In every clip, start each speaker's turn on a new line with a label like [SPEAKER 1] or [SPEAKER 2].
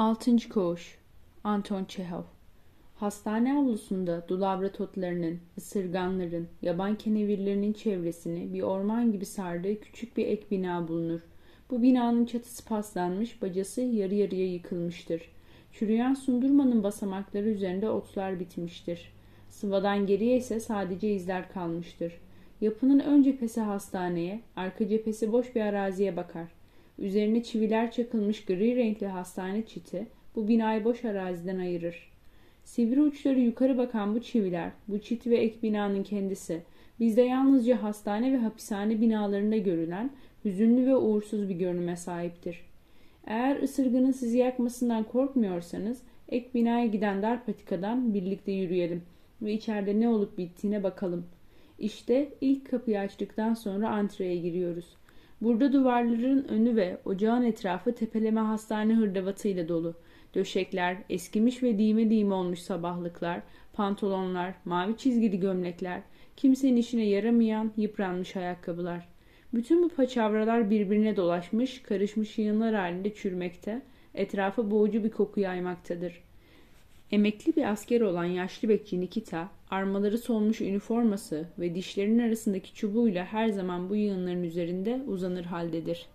[SPEAKER 1] Altıncı Koğuş Anton Çehov Hastane avlusunda dulavrat otlarının, ısırganların, yaban kenevirlerinin çevresini bir orman gibi sardığı küçük bir ek bina bulunur. Bu binanın çatısı paslanmış, bacası yarı yarıya yıkılmıştır. Çürüyen sundurmanın basamakları üzerinde otlar bitmiştir. Sıvadan geriye ise sadece izler kalmıştır. Yapının ön cephesi hastaneye, arka cephesi boş bir araziye bakar. Üzerine çiviler çakılmış gri renkli hastane çiti bu binayı boş araziden ayırır. Sivri uçları yukarı bakan bu çiviler, bu çit ve ek binanın kendisi, bizde yalnızca hastane ve hapishane binalarında görülen hüzünlü ve uğursuz bir görünüme sahiptir. Eğer ısırgının sizi yakmasından korkmuyorsanız, ek binaya giden dar patikadan birlikte yürüyelim ve içeride ne olup bittiğine bakalım. İşte ilk kapıyı açtıktan sonra antreye giriyoruz. Burada duvarların önü ve ocağın etrafı tepeleme hastane hırdavatıyla dolu. Döşekler, eskimiş ve dime dime olmuş sabahlıklar, pantolonlar, mavi çizgili gömlekler, kimsenin işine yaramayan yıpranmış ayakkabılar. Bütün bu paçavralar birbirine dolaşmış, karışmış yığınlar halinde çürmekte, etrafa boğucu bir koku yaymaktadır. Emekli bir asker olan yaşlı bekçi Nikita, armaları solmuş üniforması ve dişlerinin arasındaki çubuğuyla her zaman bu yığınların üzerinde uzanır haldedir.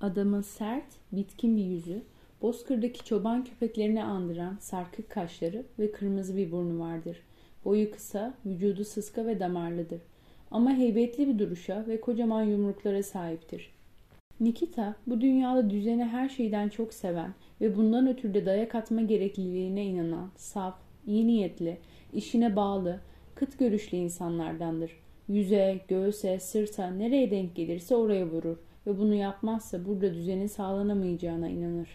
[SPEAKER 1] Adamın sert, bitkin bir yüzü, bozkırdaki çoban köpeklerini andıran sarkık kaşları ve kırmızı bir burnu vardır. Boyu kısa, vücudu sıska ve damarlıdır. Ama heybetli bir duruşa ve kocaman yumruklara sahiptir. Nikita bu dünyada düzeni her şeyden çok seven ve bundan ötürü de dayak atma gerekliliğine inanan, saf, iyi niyetli, işine bağlı, kıt görüşlü insanlardandır. Yüze, göğüse, sırta nereye denk gelirse oraya vurur ve bunu yapmazsa burada düzenin sağlanamayacağına inanır.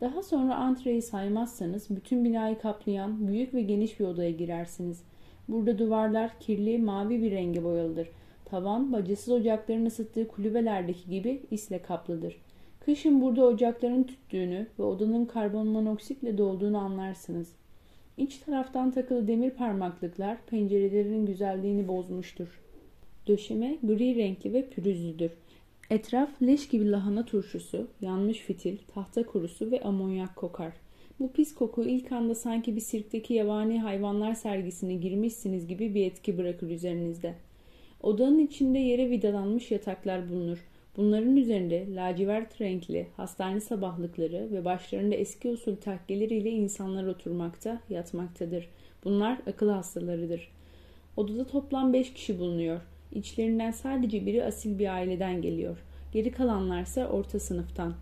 [SPEAKER 1] Daha sonra antreyi saymazsanız bütün binayı kaplayan büyük ve geniş bir odaya girersiniz. Burada duvarlar kirli mavi bir renge boyalıdır. Tavan bacasız ocakların ısıttığı kulübelerdeki gibi isle kaplıdır. Kışın burada ocakların tüttüğünü ve odanın karbon monoksitle dolduğunu anlarsınız. İç taraftan takılı demir parmaklıklar pencerelerin güzelliğini bozmuştur. Döşeme gri renkli ve pürüzlüdür. Etraf leş gibi lahana turşusu, yanmış fitil, tahta kurusu ve amonyak kokar. Bu pis koku ilk anda sanki bir sirkteki yabani hayvanlar sergisine girmişsiniz gibi bir etki bırakır üzerinizde. Odanın içinde yere vidalanmış yataklar bulunur. Bunların üzerinde lacivert renkli hastane sabahlıkları ve başlarında eski usul takkeleriyle insanlar oturmakta, yatmaktadır. Bunlar akıl hastalarıdır. Odada toplam beş kişi bulunuyor. İçlerinden sadece biri asil bir aileden geliyor. Geri kalanlarsa orta sınıftan.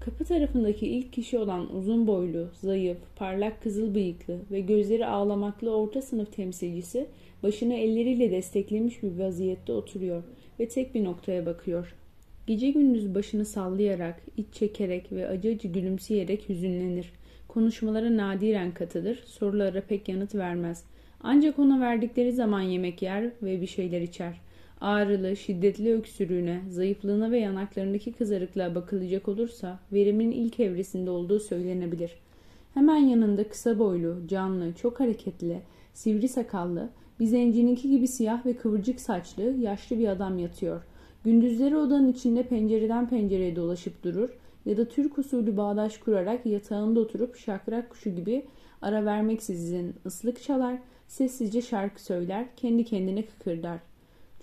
[SPEAKER 1] Kapı tarafındaki ilk kişi olan uzun boylu, zayıf, parlak kızıl bıyıklı ve gözleri ağlamaklı orta sınıf temsilcisi başını elleriyle desteklemiş bir vaziyette oturuyor ve tek bir noktaya bakıyor. Gece gündüz başını sallayarak, iç çekerek ve acı acı gülümseyerek hüzünlenir. Konuşmalara nadiren katılır, sorulara pek yanıt vermez. Ancak ona verdikleri zaman yemek yer ve bir şeyler içer. Ağrılı, şiddetli öksürüğüne, zayıflığına ve yanaklarındaki kızarıklığa bakılacak olursa verimin ilk evresinde olduğu söylenebilir. Hemen yanında kısa boylu, canlı, çok hareketli, sivri sakallı, bir zencininki gibi siyah ve kıvırcık saçlı, yaşlı bir adam yatıyor. Gündüzleri odanın içinde pencereden pencereye dolaşıp durur ya da Türk usulü bağdaş kurarak yatağında oturup şakrak kuşu gibi ara vermeksizin ıslık çalar, sessizce şarkı söyler, kendi kendine kıkırdar.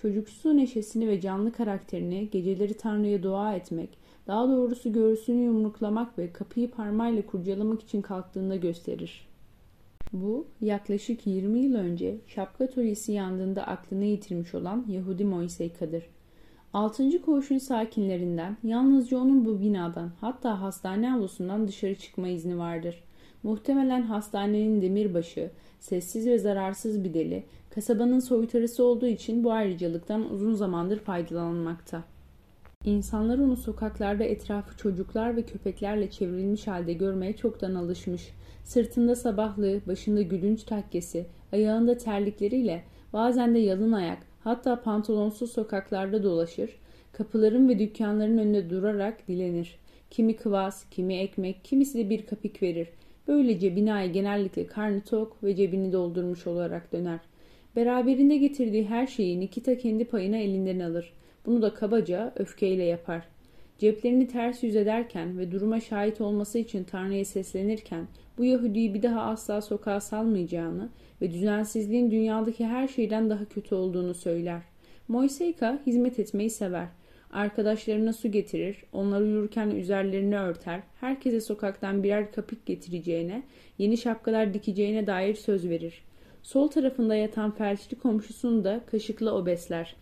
[SPEAKER 1] Çocuksu neşesini ve canlı karakterini geceleri Tanrı'ya dua etmek, daha doğrusu göğsünü yumruklamak ve kapıyı parmayla kurcalamak için kalktığında gösterir. Bu yaklaşık 20 yıl önce şapka töresi yandığında aklını yitirmiş olan Yahudi Moiseyka'dır. Altıncı koğuşun sakinlerinden yalnızca onun bu binadan hatta hastane avlusundan dışarı çıkma izni vardır. Muhtemelen hastanenin demirbaşı, sessiz ve zararsız bir deli, kasabanın soytarısı olduğu için bu ayrıcalıktan uzun zamandır faydalanmakta. İnsanlar onu sokaklarda etrafı çocuklar ve köpeklerle çevrilmiş halde görmeye çoktan alışmış. Sırtında sabahlığı, başında gülünç takkesi, ayağında terlikleriyle, bazen de yalın ayak, hatta pantolonsuz sokaklarda dolaşır, kapıların ve dükkanların önünde durarak dilenir. Kimi kıvas, kimi ekmek, kimisi de bir kapik verir. Böylece binaya genellikle karnı tok ve cebini doldurmuş olarak döner. Beraberinde getirdiği her şeyi Nikita kendi payına elinden alır. Bunu da kabaca öfkeyle yapar. Ceplerini ters yüz ederken ve duruma şahit olması için Tanrı'ya seslenirken bu Yahudi'yi bir daha asla sokağa salmayacağını ve düzensizliğin dünyadaki her şeyden daha kötü olduğunu söyler. Moiseika hizmet etmeyi sever. Arkadaşlarına su getirir, onları uyurken üzerlerini örter, herkese sokaktan birer kapik getireceğine, yeni şapkalar dikeceğine dair söz verir. Sol tarafında yatan felçli komşusunu da kaşıkla o besler.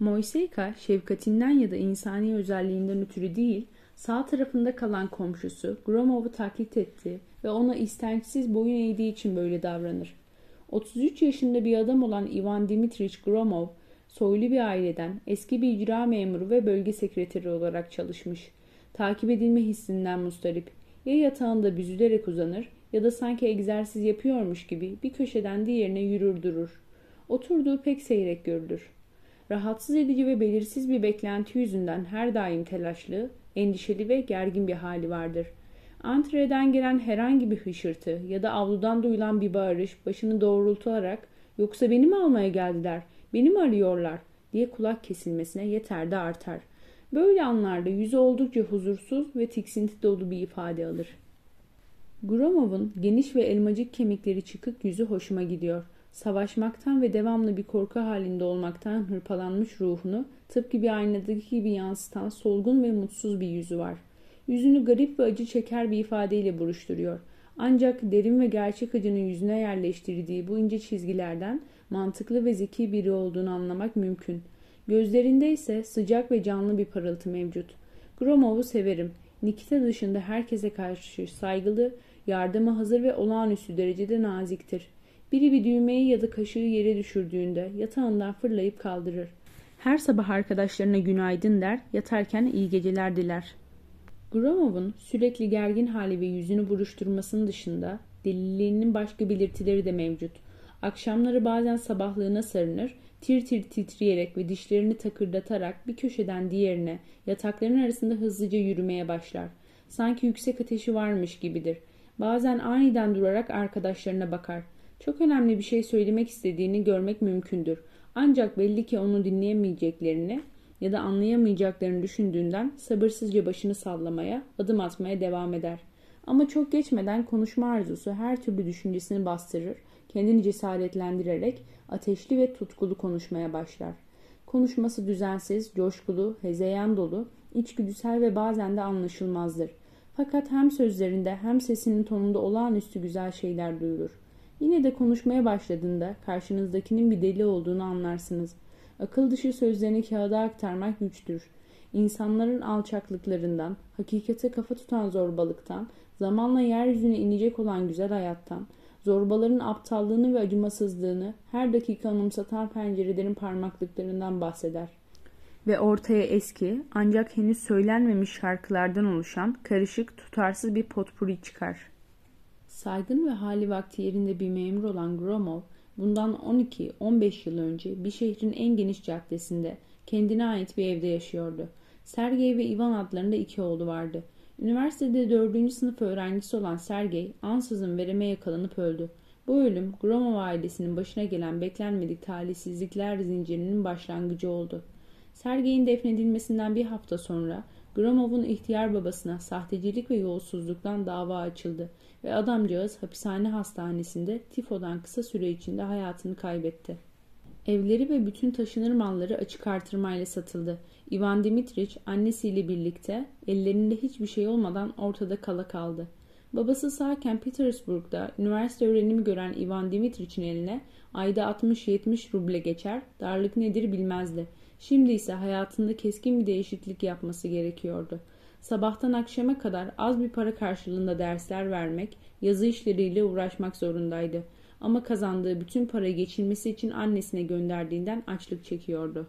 [SPEAKER 1] Moiseika şefkatinden ya da insani özelliğinden ötürü değil, sağ tarafında kalan komşusu Gromov'u taklit etti ve ona istençsiz boyun eğdiği için böyle davranır. 33 yaşında bir adam olan Ivan Dimitrich Gromov, soylu bir aileden eski bir icra memuru ve bölge sekreteri olarak çalışmış. Takip edilme hissinden mustarip. Ya yatağında büzülerek uzanır ya da sanki egzersiz yapıyormuş gibi bir köşeden diğerine yürür durur. Oturduğu pek seyrek görülür. Rahatsız edici ve belirsiz bir beklenti yüzünden her daim telaşlı, endişeli ve gergin bir hali vardır. Antreden gelen herhangi bir hışırtı ya da avludan duyulan bir bağırış başını doğrultularak yoksa beni mi almaya geldiler, beni mi arıyorlar diye kulak kesilmesine yeter de artar. Böyle anlarda yüzü oldukça huzursuz ve tiksinti dolu bir ifade alır. Gromov'un geniş ve elmacık kemikleri çıkık yüzü hoşuma gidiyor. Savaşmaktan ve devamlı bir korku halinde olmaktan hırpalanmış ruhunu tıpkı bir aynadaki gibi yansıtan solgun ve mutsuz bir yüzü var. Yüzünü garip ve acı çeker bir ifadeyle buruşturuyor. Ancak derin ve gerçek acının yüzüne yerleştirdiği bu ince çizgilerden mantıklı ve zeki biri olduğunu anlamak mümkün. Gözlerinde ise sıcak ve canlı bir parıltı mevcut. Gromov'u severim. Nikita dışında herkese karşı saygılı, yardıma hazır ve olağanüstü derecede naziktir. Biri bir düğmeyi ya da kaşığı yere düşürdüğünde yatağından fırlayıp kaldırır. Her sabah arkadaşlarına günaydın der, yatarken iyi geceler diler. Gromov'un sürekli gergin hali ve yüzünü buruşturmasının dışında deliliğinin başka belirtileri de mevcut. Akşamları bazen sabahlığına sarınır, tir tir titreyerek ve dişlerini takırdatarak bir köşeden diğerine yatakların arasında hızlıca yürümeye başlar. Sanki yüksek ateşi varmış gibidir. Bazen aniden durarak arkadaşlarına bakar. Çok önemli bir şey söylemek istediğini görmek mümkündür. Ancak belli ki onu dinleyemeyeceklerini ya da anlayamayacaklarını düşündüğünden sabırsızca başını sallamaya, adım atmaya devam eder. Ama çok geçmeden konuşma arzusu her türlü düşüncesini bastırır, kendini cesaretlendirerek ateşli ve tutkulu konuşmaya başlar. Konuşması düzensiz, coşkulu, hezeyan dolu, içgüdüsel ve bazen de anlaşılmazdır. Fakat hem sözlerinde hem sesinin tonunda olağanüstü güzel şeyler duyulur. Yine de konuşmaya başladığında karşınızdakinin bir deli olduğunu anlarsınız. Akıl dışı sözlerini kağıda aktarmak güçtür. İnsanların alçaklıklarından, hakikate kafa tutan zorbalıktan, zamanla yeryüzüne inecek olan güzel hayattan, zorbaların aptallığını ve acımasızlığını her dakika anımsatan pencerelerin parmaklıklarından bahseder. Ve ortaya eski ancak henüz söylenmemiş şarkılardan oluşan karışık tutarsız bir potpuri çıkar. Saygın ve hali vakti yerinde bir memur olan Gromov, bundan 12-15 yıl önce bir şehrin en geniş caddesinde kendine ait bir evde yaşıyordu. Sergey ve Ivan adlarında iki oğlu vardı. Üniversitede dördüncü sınıf öğrencisi olan Sergey ansızın vereme yakalanıp öldü. Bu ölüm Gromov ailesinin başına gelen beklenmedik talihsizlikler zincirinin başlangıcı oldu. Sergey'in defnedilmesinden bir hafta sonra Gromov'un ihtiyar babasına sahtecilik ve yolsuzluktan dava açıldı ve adamcağız hapishane hastanesinde tifodan kısa süre içinde hayatını kaybetti. Evleri ve bütün taşınır malları açık artırmayla satıldı. Ivan Dimitrich annesiyle birlikte ellerinde hiçbir şey olmadan ortada kala kaldı. Babası sağken Petersburg'da üniversite öğrenimi gören Ivan Dimitrich'in eline ayda 60-70 ruble geçer, darlık nedir bilmezdi. Şimdi ise hayatında keskin bir değişiklik yapması gerekiyordu. Sabahtan akşama kadar az bir para karşılığında dersler vermek, yazı işleriyle uğraşmak zorundaydı. Ama kazandığı bütün parayı geçirmesi için annesine gönderdiğinden açlık çekiyordu.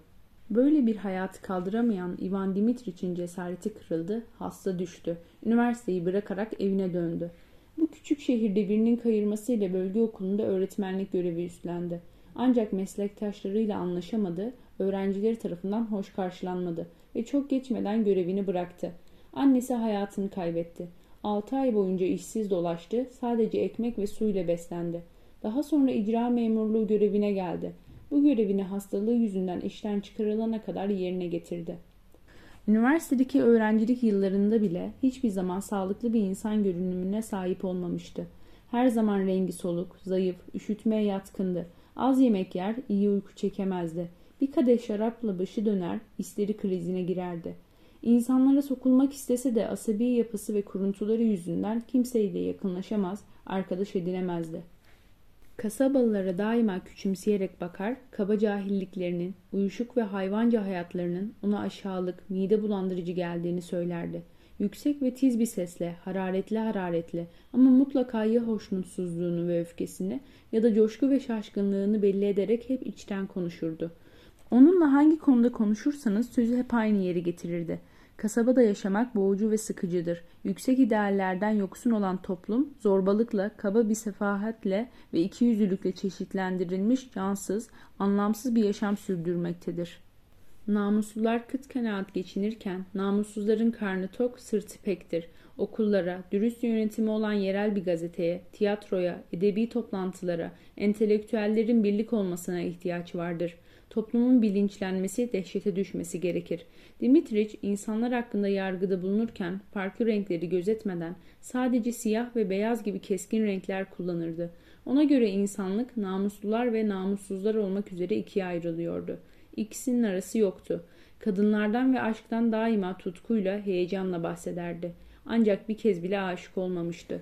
[SPEAKER 1] Böyle bir hayatı kaldıramayan Ivan Dimitrich'in cesareti kırıldı, hasta düştü. Üniversiteyi bırakarak evine döndü. Bu küçük şehirde birinin kayırmasıyla bölge okulunda öğretmenlik görevi üstlendi. Ancak meslektaşlarıyla anlaşamadı, öğrencileri tarafından hoş karşılanmadı ve çok geçmeden görevini bıraktı. Annesi hayatını kaybetti. 6 ay boyunca işsiz dolaştı, sadece ekmek ve suyla beslendi. Daha sonra icra memurluğu görevine geldi. Bu görevini hastalığı yüzünden işten çıkarılana kadar yerine getirdi. Üniversitedeki öğrencilik yıllarında bile hiçbir zaman sağlıklı bir insan görünümüne sahip olmamıştı. Her zaman rengi soluk, zayıf, üşütmeye yatkındı. Az yemek yer, iyi uyku çekemezdi. Bir kadeh şarapla başı döner, isteri krizine girerdi. İnsanlara sokulmak istese de asabi yapısı ve kuruntuları yüzünden kimseyle yakınlaşamaz, arkadaş edinemezdi. Kasabalılara daima küçümseyerek bakar, kaba cahilliklerinin, uyuşuk ve hayvanca hayatlarının ona aşağılık, mide bulandırıcı geldiğini söylerdi. Yüksek ve tiz bir sesle, hararetli hararetli ama mutlaka ya hoşnutsuzluğunu ve öfkesini ya da coşku ve şaşkınlığını belli ederek hep içten konuşurdu. Onunla hangi konuda konuşursanız sözü hep aynı yeri getirirdi. Kasabada yaşamak boğucu ve sıkıcıdır. Yüksek ideallerden yoksun olan toplum, zorbalıkla, kaba bir sefahatle ve ikiyüzlülükle çeşitlendirilmiş, cansız, anlamsız bir yaşam sürdürmektedir. Namuslular kıt kanaat geçinirken, namussuzların karnı tok, sırtı pektir. Okullara, dürüst yönetimi olan yerel bir gazeteye, tiyatroya, edebi toplantılara, entelektüellerin birlik olmasına ihtiyaç vardır.'' Toplumun bilinçlenmesi, dehşete düşmesi gerekir. Dimitriç insanlar hakkında yargıda bulunurken farklı renkleri gözetmeden sadece siyah ve beyaz gibi keskin renkler kullanırdı. Ona göre insanlık namuslular ve namussuzlar olmak üzere ikiye ayrılıyordu. İkisinin arası yoktu. Kadınlardan ve aşktan daima tutkuyla, heyecanla bahsederdi. Ancak bir kez bile aşık olmamıştı.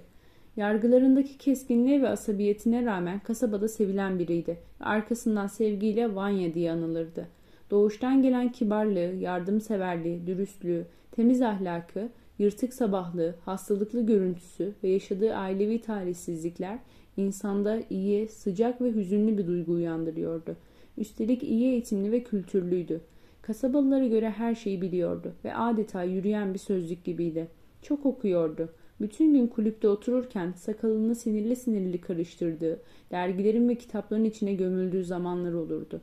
[SPEAKER 1] Yargılarındaki keskinliğe ve asabiyetine rağmen kasabada sevilen biriydi. Arkasından sevgiyle Vanya diye anılırdı. Doğuştan gelen kibarlığı, yardımseverliği, dürüstlüğü, temiz ahlakı, yırtık sabahlığı, hastalıklı görüntüsü ve yaşadığı ailevi talihsizlikler insanda iyi, sıcak ve hüzünlü bir duygu uyandırıyordu. Üstelik iyi eğitimli ve kültürlüydü. Kasabalılara göre her şeyi biliyordu ve adeta yürüyen bir sözlük gibiydi. Çok okuyordu. Bütün gün kulüpte otururken sakalını sinirli sinirli karıştırdığı, dergilerin ve kitapların içine gömüldüğü zamanlar olurdu.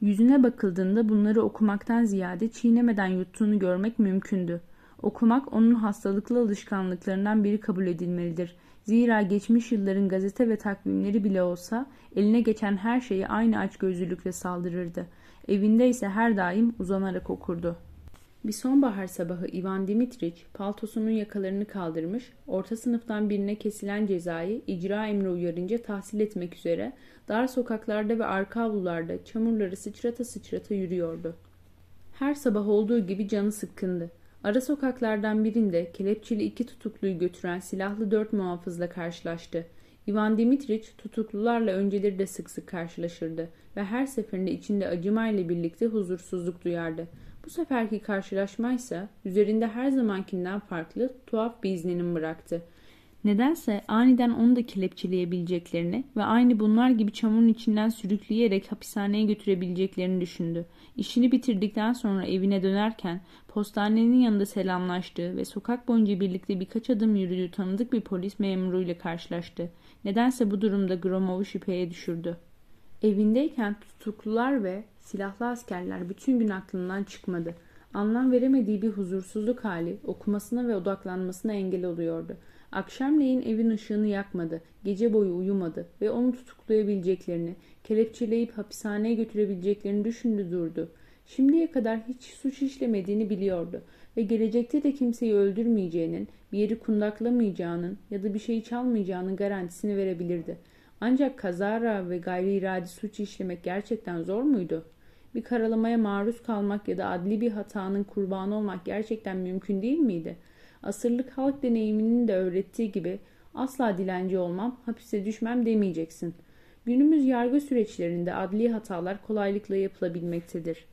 [SPEAKER 1] Yüzüne bakıldığında bunları okumaktan ziyade çiğnemeden yuttuğunu görmek mümkündü. Okumak onun hastalıklı alışkanlıklarından biri kabul edilmelidir. Zira geçmiş yılların gazete ve takvimleri bile olsa eline geçen her şeyi aynı açgözlülükle saldırırdı. Evinde ise her daim uzanarak okurdu. Bir sonbahar sabahı Ivan Dimitriç paltosunun yakalarını kaldırmış, orta sınıftan birine kesilen cezayı icra emri uyarınca tahsil etmek üzere dar sokaklarda ve arka avlularda çamurları sıçrata sıçrata yürüyordu. Her sabah olduğu gibi canı sıkkındı. Ara sokaklardan birinde kelepçeli iki tutukluyu götüren silahlı dört muhafızla karşılaştı. Ivan Dimitriç tutuklularla önceleri de sık sık karşılaşırdı ve her seferinde içinde acımayla birlikte huzursuzluk duyardı. Bu seferki karşılaşma ise üzerinde her zamankinden farklı tuhaf bir izlenim bıraktı. Nedense aniden onu da kelepçeleyebileceklerini ve aynı bunlar gibi çamurun içinden sürükleyerek hapishaneye götürebileceklerini düşündü. İşini bitirdikten sonra evine dönerken postanenin yanında selamlaştığı ve sokak boyunca birlikte birkaç adım yürüdüğü tanıdık bir polis memuruyla karşılaştı. Nedense bu durumda Gromov'u şüpheye düşürdü. Evindeyken tutuklular ve silahlı askerler bütün gün aklından çıkmadı. Anlam veremediği bir huzursuzluk hali okumasına ve odaklanmasına engel oluyordu. Akşamleyin evin ışığını yakmadı, gece boyu uyumadı ve onu tutuklayabileceklerini, kelepçeleyip hapishaneye götürebileceklerini düşündü durdu. Şimdiye kadar hiç suç işlemediğini biliyordu ve gelecekte de kimseyi öldürmeyeceğinin, bir yeri kundaklamayacağının ya da bir şeyi çalmayacağının garantisini verebilirdi. Ancak kazara ve gayri iradi suç işlemek gerçekten zor muydu? Bir karalamaya maruz kalmak ya da adli bir hatanın kurbanı olmak gerçekten mümkün değil miydi? Asırlık halk deneyiminin de öğrettiği gibi asla dilenci olmam, hapise düşmem demeyeceksin. Günümüz yargı süreçlerinde adli hatalar kolaylıkla yapılabilmektedir.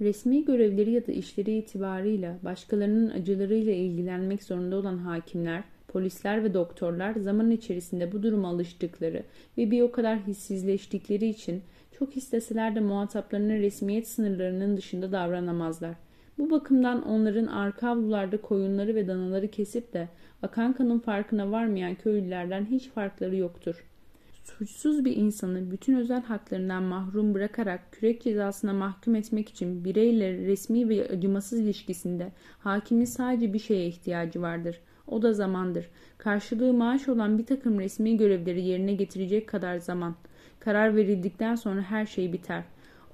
[SPEAKER 1] Resmi görevleri ya da işleri itibarıyla başkalarının acılarıyla ilgilenmek zorunda olan hakimler, polisler ve doktorlar zaman içerisinde bu duruma alıştıkları ve bir o kadar hissizleştikleri için çok isteseler de muhataplarının resmiyet sınırlarının dışında davranamazlar. Bu bakımdan onların arka avlularda koyunları ve danaları kesip de akan kanın farkına varmayan köylülerden hiç farkları yoktur. Suçsuz bir insanı bütün özel haklarından mahrum bırakarak kürek cezasına mahkum etmek için bireyle resmi ve acımasız ilişkisinde hakimin sadece bir şeye ihtiyacı vardır. O da zamandır. Karşılığı maaş olan bir takım resmi görevleri yerine getirecek kadar zaman. Karar verildikten sonra her şey biter.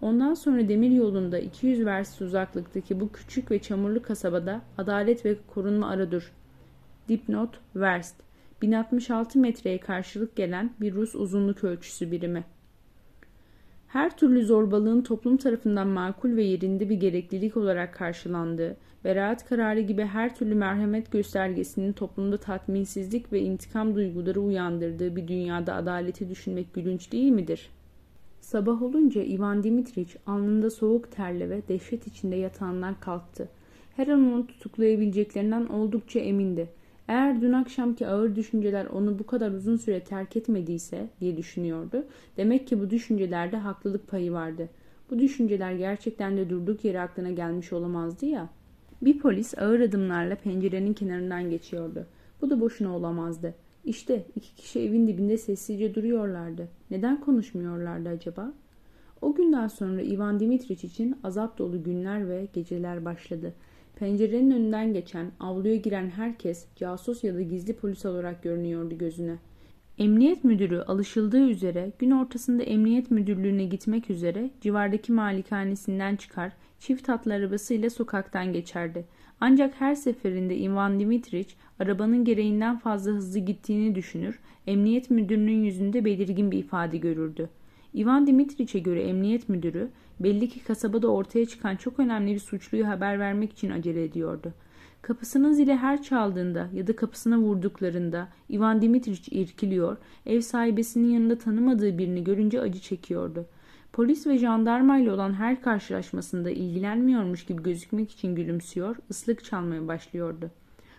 [SPEAKER 1] Ondan sonra demir yolunda 200 verst uzaklıktaki bu küçük ve çamurlu kasabada adalet ve korunma aradır. Dipnot verst. 1066 metreye karşılık gelen bir Rus uzunluk ölçüsü birimi. Her türlü zorbalığın toplum tarafından makul ve yerinde bir gereklilik olarak karşılandığı, beraat kararı gibi her türlü merhamet göstergesinin toplumda tatminsizlik ve intikam duyguları uyandırdığı bir dünyada adaleti düşünmek gülünç değil midir? Sabah olunca Ivan Dimitriç alnında soğuk terle ve dehşet içinde yatağından kalktı. Her an onu tutuklayabileceklerinden oldukça emindi. Eğer dün akşamki ağır düşünceler onu bu kadar uzun süre terk etmediyse diye düşünüyordu. Demek ki bu düşüncelerde haklılık payı vardı. Bu düşünceler gerçekten de durduk yere aklına gelmiş olamazdı ya. Bir polis ağır adımlarla pencerenin kenarından geçiyordu. Bu da boşuna olamazdı. İşte iki kişi evin dibinde sessizce duruyorlardı. Neden konuşmuyorlardı acaba? O günden sonra Ivan Dimitriç için azap dolu günler ve geceler başladı. Pencerenin önünden geçen, avluya giren herkes casus ya da gizli polis olarak görünüyordu gözüne. Emniyet müdürü alışıldığı üzere gün ortasında emniyet müdürlüğüne gitmek üzere civardaki malikanesinden çıkar, çift atlı arabasıyla sokaktan geçerdi. Ancak her seferinde Ivan Dimitriç arabanın gereğinden fazla hızlı gittiğini düşünür, emniyet müdürünün yüzünde belirgin bir ifade görürdü. Ivan Dimitriç'e göre emniyet müdürü belli ki kasabada ortaya çıkan çok önemli bir suçluyu haber vermek için acele ediyordu. Kapısının zili her çaldığında ya da kapısına vurduklarında Ivan Dimitriç irkiliyor, ev sahibesinin yanında tanımadığı birini görünce acı çekiyordu. Polis ve jandarmayla olan her karşılaşmasında ilgilenmiyormuş gibi gözükmek için gülümsüyor, ıslık çalmaya başlıyordu.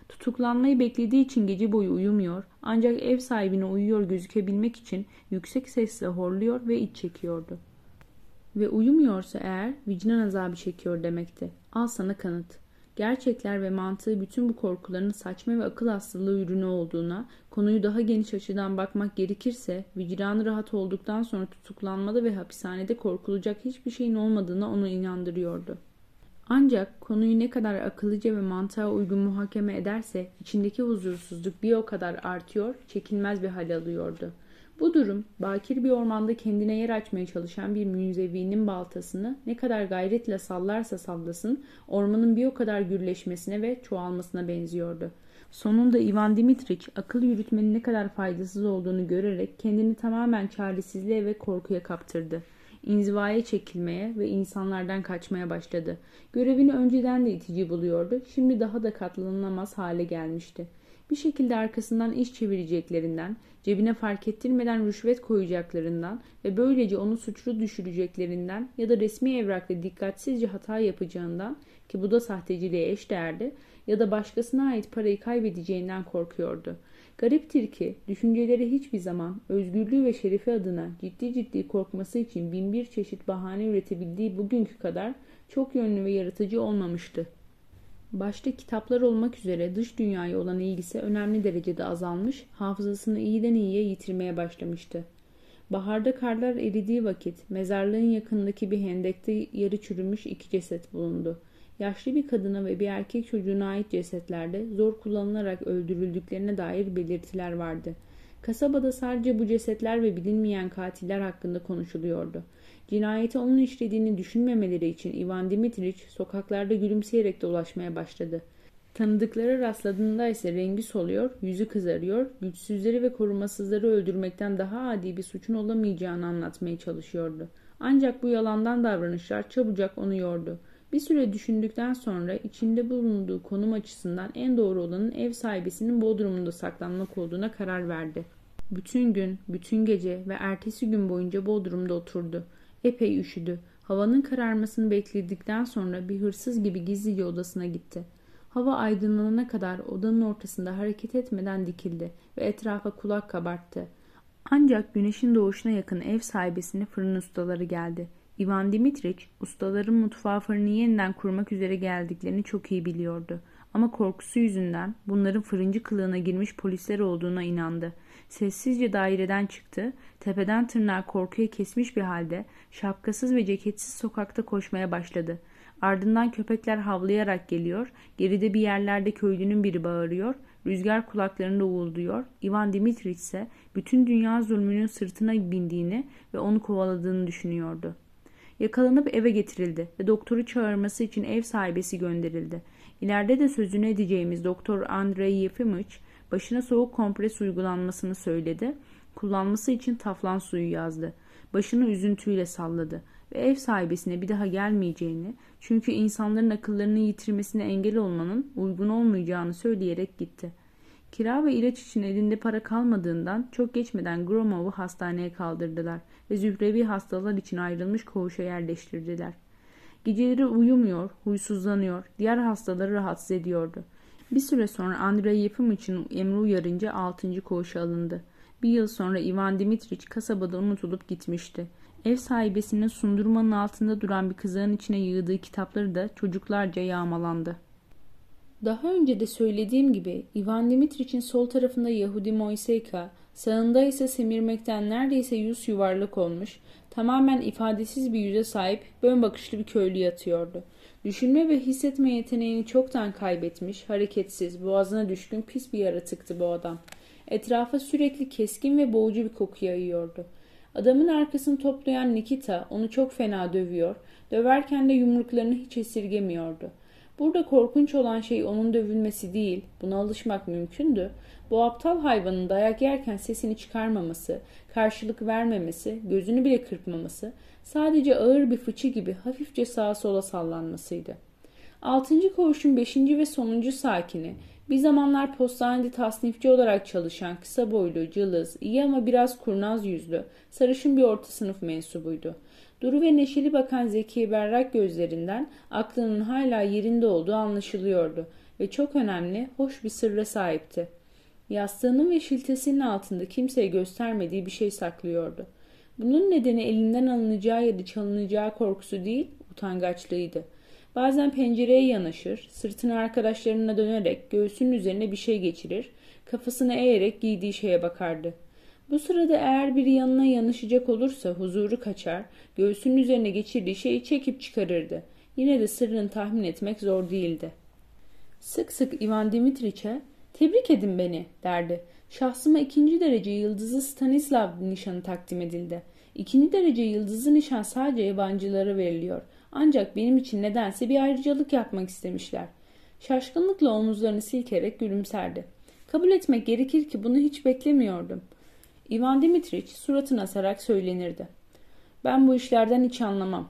[SPEAKER 1] Tutuklanmayı beklediği için gece boyu uyumuyor ancak ev sahibine uyuyor gözükebilmek için yüksek sesle horluyor ve iç çekiyordu. Ve uyumuyorsa eğer vicdan azabı çekiyor demekti. Al sana kanıt. Gerçekler ve mantığı bütün bu korkuların saçma ve akıl hastalığı ürünü olduğuna, konuyu daha geniş açıdan bakmak gerekirse, vicdanı rahat olduktan sonra tutuklanmada ve hapishanede korkulacak hiçbir şeyin olmadığına onu inandırıyordu. Ancak konuyu ne kadar akıllıca ve mantığa uygun muhakeme ederse içindeki huzursuzluk bir o kadar artıyor, çekilmez bir hal alıyordu. Bu durum bakir bir ormanda kendine yer açmaya çalışan bir münzevinin baltasını ne kadar gayretle sallarsa sallasın ormanın bir o kadar gürleşmesine ve çoğalmasına benziyordu. Sonunda Ivan Dimitriç akıl yürütmenin ne kadar faydasız olduğunu görerek kendini tamamen çaresizliğe ve korkuya kaptırdı inzivaya çekilmeye ve insanlardan kaçmaya başladı. Görevini önceden de itici buluyordu, şimdi daha da katlanılamaz hale gelmişti. Bir şekilde arkasından iş çevireceklerinden, cebine fark ettirmeden rüşvet koyacaklarından ve böylece onu suçlu düşüreceklerinden ya da resmi evrakla dikkatsizce hata yapacağından ki bu da sahteciliğe eş değerdi ya da başkasına ait parayı kaybedeceğinden korkuyordu. Gariptir ki düşünceleri hiçbir zaman özgürlüğü ve şerifi adına ciddi ciddi korkması için bin bir çeşit bahane üretebildiği bugünkü kadar çok yönlü ve yaratıcı olmamıştı. Başta kitaplar olmak üzere dış dünyaya olan ilgisi önemli derecede azalmış, hafızasını iyiden iyiye yitirmeye başlamıştı. Baharda karlar eridiği vakit mezarlığın yakındaki bir hendekte yarı çürümüş iki ceset bulundu. Yaşlı bir kadına ve bir erkek çocuğuna ait cesetlerde zor kullanılarak öldürüldüklerine dair belirtiler vardı. Kasabada sadece bu cesetler ve bilinmeyen katiller hakkında konuşuluyordu. Cinayeti onun işlediğini düşünmemeleri için Ivan Dimitriç sokaklarda gülümseyerek dolaşmaya başladı. Tanıdıkları rastladığında ise rengi soluyor, yüzü kızarıyor, güçsüzleri ve korumasızları öldürmekten daha adi bir suçun olamayacağını anlatmaya çalışıyordu. Ancak bu yalandan davranışlar çabucak onu yordu. Bir süre düşündükten sonra içinde bulunduğu konum açısından en doğru olanın ev sahibesinin bodrumunda saklanmak olduğuna karar verdi. Bütün gün, bütün gece ve ertesi gün boyunca bodrumda oturdu. Epey üşüdü. Havanın kararmasını bekledikten sonra bir hırsız gibi gizlice odasına gitti. Hava aydınlanana kadar odanın ortasında hareket etmeden dikildi ve etrafa kulak kabarttı. Ancak güneşin doğuşuna yakın ev sahibesine fırın ustaları geldi. Ivan Dimitriç, ustaların mutfağı fırını yeniden kurmak üzere geldiklerini çok iyi biliyordu. Ama korkusu yüzünden bunların fırıncı kılığına girmiş polisler olduğuna inandı. Sessizce daireden çıktı, tepeden tırnağa korkuya kesmiş bir halde şapkasız ve ceketsiz sokakta koşmaya başladı. Ardından köpekler havlayarak geliyor, geride bir yerlerde köylünün biri bağırıyor, rüzgar kulaklarında uğulduyor. Ivan Dimitriç ise bütün dünya zulmünün sırtına bindiğini ve onu kovaladığını düşünüyordu. Yakalanıp eve getirildi ve doktoru çağırması için ev sahibesi gönderildi. İleride de sözünü edeceğimiz Doktor Andrei Yefimich başına soğuk kompres uygulanmasını söyledi. Kullanması için taflan suyu yazdı. Başını üzüntüyle salladı ve ev sahibesine bir daha gelmeyeceğini, çünkü insanların akıllarını yitirmesine engel olmanın uygun olmayacağını söyleyerek gitti. Kira ve ilaç için elinde para kalmadığından çok geçmeden Gromov'u hastaneye kaldırdılar ve zührevi hastalar için ayrılmış koğuşa yerleştirdiler. Geceleri uyumuyor, huysuzlanıyor, diğer hastaları rahatsız ediyordu. Bir süre sonra Andrei yapım için emri uyarınca 6. koğuşa alındı. Bir yıl sonra Ivan Dimitrich kasabada unutulup gitmişti. Ev sahibesinin sundurmanın altında duran bir kızağın içine yığdığı kitapları da çocuklarca yağmalandı. Daha önce de söylediğim gibi Ivan Dimitrich'in sol tarafında Yahudi Moiseyka, sağında ise semirmekten neredeyse yüz yuvarlak olmuş, tamamen ifadesiz bir yüze sahip bön bakışlı bir köylü yatıyordu. Düşünme ve hissetme yeteneğini çoktan kaybetmiş, hareketsiz, boğazına düşkün pis bir yaratıktı bu adam. Etrafa sürekli keskin ve boğucu bir koku yayıyordu. Adamın arkasını toplayan Nikita onu çok fena dövüyor, döverken de yumruklarını hiç esirgemiyordu. Burada korkunç olan şey onun dövülmesi değil, buna alışmak mümkündü. Bu aptal hayvanın dayak yerken sesini çıkarmaması, karşılık vermemesi, gözünü bile kırpmaması, sadece ağır bir fıçı gibi hafifçe sağa sola sallanmasıydı. Altıncı koğuşun beşinci ve sonuncu sakini, bir zamanlar postanede tasnifçi olarak çalışan kısa boylu, cılız, iyi ama biraz kurnaz yüzlü, sarışın bir orta sınıf mensubuydu. Duru ve neşeli bakan zeki berrak gözlerinden aklının hala yerinde olduğu anlaşılıyordu ve çok önemli, hoş bir sırra sahipti. Yastığının ve şiltesinin altında kimseye göstermediği bir şey saklıyordu. Bunun nedeni elinden alınacağı ya da çalınacağı korkusu değil, utangaçlığıydı. Bazen pencereye yanaşır, sırtını arkadaşlarına dönerek göğsünün üzerine bir şey geçirir, kafasını eğerek giydiği şeye bakardı. Bu sırada eğer biri yanına yanaşacak olursa huzuru kaçar, göğsünün üzerine geçirdiği şeyi çekip çıkarırdı. Yine de sırrını tahmin etmek zor değildi. Sık sık Ivan Dimitriç'e tebrik edin beni derdi. Şahsıma ikinci derece yıldızı Stanislav nişanı takdim edildi. İkinci derece yıldızı nişan sadece yabancılara veriliyor. Ancak benim için nedense bir ayrıcalık yapmak istemişler. Şaşkınlıkla omuzlarını silkerek gülümserdi. Kabul etmek gerekir ki bunu hiç beklemiyordum. Ivan Dimitrich suratına asarak söylenirdi. Ben bu işlerden hiç anlamam.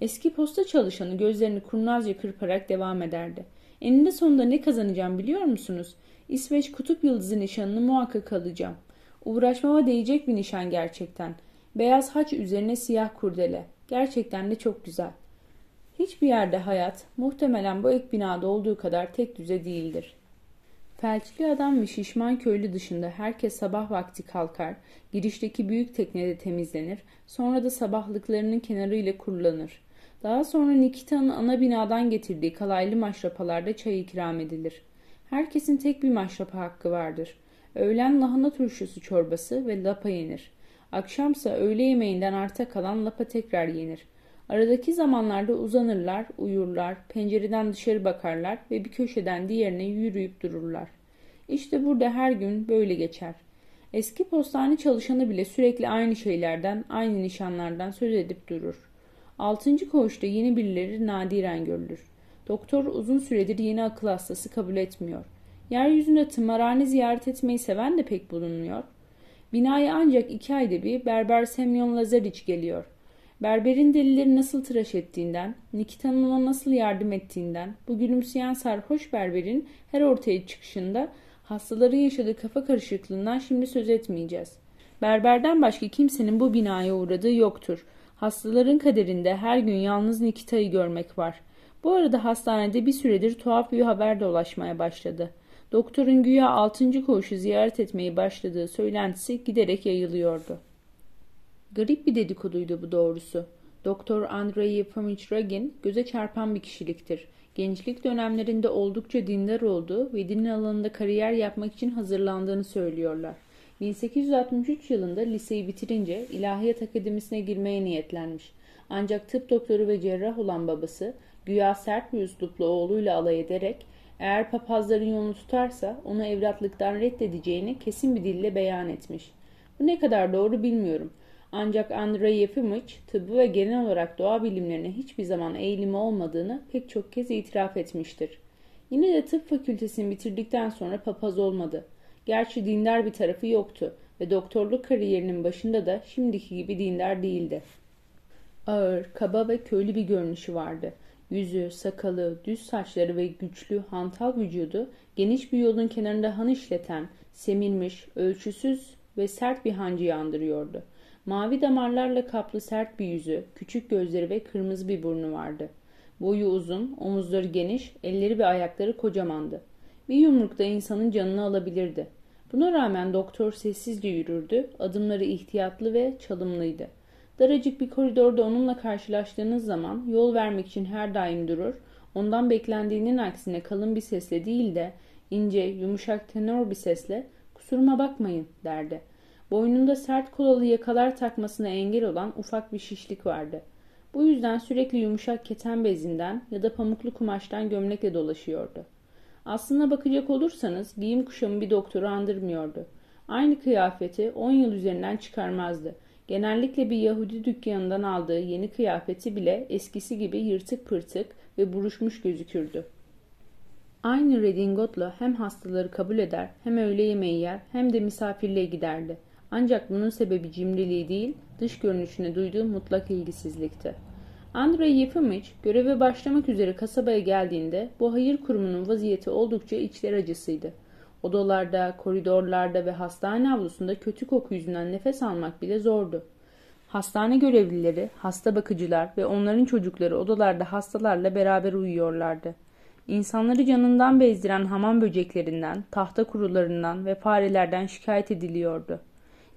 [SPEAKER 1] Eski posta çalışanı gözlerini kurnazca kırparak devam ederdi. Eninde sonunda ne kazanacağım biliyor musunuz? İsveç kutup yıldızı nişanını muhakkak alacağım. Uğraşmama değecek bir nişan gerçekten. Beyaz haç üzerine siyah kurdele. Gerçekten de çok güzel. Hiçbir yerde hayat muhtemelen bu ek binada olduğu kadar tek düze değildir. Felçli adam ve şişman köylü dışında herkes sabah vakti kalkar, girişteki büyük teknede temizlenir, sonra da sabahlıklarının kenarıyla kurulanır. Daha sonra Nikita'nın ana binadan getirdiği kalaylı maşrapalarda çay ikram edilir. Herkesin tek bir maşrapa hakkı vardır. Öğlen lahana turşusu çorbası ve lapa yenir. Akşamsa öğle yemeğinden arta kalan lapa tekrar yenir. Aradaki zamanlarda uzanırlar, uyurlar, pencereden dışarı bakarlar ve bir köşeden diğerine yürüyüp dururlar. İşte burada her gün böyle geçer. Eski postane çalışanı bile sürekli aynı şeylerden, aynı nişanlardan söz edip durur. Altıncı koğuşta yeni birileri nadiren görülür. Doktor uzun süredir yeni akıl hastası kabul etmiyor. Yeryüzünde tımarhane ziyaret etmeyi seven de pek bulunmuyor. Binaya ancak iki ayda bir Berber Semyon Lazariç geliyor. Berberin delileri nasıl tıraş ettiğinden, Nikita'nın ona nasıl yardım ettiğinden, bu gülümseyen sarhoş berberin her ortaya çıkışında hastaların yaşadığı kafa karışıklığından şimdi söz etmeyeceğiz. Berberden başka kimsenin bu binaya uğradığı yoktur. Hastaların kaderinde her gün yalnız Nikita'yı görmek var. Bu arada hastanede bir süredir tuhaf bir haber dolaşmaya başladı. Doktorun güya 6. koğuşu ziyaret etmeyi başladığı söylentisi giderek yayılıyordu. Garip bir dedikoduydu bu doğrusu. Doktor Andrei Yefimich Ragin göze çarpan bir kişiliktir. Gençlik dönemlerinde oldukça dindar olduğu ve din alanında kariyer yapmak için hazırlandığını söylüyorlar. 1863 yılında liseyi bitirince ilahiyat akademisine girmeye niyetlenmiş. Ancak tıp doktoru ve cerrah olan babası güya sert bir üslupla oğluyla alay ederek eğer papazların yolunu tutarsa onu evlatlıktan reddedeceğini kesin bir dille beyan etmiş. Bu ne kadar doğru bilmiyorum. Ancak Andrei Yefimich tıbbı ve genel olarak doğa bilimlerine hiçbir zaman eğilimi olmadığını pek çok kez itiraf etmiştir. Yine de tıp fakültesini bitirdikten sonra papaz olmadı. Gerçi dindar bir tarafı yoktu ve doktorluk kariyerinin başında da şimdiki gibi dindar değildi. Ağır, kaba ve köylü bir görünüşü vardı. Yüzü, sakalı, düz saçları ve güçlü, hantal vücudu geniş bir yolun kenarında han işleten, semirmiş, ölçüsüz ve sert bir hancıyı andırıyordu. Mavi damarlarla kaplı sert bir yüzü, küçük gözleri ve kırmızı bir burnu vardı. Boyu uzun, omuzları geniş, elleri ve ayakları kocamandı. Bir yumrukta insanın canını alabilirdi. Buna rağmen doktor sessizce yürürdü, adımları ihtiyatlı ve çalımlıydı. Daracık bir koridorda onunla karşılaştığınız zaman yol vermek için her daim durur, ondan beklendiğinin aksine kalın bir sesle değil de ince, yumuşak tenor bir sesle kusuruma bakmayın derdi. Boynunda sert kolalı yakalar takmasına engel olan ufak bir şişlik vardı. Bu yüzden sürekli yumuşak keten bezinden ya da pamuklu kumaştan gömlekle dolaşıyordu. Aslına bakacak olursanız giyim kuşamı bir doktoru andırmıyordu. Aynı kıyafeti 10 yıl üzerinden çıkarmazdı. Genellikle bir Yahudi dükkanından aldığı yeni kıyafeti bile eskisi gibi yırtık pırtık ve buruşmuş gözükürdü. Aynı redingotla hem hastaları kabul eder, hem öğle yemeği yer, hem de misafirliğe giderdi. Ancak bunun sebebi cimriliği değil, dış görünüşüne duyduğu mutlak ilgisizlikti. Andrei Yefimich göreve başlamak üzere kasabaya geldiğinde bu hayır kurumunun vaziyeti oldukça içler acısıydı. Odalarda, koridorlarda ve hastane avlusunda kötü koku yüzünden nefes almak bile zordu. Hastane görevlileri, hasta bakıcılar ve onların çocukları odalarda hastalarla beraber uyuyorlardı. İnsanları canından bezdiren hamam böceklerinden, tahta kurularından ve farelerden şikayet ediliyordu.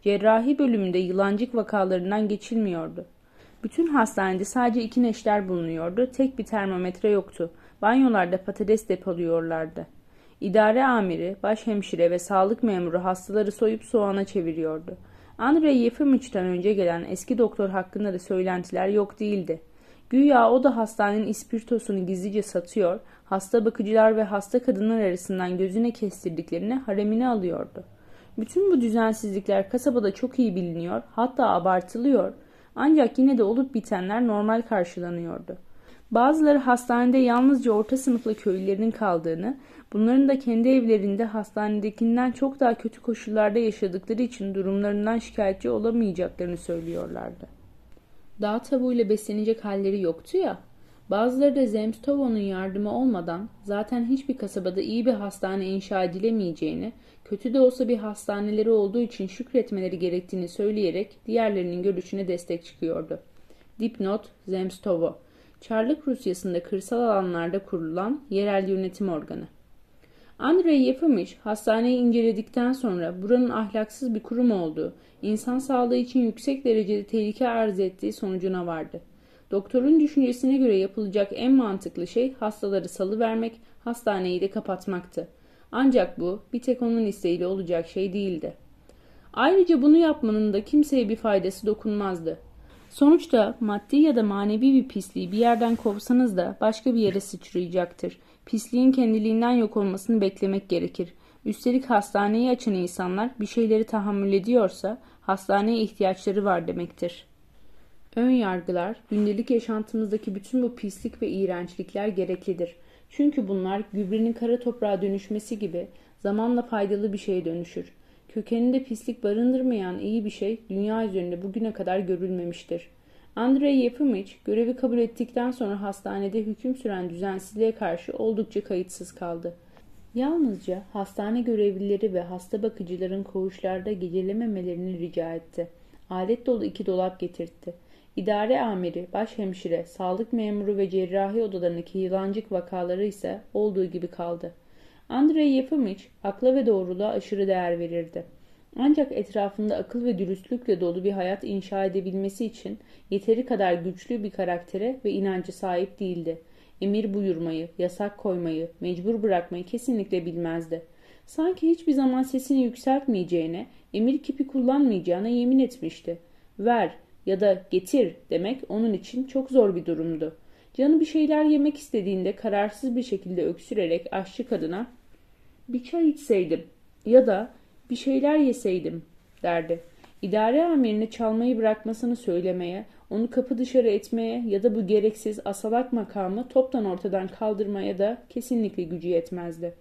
[SPEAKER 1] Cerrahi bölümünde yılancık vakalarından geçilmiyordu. Bütün hastanede sadece iki neşter bulunuyordu, tek bir termometre yoktu. Banyolarda patates depoluyorlardı. İdare amiri, başhemşire ve sağlık memuru hastaları soyup soğana çeviriyordu. Andrei Yefimich'ten önce gelen eski doktor hakkında da söylentiler yok değildi. Güya o da hastanenin ispirtosunu gizlice satıyor, hasta bakıcılar ve hasta kadınlar arasından gözüne kestirdiklerini haremine alıyordu. Bütün bu düzensizlikler kasabada çok iyi biliniyor, hatta abartılıyor. Ancak yine de olup bitenler normal karşılanıyordu. Bazıları hastanede yalnızca orta sınıflı köylülerin kaldığını, bunların da kendi evlerinde hastanedekinden çok daha kötü koşullarda yaşadıkları için durumlarından şikayetçi olamayacaklarını söylüyorlardı. Dağ tavuğuyla beslenecek halleri yoktu ya, bazıları da Zemstova'nın yardımı olmadan zaten hiçbir kasabada iyi bir hastane inşa edilemeyeceğini, kötü de olsa bir hastaneleri olduğu için şükretmeleri gerektiğini söyleyerek diğerlerinin görüşüne destek çıkıyordu. Dipnot Zemstovo Çarlık Rusyası'nda kırsal alanlarda kurulan yerel yönetim organı. Andrei Yefimich hastaneyi inceledikten sonra buranın ahlaksız bir kurum olduğu, insan sağlığı için yüksek derecede tehlike arz ettiği sonucuna vardı. Doktorun düşüncesine göre yapılacak en mantıklı şey hastaları salı vermek, hastaneyi de kapatmaktı. Ancak bu bir tek onun isteğiyle olacak şey değildi. Ayrıca bunu yapmanın da kimseye bir faydası dokunmazdı. Sonuçta maddi ya da manevi bir pisliği bir yerden kovsanız da başka bir yere sıçrayacaktır. Pisliğin kendiliğinden yok olmasını beklemek gerekir. Üstelik hastaneyi açan insanlar bir şeyleri tahammül ediyorsa hastaneye ihtiyaçları var demektir. Ön yargılar, gündelik yaşantımızdaki bütün bu pislik ve iğrençlikler gereklidir. Çünkü bunlar gübrenin kara toprağa dönüşmesi gibi zamanla faydalı bir şeye dönüşür. Kökeninde pislik barındırmayan iyi bir şey dünya üzerinde bugüne kadar görülmemiştir. Andrei Yefimich görevi kabul ettikten sonra hastanede hüküm süren düzensizliğe karşı oldukça kayıtsız kaldı. Yalnızca hastane görevlileri ve hasta bakıcıların koğuşlarda gecelememelerini rica etti. Alet dolu iki dolap getirtti. İdare amiri, başhemşire, sağlık memuru ve cerrahi odalarındaki yılancık vakaları ise olduğu gibi kaldı. Andrei Yefimich akla ve doğruluğa aşırı değer verirdi. Ancak etrafında akıl ve dürüstlükle dolu bir hayat inşa edebilmesi için yeteri kadar güçlü bir karaktere ve inancı sahip değildi. Emir buyurmayı, yasak koymayı, mecbur bırakmayı kesinlikle bilmezdi. Sanki hiçbir zaman sesini yükseltmeyeceğine, emir kipi kullanmayacağına yemin etmişti. Ver ya da getir demek onun için çok zor bir durumdu. Canı bir şeyler yemek istediğinde kararsız bir şekilde öksürerek aşçı kadına bir çay içseydim ya da bir şeyler yeseydim derdi. İdare amirine çalmayı bırakmasını söylemeye, onu kapı dışarı etmeye ya da bu gereksiz asalak makamı toptan ortadan kaldırmaya da kesinlikle gücü yetmezdi.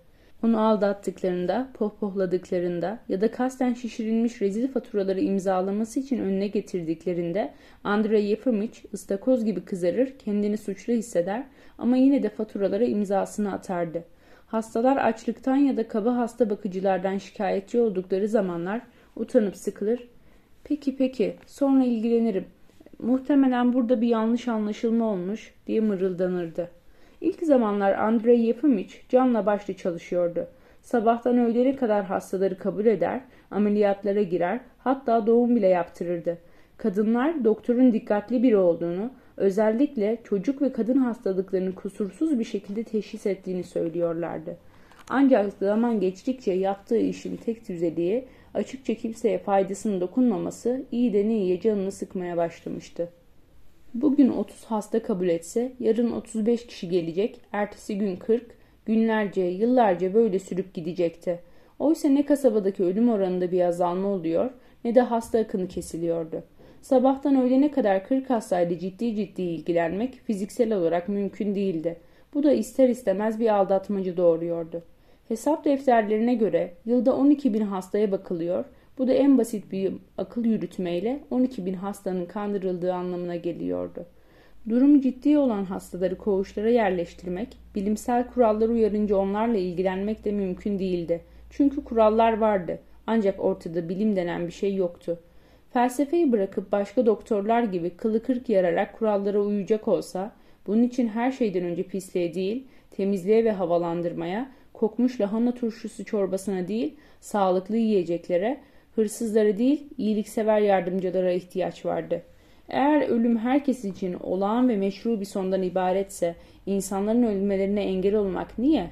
[SPEAKER 1] Onu aldattıklarında, pohpohladıklarında ya da kasten şişirilmiş rezil faturaları imzalaması için önüne getirdiklerinde Andrei Yefimich ıstakoz gibi kızarır, kendini suçlu hisseder ama yine de faturalara imzasını atardı. Hastalar açlıktan ya da kaba hasta bakıcılardan şikayetçi oldukları zamanlar utanıp sıkılır. Peki peki sonra ilgilenirim. Muhtemelen burada bir yanlış anlaşılma olmuş diye mırıldanırdı. İlk zamanlar Andrei Yefimich canla başlı çalışıyordu. Sabahtan öğlene kadar hastaları kabul eder, ameliyatlara girer, hatta doğum bile yaptırırdı. Kadınlar doktorun dikkatli biri olduğunu, özellikle çocuk ve kadın hastalıklarını kusursuz bir şekilde teşhis ettiğini söylüyorlardı. Ancak zaman geçtikçe yaptığı işin tek düzeliği, açıkça kimseye faydasının dokunmaması iyi de ne iyiye canını sıkmaya başlamıştı. Bugün 30 hasta kabul etse yarın 35 kişi gelecek, ertesi gün 40, günlerce, yıllarca böyle sürüp gidecekti. Oysa ne kasabadaki ölüm oranında bir azalma oluyor ne de hasta akını kesiliyordu. Sabahtan öğlene kadar 40 hastayla ciddi ciddi ilgilenmek fiziksel olarak mümkün değildi. Bu da ister istemez bir aldatmacı doğuruyordu. Hesap defterlerine göre yılda 12 bin hastaya bakılıyor bu da en basit bir akıl yürütmeyle 12 bin hastanın kandırıldığı anlamına geliyordu. Durum ciddi olan hastaları koğuşlara yerleştirmek, bilimsel kurallar uyarınca onlarla ilgilenmek de mümkün değildi. Çünkü kurallar vardı ancak ortada bilim denen bir şey yoktu. Felsefeyi bırakıp başka doktorlar gibi kılı kırk yararak kurallara uyacak olsa, bunun için her şeyden önce pisliğe değil, temizliğe ve havalandırmaya, kokmuş lahana turşusu çorbasına değil, sağlıklı yiyeceklere, hırsızlara değil iyiliksever yardımcılara ihtiyaç vardı. Eğer ölüm herkes için olağan ve meşru bir sondan ibaretse insanların ölmelerine engel olmak niye?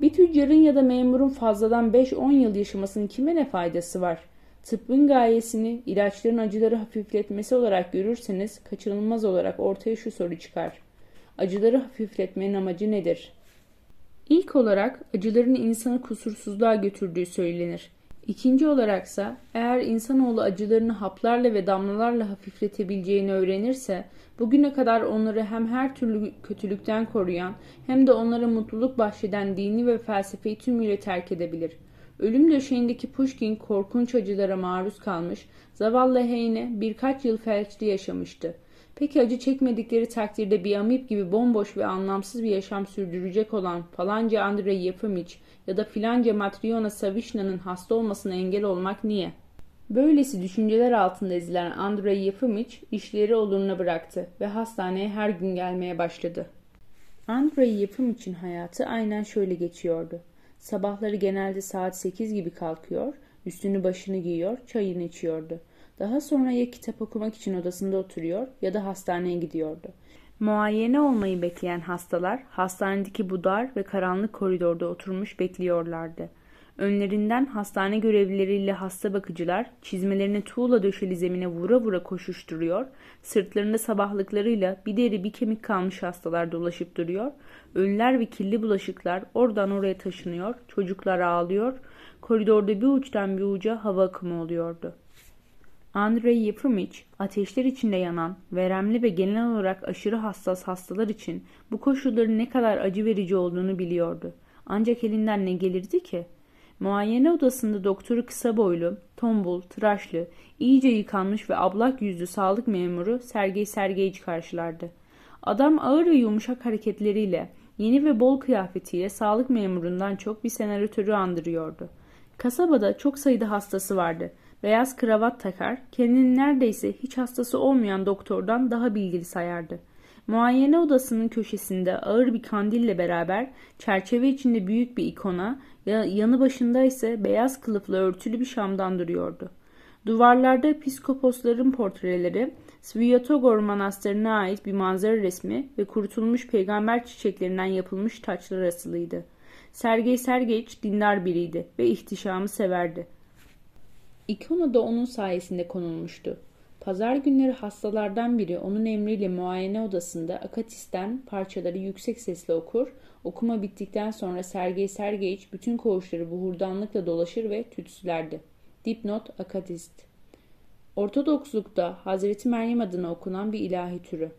[SPEAKER 1] Bir tüccarın ya da memurun fazladan 5-10 yıl yaşamasının kime ne faydası var? Tıbbın gayesini ilaçların acıları hafifletmesi olarak görürseniz kaçınılmaz olarak ortaya şu soru çıkar. Acıları hafifletmenin amacı nedir? İlk olarak acıların insanı kusursuzluğa götürdüğü söylenir. İkinci olaraksa eğer insanoğlu acılarını haplarla ve damlalarla hafifletebileceğini öğrenirse bugüne kadar onları hem her türlü kötülükten koruyan hem de onlara mutluluk bahşeden dini ve felsefeyi tümüyle terk edebilir. Ölüm döşeğindeki Pushkin korkunç acılara maruz kalmış, zavallı Heyne birkaç yıl felçli yaşamıştı. Peki acı çekmedikleri takdirde bir amip gibi bomboş ve anlamsız bir yaşam sürdürecek olan falanca Andrei Yefimich ya da filanca Matriona Savishna'nın hasta olmasına engel olmak niye? Böylesi düşünceler altında ezilen Andrei Yefimich işleri oluruna bıraktı ve hastaneye her gün gelmeye başladı. Andrei Yefimich'in hayatı aynen şöyle geçiyordu. Sabahları genelde saat 8 gibi kalkıyor, üstünü başını giyiyor, çayını içiyordu. Daha sonra ya kitap okumak için odasında oturuyor ya da hastaneye gidiyordu. Muayene olmayı bekleyen hastalar hastanedeki bu dar ve karanlık koridorda oturmuş bekliyorlardı. Önlerinden hastane görevlileriyle hasta bakıcılar çizmelerini tuğla döşeli zemine vura vura koşuşturuyor, sırtlarında sabahlıklarıyla bir deri bir kemik kalmış hastalar dolaşıp duruyor, ölüler ve kirli bulaşıklar oradan oraya taşınıyor, çocuklar ağlıyor, koridorda bir uçtan bir uca hava akımı oluyordu. Andrei Yefimich, ateşler içinde yanan, veremli ve genel olarak aşırı hassas hastalar için bu koşulların ne kadar acı verici olduğunu biliyordu. Ancak elinden ne gelirdi ki? Muayene odasında doktoru kısa boylu, tombul, tıraşlı, iyice yıkanmış ve ablak yüzlü sağlık memuru Sergey Sergeyic karşılardı. Adam ağır ve yumuşak hareketleriyle, yeni ve bol kıyafetiyle sağlık memurundan çok bir senaratörü andırıyordu. Kasabada çok sayıda hastası vardı beyaz kravat takar, kendini neredeyse hiç hastası olmayan doktordan daha bilgili sayardı. Muayene odasının köşesinde ağır bir kandille beraber çerçeve içinde büyük bir ikona, yanı başında ise beyaz kılıflı örtülü bir şamdan duruyordu. Duvarlarda piskoposların portreleri, Sviatogor Manastırı'na ait bir manzara resmi ve kurutulmuş peygamber çiçeklerinden yapılmış taçlar asılıydı. Sergey Sergeç dindar biriydi ve ihtişamı severdi. İkona da onun sayesinde konulmuştu. Pazar günleri hastalardan biri onun emriyle muayene odasında Akatis'ten parçaları yüksek sesle okur, okuma bittikten sonra Sergey Sergeyiç bütün koğuşları buhurdanlıkla dolaşır ve tütsülerdi. Dipnot Akatist Ortodokslukta Hazreti Meryem adına okunan bir ilahi türü.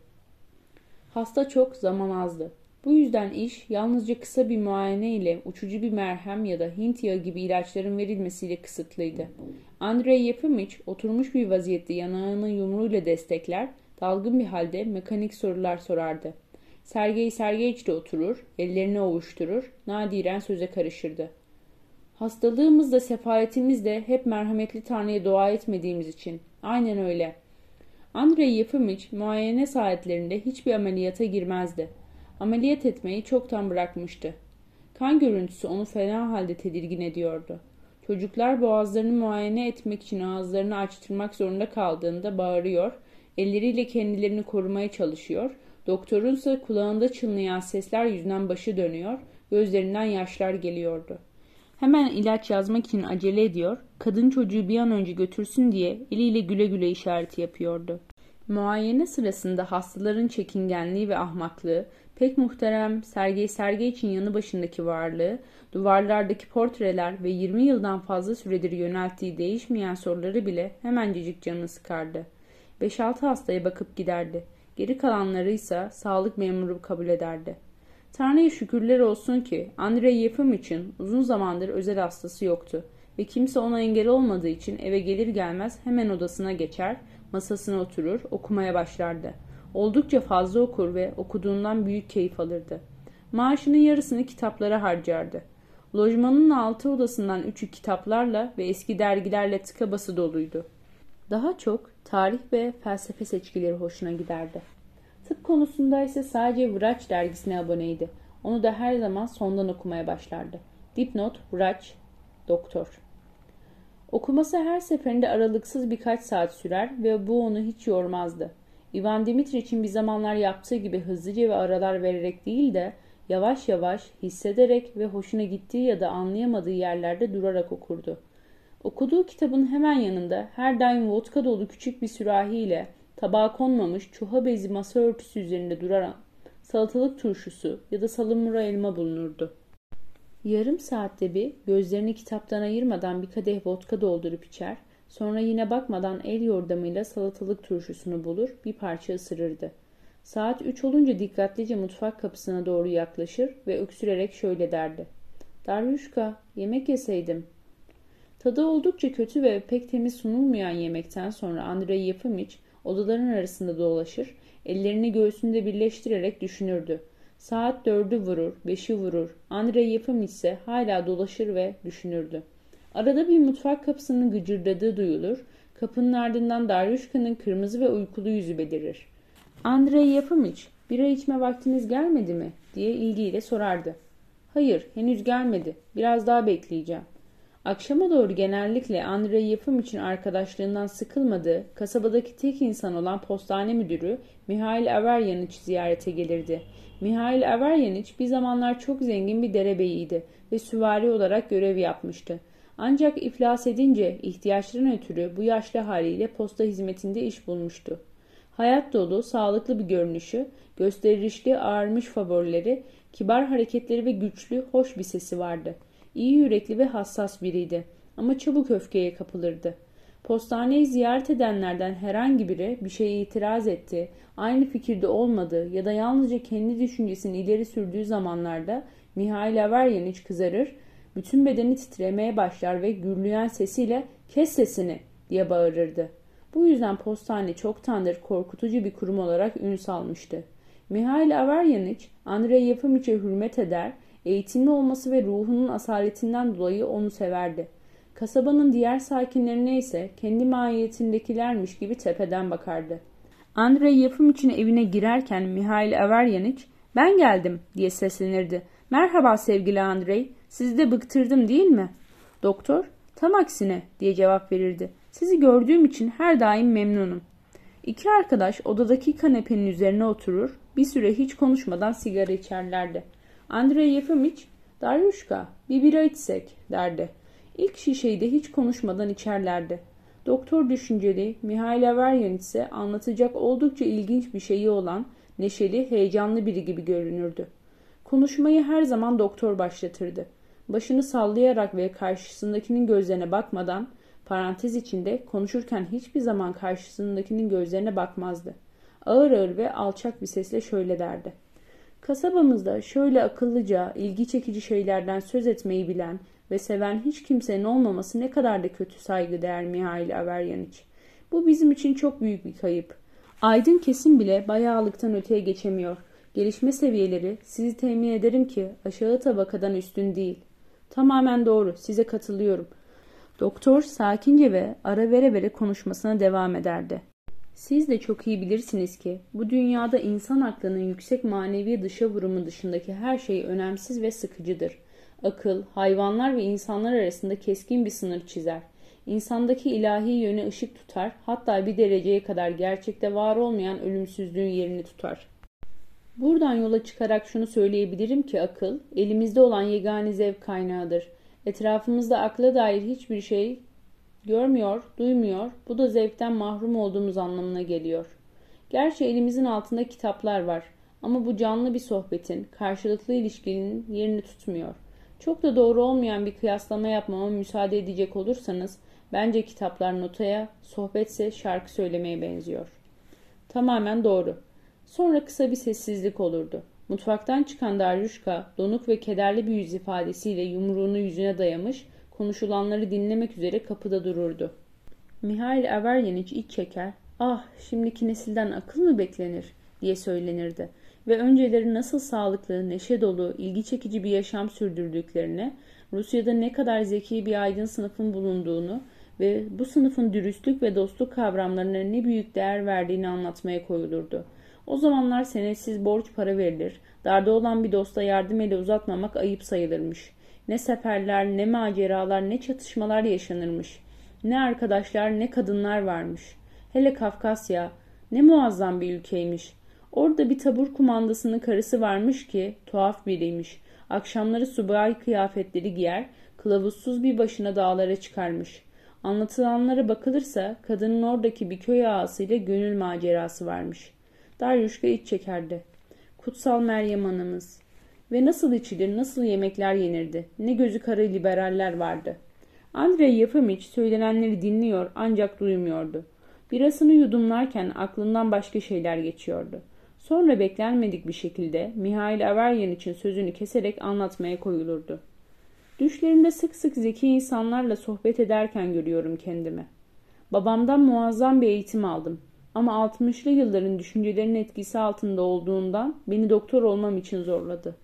[SPEAKER 1] Hasta çok, zaman azdı. Bu yüzden iş yalnızca kısa bir muayene ile uçucu bir merhem ya da Hint yağı gibi ilaçların verilmesiyle kısıtlıydı. Andrei Yefimich oturmuş bir vaziyette yanağını yumruğuyla destekler, dalgın bir halde mekanik sorular sorardı. Sergey Sergeyiç de oturur, ellerini ovuşturur, nadiren söze karışırdı. Hastalığımız da sefaletimiz de hep merhametli Tanrı'ya dua etmediğimiz için. Aynen öyle. Andrei Yefimich muayene saatlerinde hiçbir ameliyata girmezdi. Ameliyat etmeyi çoktan bırakmıştı. Kan görüntüsü onu fena halde tedirgin ediyordu. Çocuklar boğazlarını muayene etmek için ağızlarını açtırmak zorunda kaldığında bağırıyor, elleriyle kendilerini korumaya çalışıyor, doktorunsa kulağında çınlayan sesler yüzünden başı dönüyor, gözlerinden yaşlar geliyordu. Hemen ilaç yazmak için acele ediyor, kadın çocuğu bir an önce götürsün diye eliyle güle güle işareti yapıyordu. Muayene sırasında hastaların çekingenliği ve ahmaklığı, pek muhterem Sergey Sergey için yanı başındaki varlığı, duvarlardaki portreler ve 20 yıldan fazla süredir yönelttiği değişmeyen soruları bile hemencecik canını sıkardı. 5-6 hastaya bakıp giderdi. Geri kalanları ise sağlık memuru kabul ederdi. Tanrı'ya şükürler olsun ki Andrei Yefim için uzun zamandır özel hastası yoktu ve kimse ona engel olmadığı için eve gelir gelmez hemen odasına geçer, masasına oturur, okumaya başlardı. Oldukça fazla okur ve okuduğundan büyük keyif alırdı. Maaşının yarısını kitaplara harcardı. Lojmanın altı odasından üçü kitaplarla ve eski dergilerle tıka bası doluydu. Daha çok tarih ve felsefe seçkileri hoşuna giderdi. Tıp konusunda ise sadece Vraç dergisine aboneydi. Onu da her zaman sondan okumaya başlardı. Dipnot, Vraç, Doktor. Okuması her seferinde aralıksız birkaç saat sürer ve bu onu hiç yormazdı. Ivan Dimitriç'in bir zamanlar yaptığı gibi hızlıca ve aralar vererek değil de yavaş yavaş hissederek ve hoşuna gittiği ya da anlayamadığı yerlerde durarak okurdu. Okuduğu kitabın hemen yanında her daim vodka dolu küçük bir sürahiyle tabağa konmamış çuha bezi masa örtüsü üzerinde duran salatalık turşusu ya da salamura elma bulunurdu. Yarım saatte bir gözlerini kitaptan ayırmadan bir kadeh vodka doldurup içer, sonra yine bakmadan el yordamıyla salatalık turşusunu bulur, bir parça ısırırdı. Saat üç olunca dikkatlice mutfak kapısına doğru yaklaşır ve öksürerek şöyle derdi. Daryuşka, yemek yeseydim. Tadı oldukça kötü ve pek temiz sunulmayan yemekten sonra Andrei Yefimiç odaların arasında dolaşır, ellerini göğsünde birleştirerek düşünürdü. Saat dördü vurur, beşi vurur. Andrei Yefimiç ise hala dolaşır ve düşünürdü. Arada bir mutfak kapısının gıcırdadığı duyulur, kapının ardından Daryuşka'nın kırmızı ve uykulu yüzü belirir. Andrei Yefimiç, bira içme vaktiniz gelmedi mi? diye ilgiyle sorardı. Hayır, henüz gelmedi. Biraz daha bekleyeceğim. Akşama doğru genellikle Andrei yapım için arkadaşlığından sıkılmadığı kasabadaki tek insan olan postane müdürü Mihail Averyaniç ziyarete gelirdi. Mihail Averyaniç bir zamanlar çok zengin bir derebeyiydi ve süvari olarak görev yapmıştı. Ancak iflas edince ihtiyaçların ötürü bu yaşlı haliyle posta hizmetinde iş bulmuştu. Hayat dolu, sağlıklı bir görünüşü, gösterişli, ağarmış favorileri, kibar hareketleri ve güçlü, hoş bir sesi vardı.'' İyi yürekli ve hassas biriydi ama çabuk öfkeye kapılırdı. Postaneyi ziyaret edenlerden herhangi biri bir şeye itiraz etti, aynı fikirde olmadı ya da yalnızca kendi düşüncesini ileri sürdüğü zamanlarda Mihail Averyaniç kızarır, bütün bedeni titremeye başlar ve gürleyen sesiyle kes sesini diye bağırırdı. Bu yüzden postane çoktandır korkutucu bir kurum olarak ün salmıştı. Mihail Averyaniç, Andrei Yefimiç'e hürmet eder, Eğitimli olması ve ruhunun asaletinden dolayı onu severdi. Kasabanın diğer sakinlerine ise kendi mahiyetindekilermiş gibi tepeden bakardı. Andrei yapım için evine girerken Mihail Averyaniç ben geldim diye seslenirdi. Merhaba sevgili Andrei sizi de bıktırdım değil mi? Doktor tam aksine diye cevap verirdi. Sizi gördüğüm için her daim memnunum. İki arkadaş odadaki kanepenin üzerine oturur bir süre hiç konuşmadan sigara içerlerdi. Andrei Yefimiç, Daryuşka bir bira içsek derdi. İlk şişeyi de hiç konuşmadan içerlerdi. Doktor düşünceli, Mihail Averyan ise anlatacak oldukça ilginç bir şeyi olan, neşeli, heyecanlı biri gibi görünürdü. Konuşmayı her zaman doktor başlatırdı. Başını sallayarak ve karşısındakinin gözlerine bakmadan Parantez içinde konuşurken hiçbir zaman karşısındakinin gözlerine bakmazdı. Ağır ağır ve alçak bir sesle şöyle derdi. Kasabamızda şöyle akıllıca, ilgi çekici şeylerden söz etmeyi bilen ve seven hiç kimsenin olmaması ne kadar da kötü saygıdeğer Mihail Averyaniç. Bu bizim için çok büyük bir kayıp. Aydın kesim bile bayağılıktan öteye geçemiyor. Gelişme seviyeleri sizi temin ederim ki aşağı tabakadan üstün değil. Tamamen doğru, size katılıyorum. Doktor sakince ve ara vere vere konuşmasına devam ederdi. Siz de çok iyi bilirsiniz ki bu dünyada insan aklının yüksek manevi dışa vurumu dışındaki her şey önemsiz ve sıkıcıdır. Akıl, hayvanlar ve insanlar arasında keskin bir sınır çizer. İnsandaki ilahi yöne ışık tutar, hatta bir dereceye kadar gerçekte var olmayan ölümsüzlüğün yerini tutar. Buradan yola çıkarak şunu söyleyebilirim ki akıl, elimizde olan yegane zevk kaynağıdır. Etrafımızda akla dair hiçbir şey görmüyor, duymuyor, bu da zevkten mahrum olduğumuz anlamına geliyor. Gerçi elimizin altında kitaplar var ama bu canlı bir sohbetin, karşılıklı ilişkinin yerini tutmuyor. Çok da doğru olmayan bir kıyaslama yapmama müsaade edecek olursanız, bence kitaplar notaya, sohbetse şarkı söylemeye benziyor. Tamamen doğru. Sonra kısa bir sessizlik olurdu. Mutfaktan çıkan Daryuşka donuk ve kederli bir yüz ifadesiyle yumruğunu yüzüne dayamış, konuşulanları dinlemek üzere kapıda dururdu. Mihail Averyaniç iç çeker, ah şimdiki nesilden akıl mı beklenir diye söylenirdi ve önceleri nasıl sağlıklı, neşe dolu, ilgi çekici bir yaşam sürdürdüklerini, Rusya'da ne kadar zeki bir aydın sınıfın bulunduğunu ve bu sınıfın dürüstlük ve dostluk kavramlarına ne büyük değer verdiğini anlatmaya koyulurdu. O zamanlar senetsiz borç para verilir, darda olan bir dosta yardım eli uzatmamak ayıp sayılırmış. Ne seferler, ne maceralar, ne çatışmalar yaşanırmış. Ne arkadaşlar, ne kadınlar varmış. Hele Kafkasya, ne muazzam bir ülkeymiş. Orada bir tabur kumandasının karısı varmış ki tuhaf biriymiş. Akşamları subay kıyafetleri giyer, kılavuzsuz bir başına dağlara çıkarmış. Anlatılanlara bakılırsa kadının oradaki bir köy ağasıyla gönül macerası varmış. Daryuşka iç çekerdi. Kutsal Meryem anamız. Ve nasıl içilir, nasıl yemekler yenirdi. Ne gözü kara liberaller vardı. Andrei Yapımiç söylenenleri dinliyor ancak duymuyordu. Birasını yudumlarken aklından başka şeyler geçiyordu. Sonra beklenmedik bir şekilde Mihail Averyan için sözünü keserek anlatmaya koyulurdu. Düşlerimde sık sık zeki insanlarla sohbet ederken görüyorum kendimi. Babamdan muazzam bir eğitim aldım. Ama 60'lı yılların düşüncelerinin etkisi altında olduğundan beni doktor olmam için zorladı.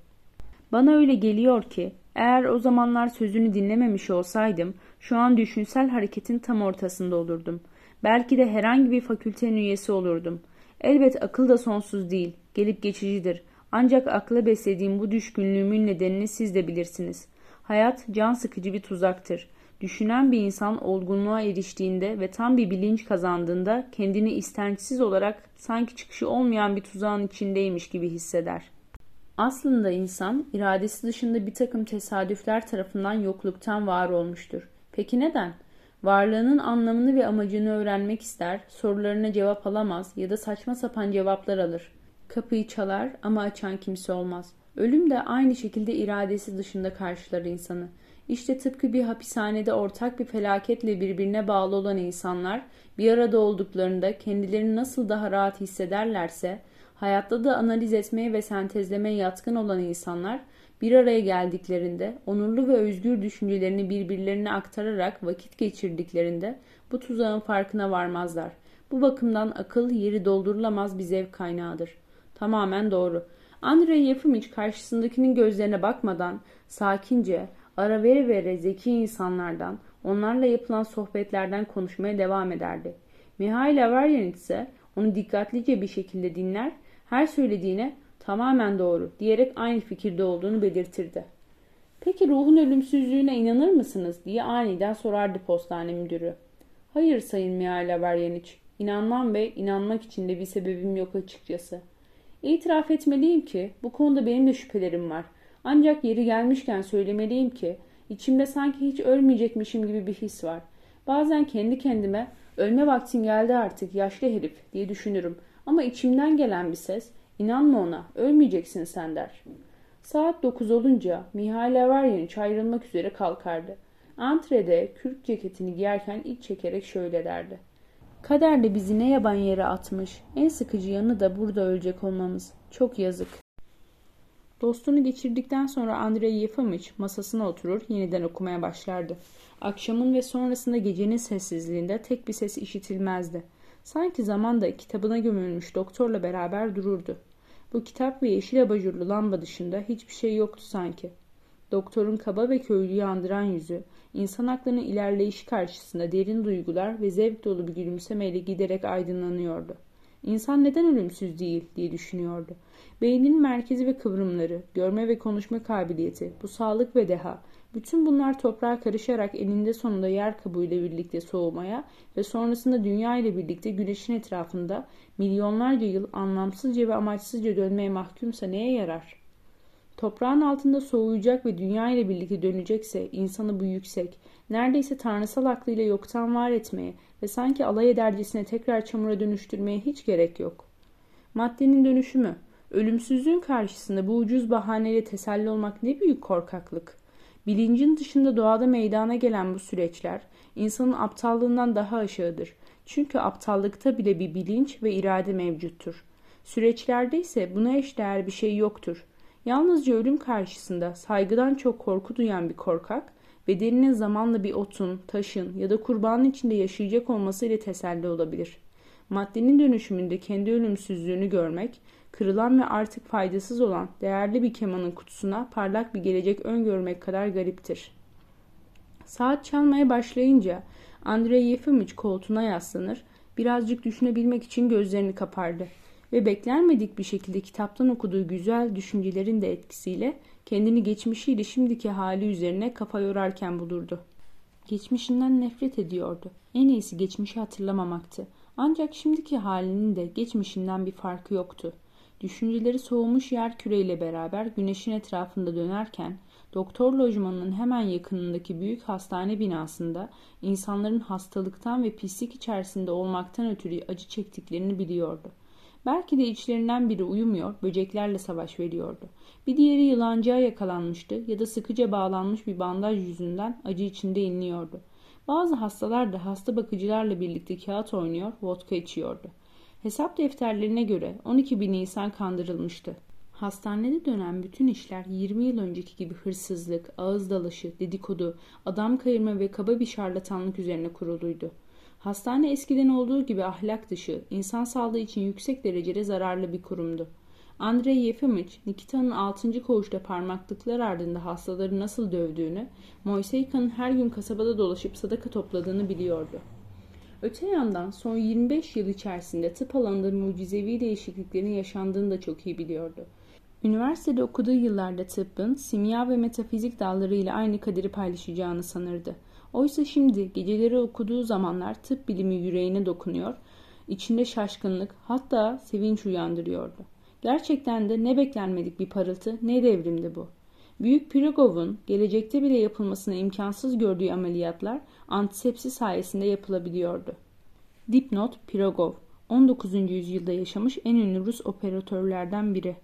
[SPEAKER 1] Bana öyle geliyor ki eğer o zamanlar sözünü dinlememiş olsaydım şu an düşünsel hareketin tam ortasında olurdum. Belki de herhangi bir fakültenin üyesi olurdum. Elbet akıl da sonsuz değil, gelip geçicidir. Ancak akla beslediğim bu düşkünlüğümün nedenini siz de bilirsiniz. Hayat can sıkıcı bir tuzaktır. Düşünen bir insan olgunluğa eriştiğinde ve tam bir bilinç kazandığında kendini istençsiz olarak sanki çıkışı olmayan bir tuzağın içindeymiş gibi hisseder. Aslında insan iradesi dışında bir takım tesadüfler tarafından yokluktan var olmuştur. Peki neden? Varlığının anlamını ve amacını öğrenmek ister, sorularına cevap alamaz ya da saçma sapan cevaplar alır. Kapıyı çalar ama açan kimse olmaz. Ölüm de aynı şekilde iradesi dışında karşılar insanı. İşte tıpkı bir hapishanede ortak bir felaketle birbirine bağlı olan insanlar bir arada olduklarında kendilerini nasıl daha rahat hissederlerse, hayatta da analiz etmeye ve sentezlemeye yatkın olan insanlar bir araya geldiklerinde, onurlu ve özgür düşüncelerini birbirlerine aktararak vakit geçirdiklerinde bu tuzağın farkına varmazlar. Bu bakımdan akıl yeri doldurulamaz bir zevk kaynağıdır. Tamamen doğru. Andrei Yefimiç karşısındakinin gözlerine bakmadan sakince, ara vere vere zeki insanlardan, onlarla yapılan sohbetlerden konuşmaya devam ederdi. Mihail Averyan ise onu dikkatlice bir şekilde dinler, her söylediğine tamamen doğru diyerek aynı fikirde olduğunu belirtirdi. Peki ruhun ölümsüzlüğüne inanır mısınız diye aniden sorardı postane müdürü. Hayır sayın Mihail Averyaniç, inanmam ve inanmak için de bir sebebim yok açıkçası. İtiraf etmeliyim ki bu konuda benim de şüphelerim var. Ancak yeri gelmişken söylemeliyim ki içimde sanki hiç ölmeyecekmişim gibi bir his var. Bazen kendi kendime ölme vaktin geldi artık yaşlı herif diye düşünürüm. Ama içimden gelen bir ses inanma ona ölmeyeceksin sen der. Saat dokuz olunca Mihail Averyaniç ayrılmak üzere kalkardı. Antrede kürk ceketini giyerken iç çekerek şöyle derdi. Kader de bizi ne yaban yere atmış. En sıkıcı yanı da burada ölecek olmamız. Çok yazık. Dostunu geçirdikten sonra Andrei Yefimiç masasına oturur yeniden okumaya başlardı. Akşamın ve sonrasında gecenin sessizliğinde tek bir ses işitilmezdi. Sanki zamanda kitabına gömülmüş doktorla beraber dururdu. Bu kitap ve yeşil abajurlu lamba dışında hiçbir şey yoktu sanki. Doktorun kaba ve köylüyü andıran yüzü, insan aklının ilerleyişi karşısında derin duygular ve zevk dolu bir gülümsemeyle giderek aydınlanıyordu. İnsan neden ölümsüz değil diye düşünüyordu. Beynin merkezi ve kıvrımları, görme ve konuşma kabiliyeti, bu sağlık ve deha, bütün bunlar toprağa karışarak eninde sonunda yer kabuğuyla birlikte soğumaya ve sonrasında dünya ile birlikte güneşin etrafında milyonlarca yıl anlamsızca ve amaçsızca dönmeye mahkumsa neye yarar? Toprağın altında soğuyacak ve dünya ile birlikte dönecekse insanı bu yüksek, neredeyse tanrısal aklıyla yoktan var etmeye ve sanki alay edercesine tekrar çamura dönüştürmeye hiç gerek yok. Maddenin dönüşümü, ölümsüzlüğün karşısında bu ucuz bahaneyle teselli olmak ne büyük korkaklık. Bilincin dışında doğada meydana gelen bu süreçler insanın aptallığından daha aşağıdır. Çünkü aptallıkta bile bir bilinç ve irade mevcuttur. Süreçlerde ise buna eşdeğer bir şey yoktur. Yalnızca ölüm karşısında saygıdan çok korku duyan bir korkak, bedeninin zamanla bir otun, taşın ya da kurbanın içinde yaşayacak olması ile teselli olabilir. Maddenin dönüşümünde kendi ölümsüzlüğünü görmek, kırılan ve artık faydasız olan değerli bir kemanın kutusuna parlak bir gelecek öngörmek kadar gariptir. Saat çalmaya başlayınca Andrei Yefimiç koltuğuna yaslanır, birazcık düşünebilmek için gözlerini kapardı ve beklenmedik bir şekilde kitaptan okuduğu güzel düşüncelerin de etkisiyle kendini geçmişiyle şimdiki hali üzerine kafa yorarken bulurdu. Geçmişinden nefret ediyordu. En iyisi geçmişi hatırlamamaktı. Ancak şimdiki halinin de geçmişinden bir farkı yoktu. Düşünceleri soğumuş yer küreyle beraber güneşin etrafında dönerken doktor lojmanının hemen yakınındaki büyük hastane binasında insanların hastalıktan ve pislik içerisinde olmaktan ötürü acı çektiklerini biliyordu. Belki de içlerinden biri uyumuyor, böceklerle savaş veriyordu. Bir diğeri yılancığa yakalanmıştı ya da sıkıca bağlanmış bir bandaj yüzünden acı içinde inliyordu. Bazı hastalar da hasta bakıcılarla birlikte kağıt oynuyor, vodka içiyordu. Hesap defterlerine göre 12 bin insan kandırılmıştı. Hastanede dönen bütün işler 20 yıl önceki gibi hırsızlık, ağız dalaşı, dedikodu, adam kayırma ve kaba bir şarlatanlık üzerine kuruluydu. Hastane eskiden olduğu gibi ahlak dışı, insan sağlığı için yüksek derecede zararlı bir kurumdu. Andrei Yefimiç, Nikita'nın 6. koğuşta parmaklıklar ardında hastaları nasıl dövdüğünü, Moiseyka'nın her gün kasabada dolaşıp sadaka topladığını biliyordu. Öte yandan son 25 yıl içerisinde tıp alanında mucizevi değişikliklerin yaşandığını da çok iyi biliyordu. Üniversitede okuduğu yıllarda tıbbın simya ve metafizik dalları ile aynı kaderi paylaşacağını sanırdı. Oysa şimdi geceleri okuduğu zamanlar tıp bilimi yüreğine dokunuyor, içinde şaşkınlık hatta sevinç uyandırıyordu. Gerçekten de ne beklenmedik bir parıltı ne devrimdi bu. Büyük Pirogov'un gelecekte bile yapılmasını imkansız gördüğü ameliyatlar antisepsi sayesinde yapılabiliyordu. Dipnot Pirogov 19. yüzyılda yaşamış en ünlü Rus operatörlerden biri.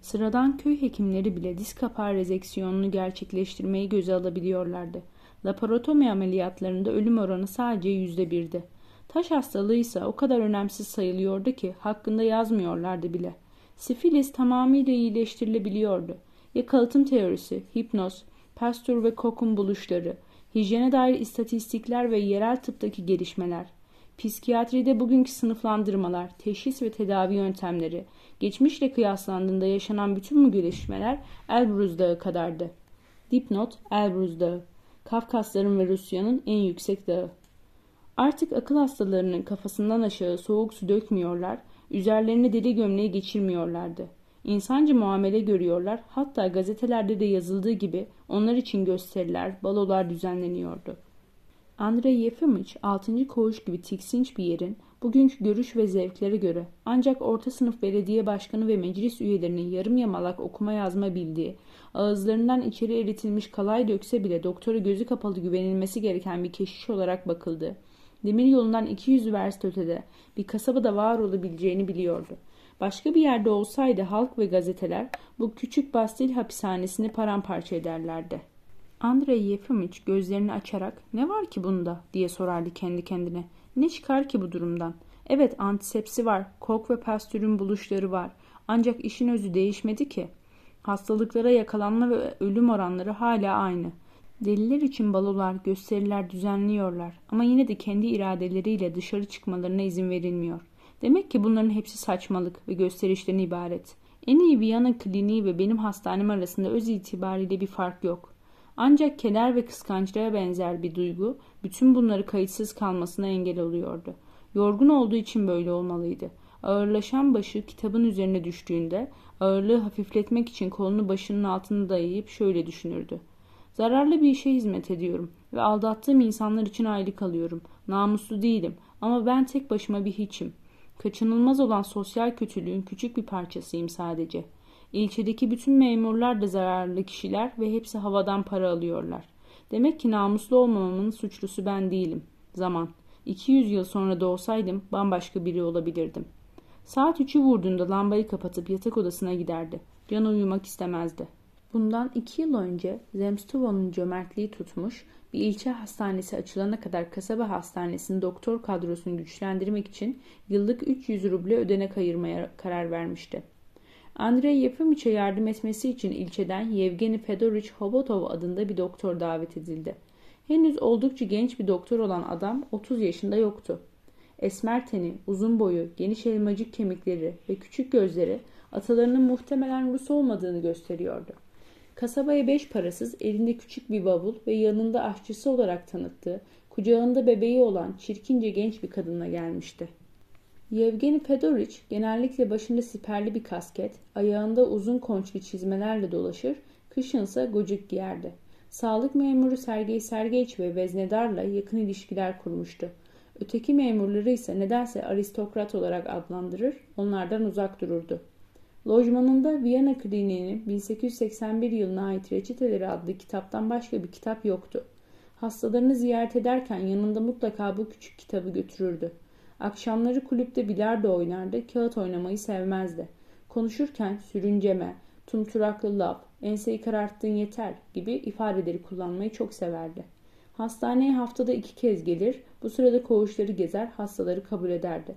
[SPEAKER 1] Sıradan köy hekimleri bile disk kapağı rezeksiyonunu gerçekleştirmeyi göze alabiliyorlardı. Laparotomi ameliyatlarında ölüm oranı sadece yüzde birdi. Taş hastalığı ise o kadar önemsiz sayılıyordu ki hakkında yazmıyorlardı bile. Sifilis tamamıyla iyileştirilebiliyordu. Ya kalıtım teorisi, hipnoz, Pasteur ve Koch'un buluşları, hijyene dair istatistikler ve yerel tıptaki gelişmeler, psikiyatride bugünkü sınıflandırmalar, teşhis ve tedavi yöntemleri, geçmişle kıyaslandığında yaşanan bütün bu gelişmeler Elbruz Dağı kadardı. Dipnot Elbruz Dağı Kafkasların ve Rusya'nın en yüksek dağı. Artık akıl hastalarının kafasından aşağı soğuk su dökmüyorlar, üzerlerine deli gömleği geçirmiyorlardı. İnsancı muamele görüyorlar, hatta gazetelerde de yazıldığı gibi onlar için gösteriler, balolar düzenleniyordu. Andrei Yefimiç 6. koğuş gibi tiksinç bir yerin bugünkü görüş ve zevklere göre ancak orta sınıf belediye başkanı ve meclis üyelerinin yarım yamalak okuma yazma bildiği, ağızlarından içeri eritilmiş kalay dökse bile doktora gözü kapalı güvenilmesi gereken bir keşiş olarak bakıldı. Demir yolundan 200 verst ötede bir kasabada var olabileceğini biliyordu. Başka bir yerde olsaydı halk ve gazeteler bu küçük Bastil hapishanesini paramparça ederlerdi. Andrei Yefimiç gözlerini açarak ne var ki bunda diye sorardı kendi kendine. Ne çıkar ki bu durumdan? Evet antisepsi var, kok ve pastürün buluşları var. Ancak işin özü değişmedi ki. Hastalıklara yakalanma ve ölüm oranları hala aynı. Deliler için balolar, gösteriler düzenliyorlar ama yine de kendi iradeleriyle dışarı çıkmalarına izin verilmiyor. Demek ki bunların hepsi saçmalık ve gösterişten ibaret. En iyi Viyana kliniği ve benim hastanem arasında öz itibariyle bir fark yok. Ancak keder ve kıskançlığa benzer bir duygu bütün bunları kayıtsız kalmasına engel oluyordu. Yorgun olduğu için böyle olmalıydı. Ağırlaşan başı kitabın üzerine düştüğünde ağırlığı hafifletmek için kolunu başının altına dayayıp şöyle düşünürdü. Zararlı bir işe hizmet ediyorum ve aldattığım insanlar için aylık alıyorum. Namuslu değilim ama ben tek başıma bir hiçim. Kaçınılmaz olan sosyal kötülüğün küçük bir parçasıyım sadece. İlçedeki bütün memurlar da zararlı kişiler ve hepsi havadan para alıyorlar. Demek ki namuslu olmamamın suçlusu ben değilim. Zaman. 200 yıl sonra doğsaydım bambaşka biri olabilirdim. Saat üçü vurduğunda lambayı kapatıp yatak odasına giderdi. Can uyumak istemezdi. Bundan iki yıl önce Zemstova'nın cömertliği tutmuş, bir ilçe hastanesi açılana kadar kasaba hastanesinin doktor kadrosunu güçlendirmek için yıllık 300 ruble ödenek ayırmaya karar vermişti. Andrei Yefimiç'e yardım etmesi için ilçeden Yevgeni Fedorich Hobotov adında bir doktor davet edildi. Henüz oldukça genç bir doktor olan adam 30 yaşında yoktu. Esmer teni, uzun boyu, geniş elmacık kemikleri ve küçük gözleri atalarının muhtemelen Rus olmadığını gösteriyordu. Kasabaya beş parasız elinde küçük bir bavul ve yanında aşçısı olarak tanıttığı, kucağında bebeği olan çirkince genç bir kadınla gelmişti. Yevgeni Fedorich genellikle başında siperli bir kasket, ayağında uzun konçlu çizmelerle dolaşır, kışınsa gocuk giyerdi. Sağlık memuru Sergey Sergeyiç ve veznedarla yakın ilişkiler kurmuştu. Öteki memurları ise nedense aristokrat olarak adlandırır, onlardan uzak dururdu. Lojmanında Viyana Kliniği'nin 1881 yılına ait Reçeteleri adlı kitaptan başka bir kitap yoktu. Hastalarını ziyaret ederken yanında mutlaka bu küçük kitabı götürürdü. Akşamları kulüpte bilardo oynardı, kağıt oynamayı sevmezdi. Konuşurken sürünceme, tumturaklı laf, enseyi kararttığın yeter gibi ifadeleri kullanmayı çok severdi. Hastaneye haftada iki kez gelir, bu sırada koğuşları gezer, hastaları kabul ederdi.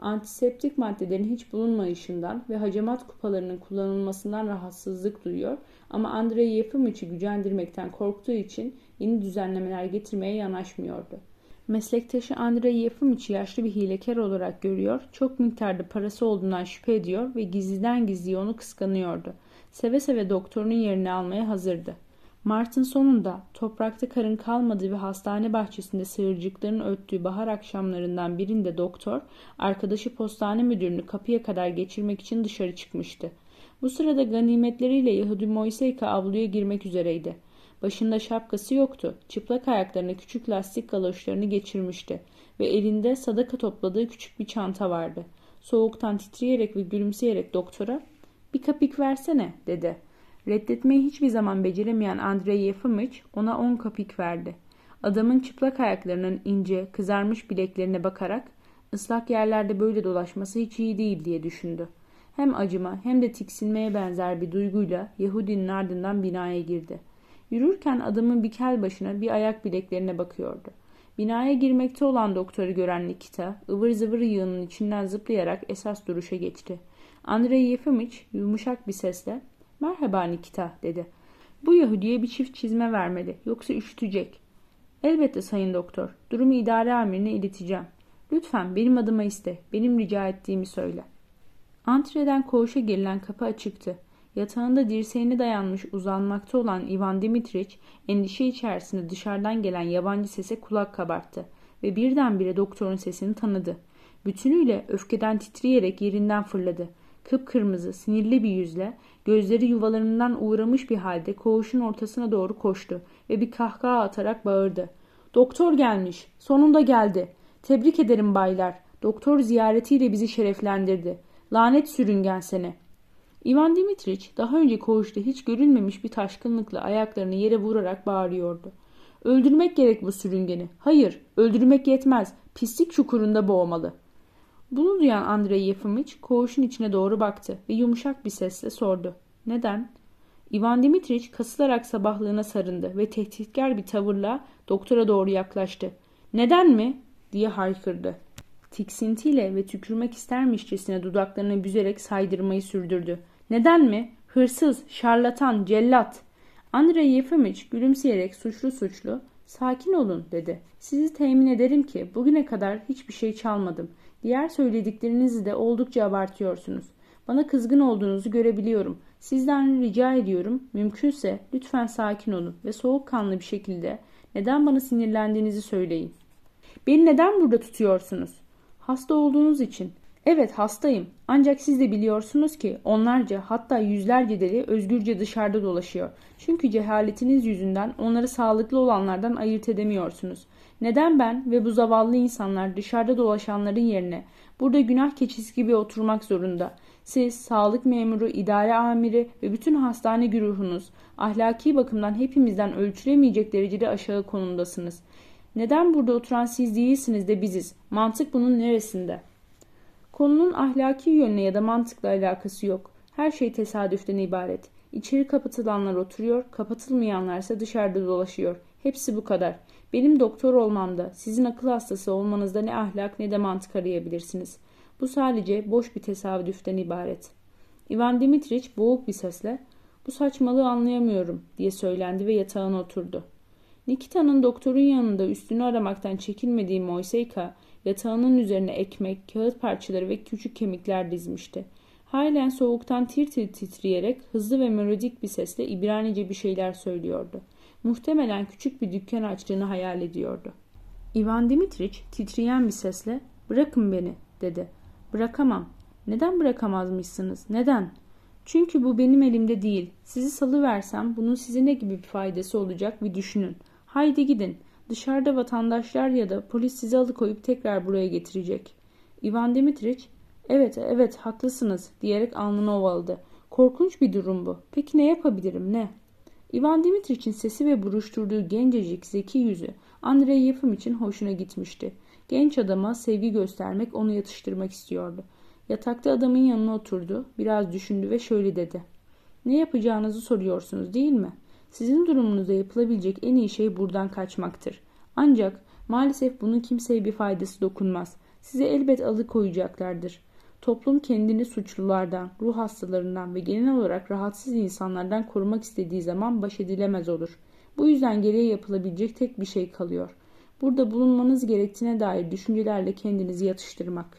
[SPEAKER 1] Antiseptik maddelerin hiç bulunmayışından ve hacamat kupalarının kullanılmasından rahatsızlık duyuyor ama Andrei Yefimiç'i gücendirmekten korktuğu için yeni düzenlemeler getirmeye yanaşmıyordu. Meslektaşı Andrei Yefimiç'i yaşlı bir hilekar olarak görüyor, çok miktarda parası olduğundan şüphe ediyor ve gizliden gizliye onu kıskanıyordu. Seve seve doktorunun yerini almaya hazırdı. Mart'ın sonunda toprakta karın kalmadığı ve hastane bahçesinde sığırcıkların öttüğü bahar akşamlarından birinde doktor, arkadaşı postane müdürünü kapıya kadar geçirmek için dışarı çıkmıştı. Bu sırada ganimetleriyle Yahudi Moiseyka avluya girmek üzereydi. Başında şapkası yoktu. Çıplak ayaklarına küçük lastik galoşlarını geçirmişti ve elinde sadaka topladığı küçük bir çanta vardı. Soğuktan titreyerek ve gülümseyerek doktora ''Bir kapik versene'' dedi. Reddetmeyi hiçbir zaman beceremeyen Andrei Yefimiç ona on kapik verdi. Adamın çıplak ayaklarının ince, kızarmış bileklerine bakarak ıslak yerlerde böyle dolaşması hiç iyi değil diye düşündü. Hem acıma hem de tiksinmeye benzer bir duyguyla Yahudinin ardından binaya girdi. Yürürken adamın bir kel başına bir ayak bileklerine bakıyordu. Binaya girmekte olan doktoru gören Nikita ıvır zıvır yığının içinden zıplayarak esas duruşa geçti. Andrei Yefimiç yumuşak bir sesle Merhaba Nikita dedi. Bu Yahudi'ye bir çift çizme vermeli yoksa üşütecek. Elbette sayın doktor. Durumu idare amirine ileteceğim. Lütfen benim adıma iste. Benim rica ettiğimi söyle. Antreden koğuşa girilen kapı açıktı. Yatağında dirseğine dayanmış uzanmakta olan Ivan Dimitriç endişe içerisinde dışarıdan gelen yabancı sese kulak kabarttı ve birdenbire doktorun sesini tanıdı. Bütünüyle öfkeden titreyerek yerinden fırladı. Kıpkırmızı, sinirli bir yüzle Gözleri yuvalarından uğramış bir halde koğuşun ortasına doğru koştu ve bir kahkaha atarak bağırdı. Doktor gelmiş. Sonunda geldi. Tebrik ederim baylar. Doktor ziyaretiyle bizi şereflendirdi. Lanet sürüngen seni. Ivan Dimitriç daha önce koğuşta hiç görülmemiş bir taşkınlıkla ayaklarını yere vurarak bağırıyordu. Öldürmek gerek bu sürüngeni. Hayır, öldürmek yetmez. Pislik çukurunda boğmalı. Bunu duyan Andrei Yefimiç koğuşun içine doğru baktı ve yumuşak bir sesle sordu. Neden? Ivan Dimitriç kasılarak sabahlığına sarındı ve tehditkar bir tavırla doktora doğru yaklaştı. Neden mi? diye haykırdı. Tiksintiyle ve tükürmek istermişçesine dudaklarını büzerek saydırmayı sürdürdü. Neden mi? Hırsız, şarlatan, cellat. Andrei Yefimiç gülümseyerek suçlu suçlu sakin olun dedi. Sizi temin ederim ki bugüne kadar hiçbir şey çalmadım. Diğer söylediklerinizi de oldukça abartıyorsunuz. Bana kızgın olduğunuzu görebiliyorum. Sizden rica ediyorum mümkünse lütfen sakin olun ve soğukkanlı bir şekilde neden bana sinirlendiğinizi söyleyin. Beni neden burada tutuyorsunuz? Hasta olduğunuz için. Evet hastayım. Ancak siz de biliyorsunuz ki onlarca hatta yüzlerce deli özgürce dışarıda dolaşıyor. Çünkü cehaletiniz yüzünden onları sağlıklı olanlardan ayırt edemiyorsunuz. Neden ben ve bu zavallı insanlar dışarıda dolaşanların yerine burada günah keçisi gibi oturmak zorunda? Siz, sağlık memuru, idare amiri ve bütün hastane güruhunuz ahlaki bakımdan hepimizden ölçülemeyecek derecede aşağı konumdasınız. Neden burada oturan siz değilsiniz de biziz? Mantık bunun neresinde? Konunun ahlaki yönüne ya da mantıkla alakası yok. Her şey tesadüften ibaret. İçeri kapatılanlar oturuyor, kapatılmayanlar ise dışarıda dolaşıyor. Hepsi bu kadar. Benim doktor olmamda, sizin akıl hastası olmanızda ne ahlak ne de mantık arayabilirsiniz. Bu sadece boş bir tesadüften ibaret. Ivan Dimitriç boğuk bir sesle bu saçmalığı anlayamıyorum diye söylendi ve yatağına oturdu. Nikita'nın doktorun yanında üstünü aramaktan çekinmediği Moiseyka yatağının üzerine ekmek, kağıt parçaları ve küçük kemikler dizmişti. Halen soğuktan tir tir titreyerek hızlı ve melodik bir sesle İbranice bir şeyler söylüyordu. Muhtemelen küçük bir dükkan açtığını hayal ediyordu. Ivan Dimitriç titreyen bir sesle ''Bırakın beni'' dedi. ''Bırakamam. Neden bırakamazmışsınız? Neden?'' Çünkü bu benim elimde değil. Sizi salıversem bunun size ne gibi bir faydası olacak bir düşünün. Haydi gidin. Dışarıda vatandaşlar ya da polis sizi alıkoyup tekrar buraya getirecek. Ivan Dimitriç, evet evet haklısınız diyerek alnını ovaladı. Korkunç bir durum bu. Peki ne yapabilirim ne? Ivan Dimitriç'in sesi ve buruşturduğu gencecik zeki yüzü Andrei Yefim için hoşuna gitmişti. Genç adama sevgi göstermek, onu yatıştırmak istiyordu. Yatakta adamın yanına oturdu, biraz düşündü ve şöyle dedi. Ne yapacağınızı soruyorsunuz değil mi? Sizin durumunuzda yapılabilecek en iyi şey buradan kaçmaktır. Ancak maalesef bunun kimseye bir faydası dokunmaz. Sizi elbet alıkoyacaklardır. Toplum kendini suçlulardan, ruh hastalarından ve genel olarak rahatsız insanlardan korumak istediği zaman baş edilemez olur. Bu yüzden geriye yapılabilecek tek bir şey kalıyor. Burada bulunmanız gerektiğine dair düşüncelerle kendinizi yatıştırmak.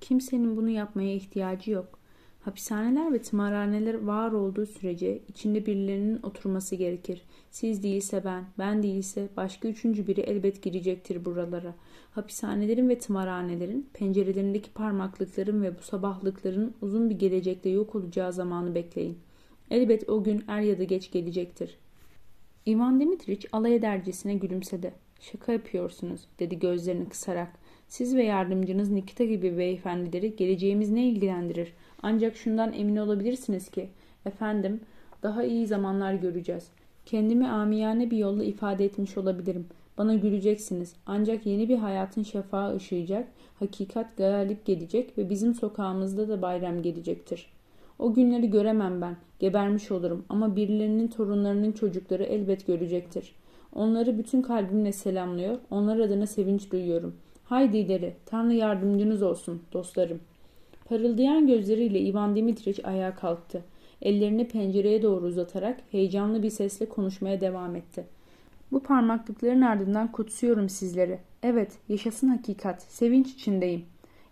[SPEAKER 1] Kimsenin bunu yapmaya ihtiyacı yok. Hapishaneler ve tımarhaneler var olduğu sürece içinde birilerinin oturması gerekir. Siz değilse ben, ben değilse başka üçüncü biri elbet girecektir buralara. Hapishanelerin ve tımarhanelerin, pencerelerindeki parmaklıkların ve bu sabahlıkların uzun bir gelecekte yok olacağı zamanı bekleyin. Elbet o gün er ya da geç gelecektir. Ivan Dimitriç alay edercesine gülümsedi. Şaka yapıyorsunuz dedi gözlerini kısarak. Siz ve yardımcınız Nikita gibi beyefendileri geleceğimiz ne ilgilendirir? Ancak şundan emin olabilirsiniz ki, efendim, daha iyi zamanlar göreceğiz. Kendimi amiyane bir yolla ifade etmiş olabilirim. Bana güleceksiniz. Ancak yeni bir hayatın şefağı ışıyacak, hakikat galip gelecek ve bizim sokağımızda da bayram gelecektir. O günleri göremem ben. Gebermiş olurum ama birilerinin torunlarının çocukları elbet görecektir. Onları bütün kalbimle selamlıyor, onlar adına sevinç duyuyorum. Haydi ileri, Tanrı yardımcınız olsun dostlarım. Parıldayan gözleriyle Ivan Dimitriç ayağa kalktı. Ellerini pencereye doğru uzatarak heyecanlı bir sesle konuşmaya devam etti. Bu parmaklıkların ardından kutsuyorum sizleri. Evet, yaşasın hakikat. Sevinç içindeyim.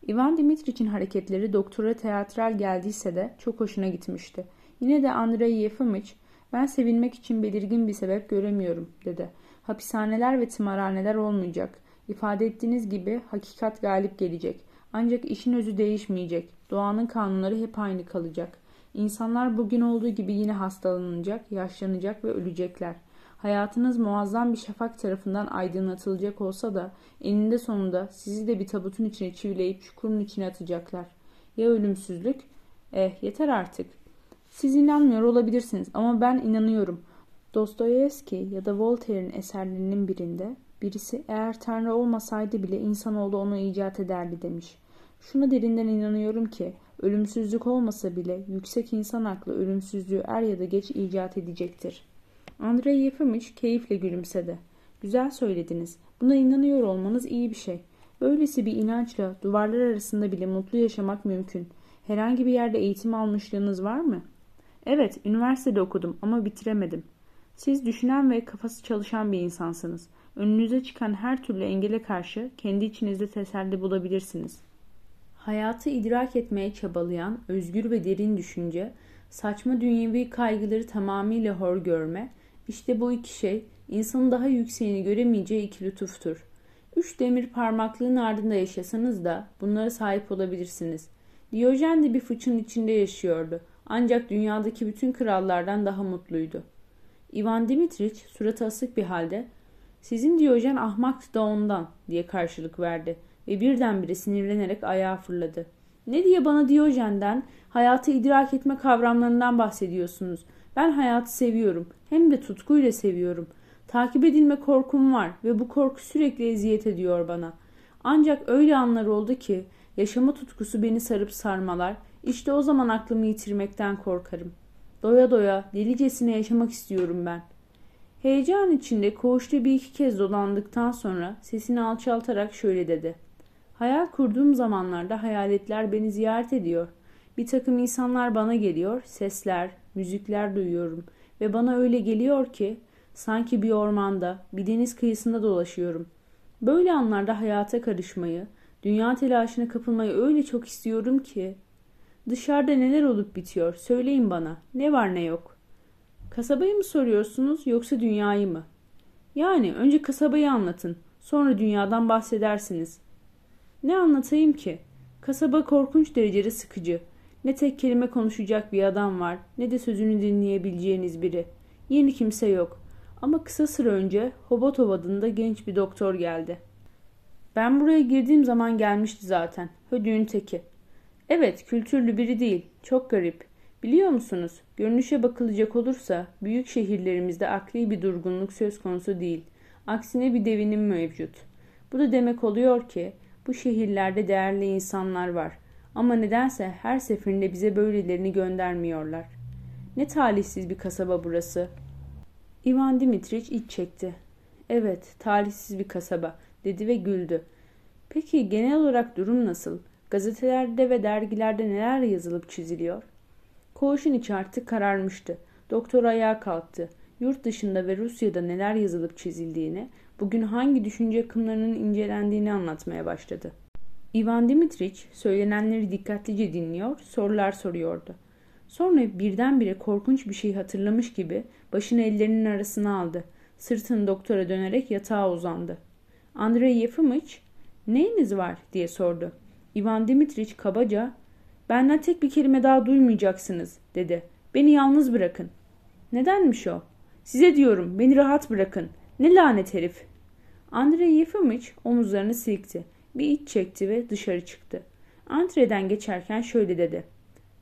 [SPEAKER 1] Ivan Dimitriç'in hareketleri doktora teatral geldiyse de çok hoşuna gitmişti. Yine de Andrei Yefimiç, ben sevinmek için belirgin bir sebep göremiyorum, dedi. Hapishaneler ve tımarhaneler olmayacak. İfade ettiğiniz gibi hakikat galip gelecek. Ancak işin özü değişmeyecek. Doğanın kanunları hep aynı kalacak. İnsanlar bugün olduğu gibi yine hastalanacak, yaşlanacak ve ölecekler. Hayatınız muazzam bir şafak tarafından aydınlatılacak olsa da eninde sonunda sizi de bir tabutun içine çivileyip çukurun içine atacaklar. Ya ölümsüzlük? Eh yeter artık. Siz inanmıyor olabilirsiniz ama ben inanıyorum. Dostoyevski ya da Voltaire'in eserlerinin birinde birisi eğer Tanrı olmasaydı bile insanoğlu onu icat ederdi demiş. Şuna derinden inanıyorum ki Ölümsüzlük olmasa bile yüksek insan aklı ölümsüzlüğü er ya da geç icat edecektir. Andrei Yefimich keyifle gülümsedi. Güzel söylediniz. Buna inanıyor olmanız iyi bir şey. Böylesi bir inançla duvarlar arasında bile mutlu yaşamak mümkün. Herhangi bir yerde eğitim almışlığınız var mı? Evet, üniversitede okudum ama bitiremedim. Siz düşünen ve kafası çalışan bir insansınız. Önünüze çıkan her türlü engele karşı kendi içinizde teselli bulabilirsiniz. Hayatı idrak etmeye çabalayan özgür ve derin düşünce, saçma dünyevi kaygıları tamamıyla hor görme, işte bu iki şey insanın daha yükseğini göremeyeceği iki lütuftur. Üç demir parmaklığın ardında yaşasanız da bunlara sahip olabilirsiniz. Diyojen de bir fıçın içinde yaşıyordu. Ancak dünyadaki bütün krallardan daha mutluydu. Ivan Dimitriç suratı asık bir halde sizin Diyojen ahmaktı da ondan diye karşılık verdi ve birdenbire sinirlenerek ayağa fırladı. Ne diye bana Diyojen'den, hayatı idrak etme kavramlarından bahsediyorsunuz? Ben hayatı seviyorum. Hem de tutkuyla seviyorum. Takip edilme korkum var ve bu korku sürekli eziyet ediyor bana. Ancak öyle anlar oldu ki yaşama tutkusu beni sarıp sarmalar. İşte o zaman aklımı yitirmekten korkarım. Doya doya delicesine yaşamak istiyorum ben. Heyecan içinde koğuşta bir iki kez dolandıktan sonra sesini alçaltarak şöyle dedi. Hayal kurduğum zamanlarda hayaletler beni ziyaret ediyor. Bir takım insanlar bana geliyor, sesler, müzikler duyuyorum ve bana öyle geliyor ki sanki bir ormanda, bir deniz kıyısında dolaşıyorum. Böyle anlarda hayata karışmayı, dünya telaşına kapılmayı öyle çok istiyorum ki. Dışarıda neler olup bitiyor söyleyin bana ne var ne yok. Kasabayı mı soruyorsunuz yoksa dünyayı mı? Yani önce kasabayı anlatın sonra dünyadan bahsedersiniz. Ne anlatayım ki? Kasaba korkunç derecede sıkıcı. Ne tek kelime konuşacak bir adam var ne de sözünü dinleyebileceğiniz biri. Yeni kimse yok. Ama kısa süre önce Hobotov adında genç bir doktor geldi. Ben buraya girdiğim zaman gelmişti zaten. Hödüğün teki. Evet, kültürlü biri değil. Çok garip. Biliyor musunuz? Görünüşe bakılacak olursa büyük şehirlerimizde akli bir durgunluk söz konusu değil. Aksine bir devinim mevcut. Bu da demek oluyor ki bu şehirlerde değerli insanlar var. Ama nedense her seferinde bize böylelerini göndermiyorlar. Ne talihsiz bir kasaba burası. Ivan Dimitriç iç çekti. Evet, talihsiz bir kasaba dedi ve güldü. Peki genel olarak durum nasıl? Gazetelerde ve dergilerde neler yazılıp çiziliyor? Koğuşun içi artık kararmıştı. Doktor ayağa kalktı. Yurt dışında ve Rusya'da neler yazılıp çizildiğini, bugün hangi düşünce akımlarının incelendiğini anlatmaya başladı. Ivan Dimitriç söylenenleri dikkatlice dinliyor, sorular soruyordu. Sonra birdenbire korkunç bir şey hatırlamış gibi başını ellerinin arasına aldı. Sırtını doktora dönerek yatağa uzandı. Andrei Yefimich, neyiniz var diye sordu. Ivan Dimitriç kabaca, benden tek bir kelime daha duymayacaksınız dedi. Beni yalnız bırakın. Nedenmiş o? Size diyorum beni rahat bırakın. Ne lanet herif. Andrei Yefimich omuzlarını silkti. Bir iç çekti ve dışarı çıktı. Antreden geçerken şöyle dedi.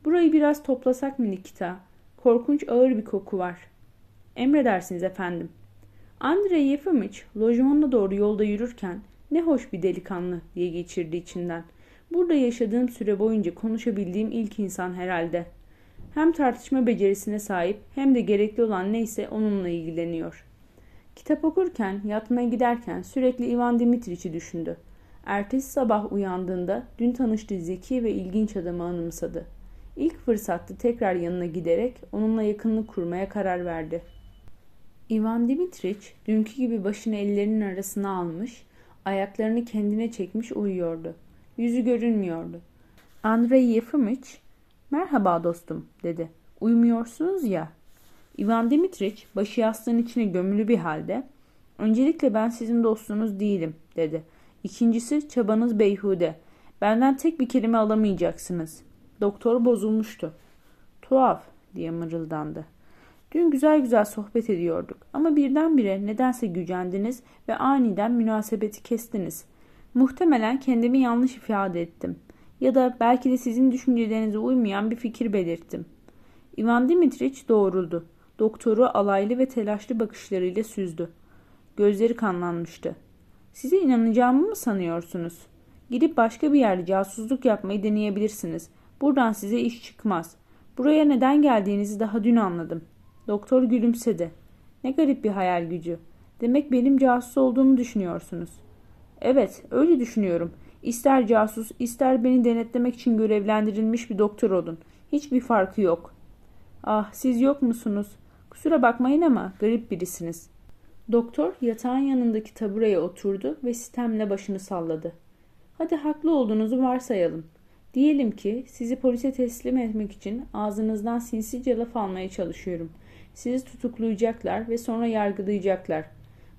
[SPEAKER 1] Burayı biraz toplasak mı Nikita? Korkunç ağır bir koku var. Emredersiniz efendim. Andrei Yefimich lojmanına doğru yolda yürürken ne hoş bir delikanlı diye geçirdi içinden. Burada yaşadığım süre boyunca konuşabildiğim ilk insan herhalde. Hem tartışma becerisine sahip hem de gerekli olan neyse onunla ilgileniyor. Kitap okurken, yatmaya giderken sürekli Ivan Dimitriç'i düşündü. Ertesi sabah uyandığında dün tanıştığı zeki ve ilginç adamı anımsadı. İlk fırsatta tekrar yanına giderek onunla yakınlık kurmaya karar verdi. Ivan Dimitriç dünkü gibi başını ellerinin arasına almış, ayaklarını kendine çekmiş uyuyordu. Yüzü görünmüyordu. Andrei Yefimich, merhaba dostum dedi. Uyumuyorsunuz ya. Ivan Dimitriç başı yastığın içine gömülü bir halde, öncelikle ben sizin dostunuz değilim dedi. İkincisi çabanız beyhude. Benden tek bir kelime alamayacaksınız. Doktor bozulmuştu. Tuhaf diye mırıldandı. Dün güzel güzel sohbet ediyorduk ama birdenbire nedense gücendiniz ve aniden münasebeti kestiniz. Muhtemelen kendimi yanlış ifade ettim. Ya da belki de sizin düşüncelerinize uymayan bir fikir belirttim. Ivan Dimitriç doğruldu. Doktoru alaylı ve telaşlı bakışlarıyla süzdü. Gözleri kanlanmıştı. Size inanacağımı mı sanıyorsunuz? Gidip başka bir yerde casusluk yapmayı deneyebilirsiniz. Buradan size iş çıkmaz. Buraya neden geldiğinizi daha dün anladım. Doktor gülümsedi. Ne garip bir hayal gücü. Demek benim casus olduğumu düşünüyorsunuz. Evet, öyle düşünüyorum. İster casus, ister beni denetlemek için görevlendirilmiş bir doktor olun. Hiçbir farkı yok. Ah, siz yok musunuz? Kusura bakmayın ama garip birisiniz. Doktor yatağın yanındaki tabureye oturdu ve sistemle başını salladı. Hadi haklı olduğunuzu varsayalım. Diyelim ki sizi polise teslim etmek için ağzınızdan sinsice laf almaya çalışıyorum. Sizi tutuklayacaklar ve sonra yargılayacaklar.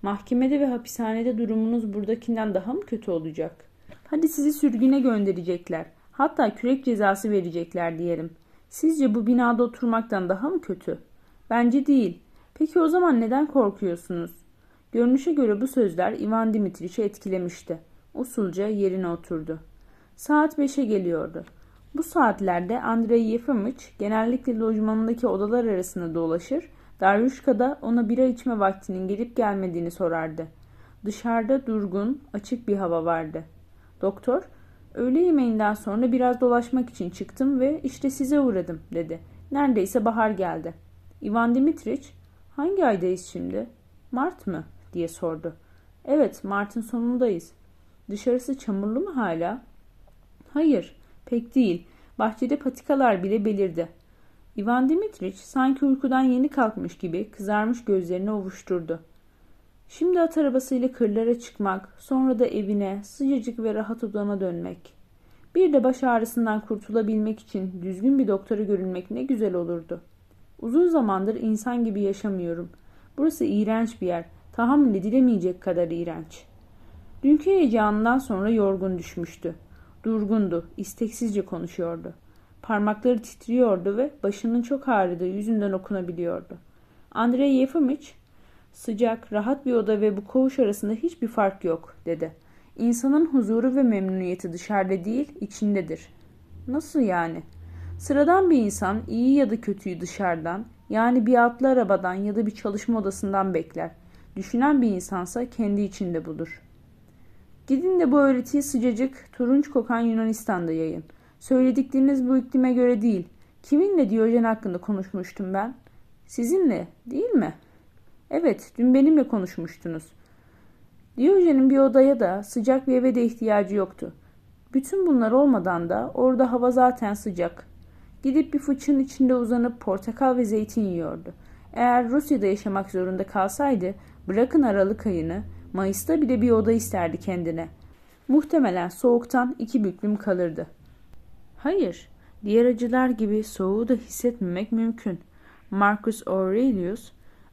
[SPEAKER 1] Mahkemede ve hapishanede durumunuz buradakinden daha mı kötü olacak? Hadi sizi sürgüne gönderecekler. Hatta kürek cezası verecekler diyelim. Sizce bu binada oturmaktan daha mı kötü? Bence değil. Peki o zaman neden korkuyorsunuz? Görünüşe göre bu sözler Ivan Dimitriç'i etkilemişti. Usulca yerine oturdu. Saat beşe geliyordu. Bu saatlerde Andrei Yefimiç genellikle lojmanındaki odalar arasında dolaşır, Daryushka da ona bira içme vaktinin gelip gelmediğini sorardı. Dışarıda durgun, açık bir hava vardı. Doktor, öğle yemeğinden sonra biraz dolaşmak için çıktım ve işte size uğradım dedi. Neredeyse bahar geldi. Ivan Dimitriç, hangi aydayız şimdi? Mart mı? diye sordu. Evet, Mart'ın sonundayız. Dışarısı çamurlu mu hala? Hayır, pek değil. Bahçede patikalar bile belirdi. Ivan Dimitriç sanki uykudan yeni kalkmış gibi kızarmış gözlerini ovuşturdu. Şimdi at arabasıyla kırlara çıkmak, sonra da evine, sıcacık ve rahat odana dönmek. Bir de baş ağrısından kurtulabilmek için düzgün bir doktora görünmek ne güzel olurdu. Uzun zamandır insan gibi yaşamıyorum. Burası iğrenç bir yer. Tahammül edilemeyecek kadar iğrenç. Dünkü heyecanından sonra yorgun düşmüştü. Durgundu, isteksizce konuşuyordu. Parmakları titriyordu ve başının çok ağrıdığı yüzünden okunabiliyordu. Andrei Yefimiç, sıcak, rahat bir oda ve bu koğuş arasında hiçbir fark yok, dedi. İnsanın huzuru ve memnuniyeti dışarıda değil, içindedir. Nasıl yani? Sıradan bir insan iyi ya da kötüyü dışarıdan, yani bir atlı arabadan ya da bir çalışma odasından bekler. Düşünen bir insansa kendi içinde bulur. Gidin de bu öğretiyi sıcacık, turunç kokan Yunanistan'da yayın. Söyledikleriniz bu iklime göre değil. Kiminle Diyojen hakkında konuşmuştum ben? Sizinle, değil mi? Evet, dün benimle konuşmuştunuz. Diyojen'in bir odaya da sıcak bir eve de ihtiyacı yoktu. Bütün bunlar olmadan da orada hava zaten sıcak. Gidip bir fıçının içinde uzanıp portakal ve zeytin yiyordu. Eğer Rusya'da yaşamak zorunda kalsaydı bırakın Aralık ayını Mayıs'ta bile bir oda isterdi kendine. Muhtemelen soğuktan iki büklüm kalırdı. Hayır, diğer acılar gibi soğuğu da hissetmemek mümkün. Marcus Aurelius,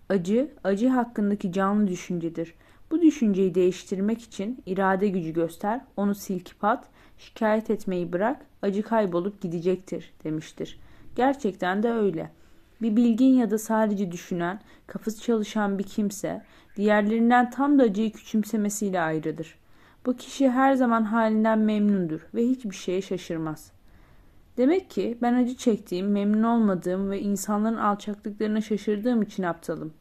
[SPEAKER 1] acı, acı hakkındaki canlı düşüncedir. Bu düşünceyi değiştirmek için irade gücü göster, onu silkip at, şikayet etmeyi bırak, acı kaybolup gidecektir demiştir. Gerçekten de öyle. Bir bilgin ya da sadece düşünen, kafası çalışan bir kimse, diğerlerinden tam da acıyı küçümsemesiyle ayrıdır. Bu kişi her zaman halinden memnundur ve hiçbir şeye şaşırmaz. Demek ki ben acı çektiğim, memnun olmadığım ve insanların alçaklıklarına şaşırdığım için aptalım.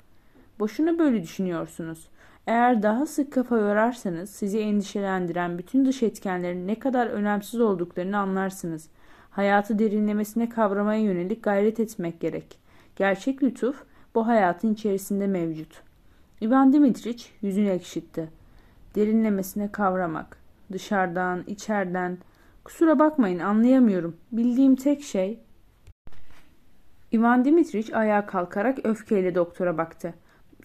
[SPEAKER 1] Boşuna böyle düşünüyorsunuz. Eğer daha sık kafa yorarsanız sizi endişelendiren bütün dış etkenlerin ne kadar önemsiz olduklarını anlarsınız. Hayatı derinlemesine kavramaya yönelik gayret etmek gerek. Gerçek lütuf bu hayatın içerisinde mevcut. İvan Dimitriç yüzünü ekşitti. Derinlemesine kavramak. Dışarıdan, içeriden. Kusura bakmayın anlayamıyorum. Bildiğim tek şey... İvan Dimitriç ayağa kalkarak öfkeyle doktora baktı.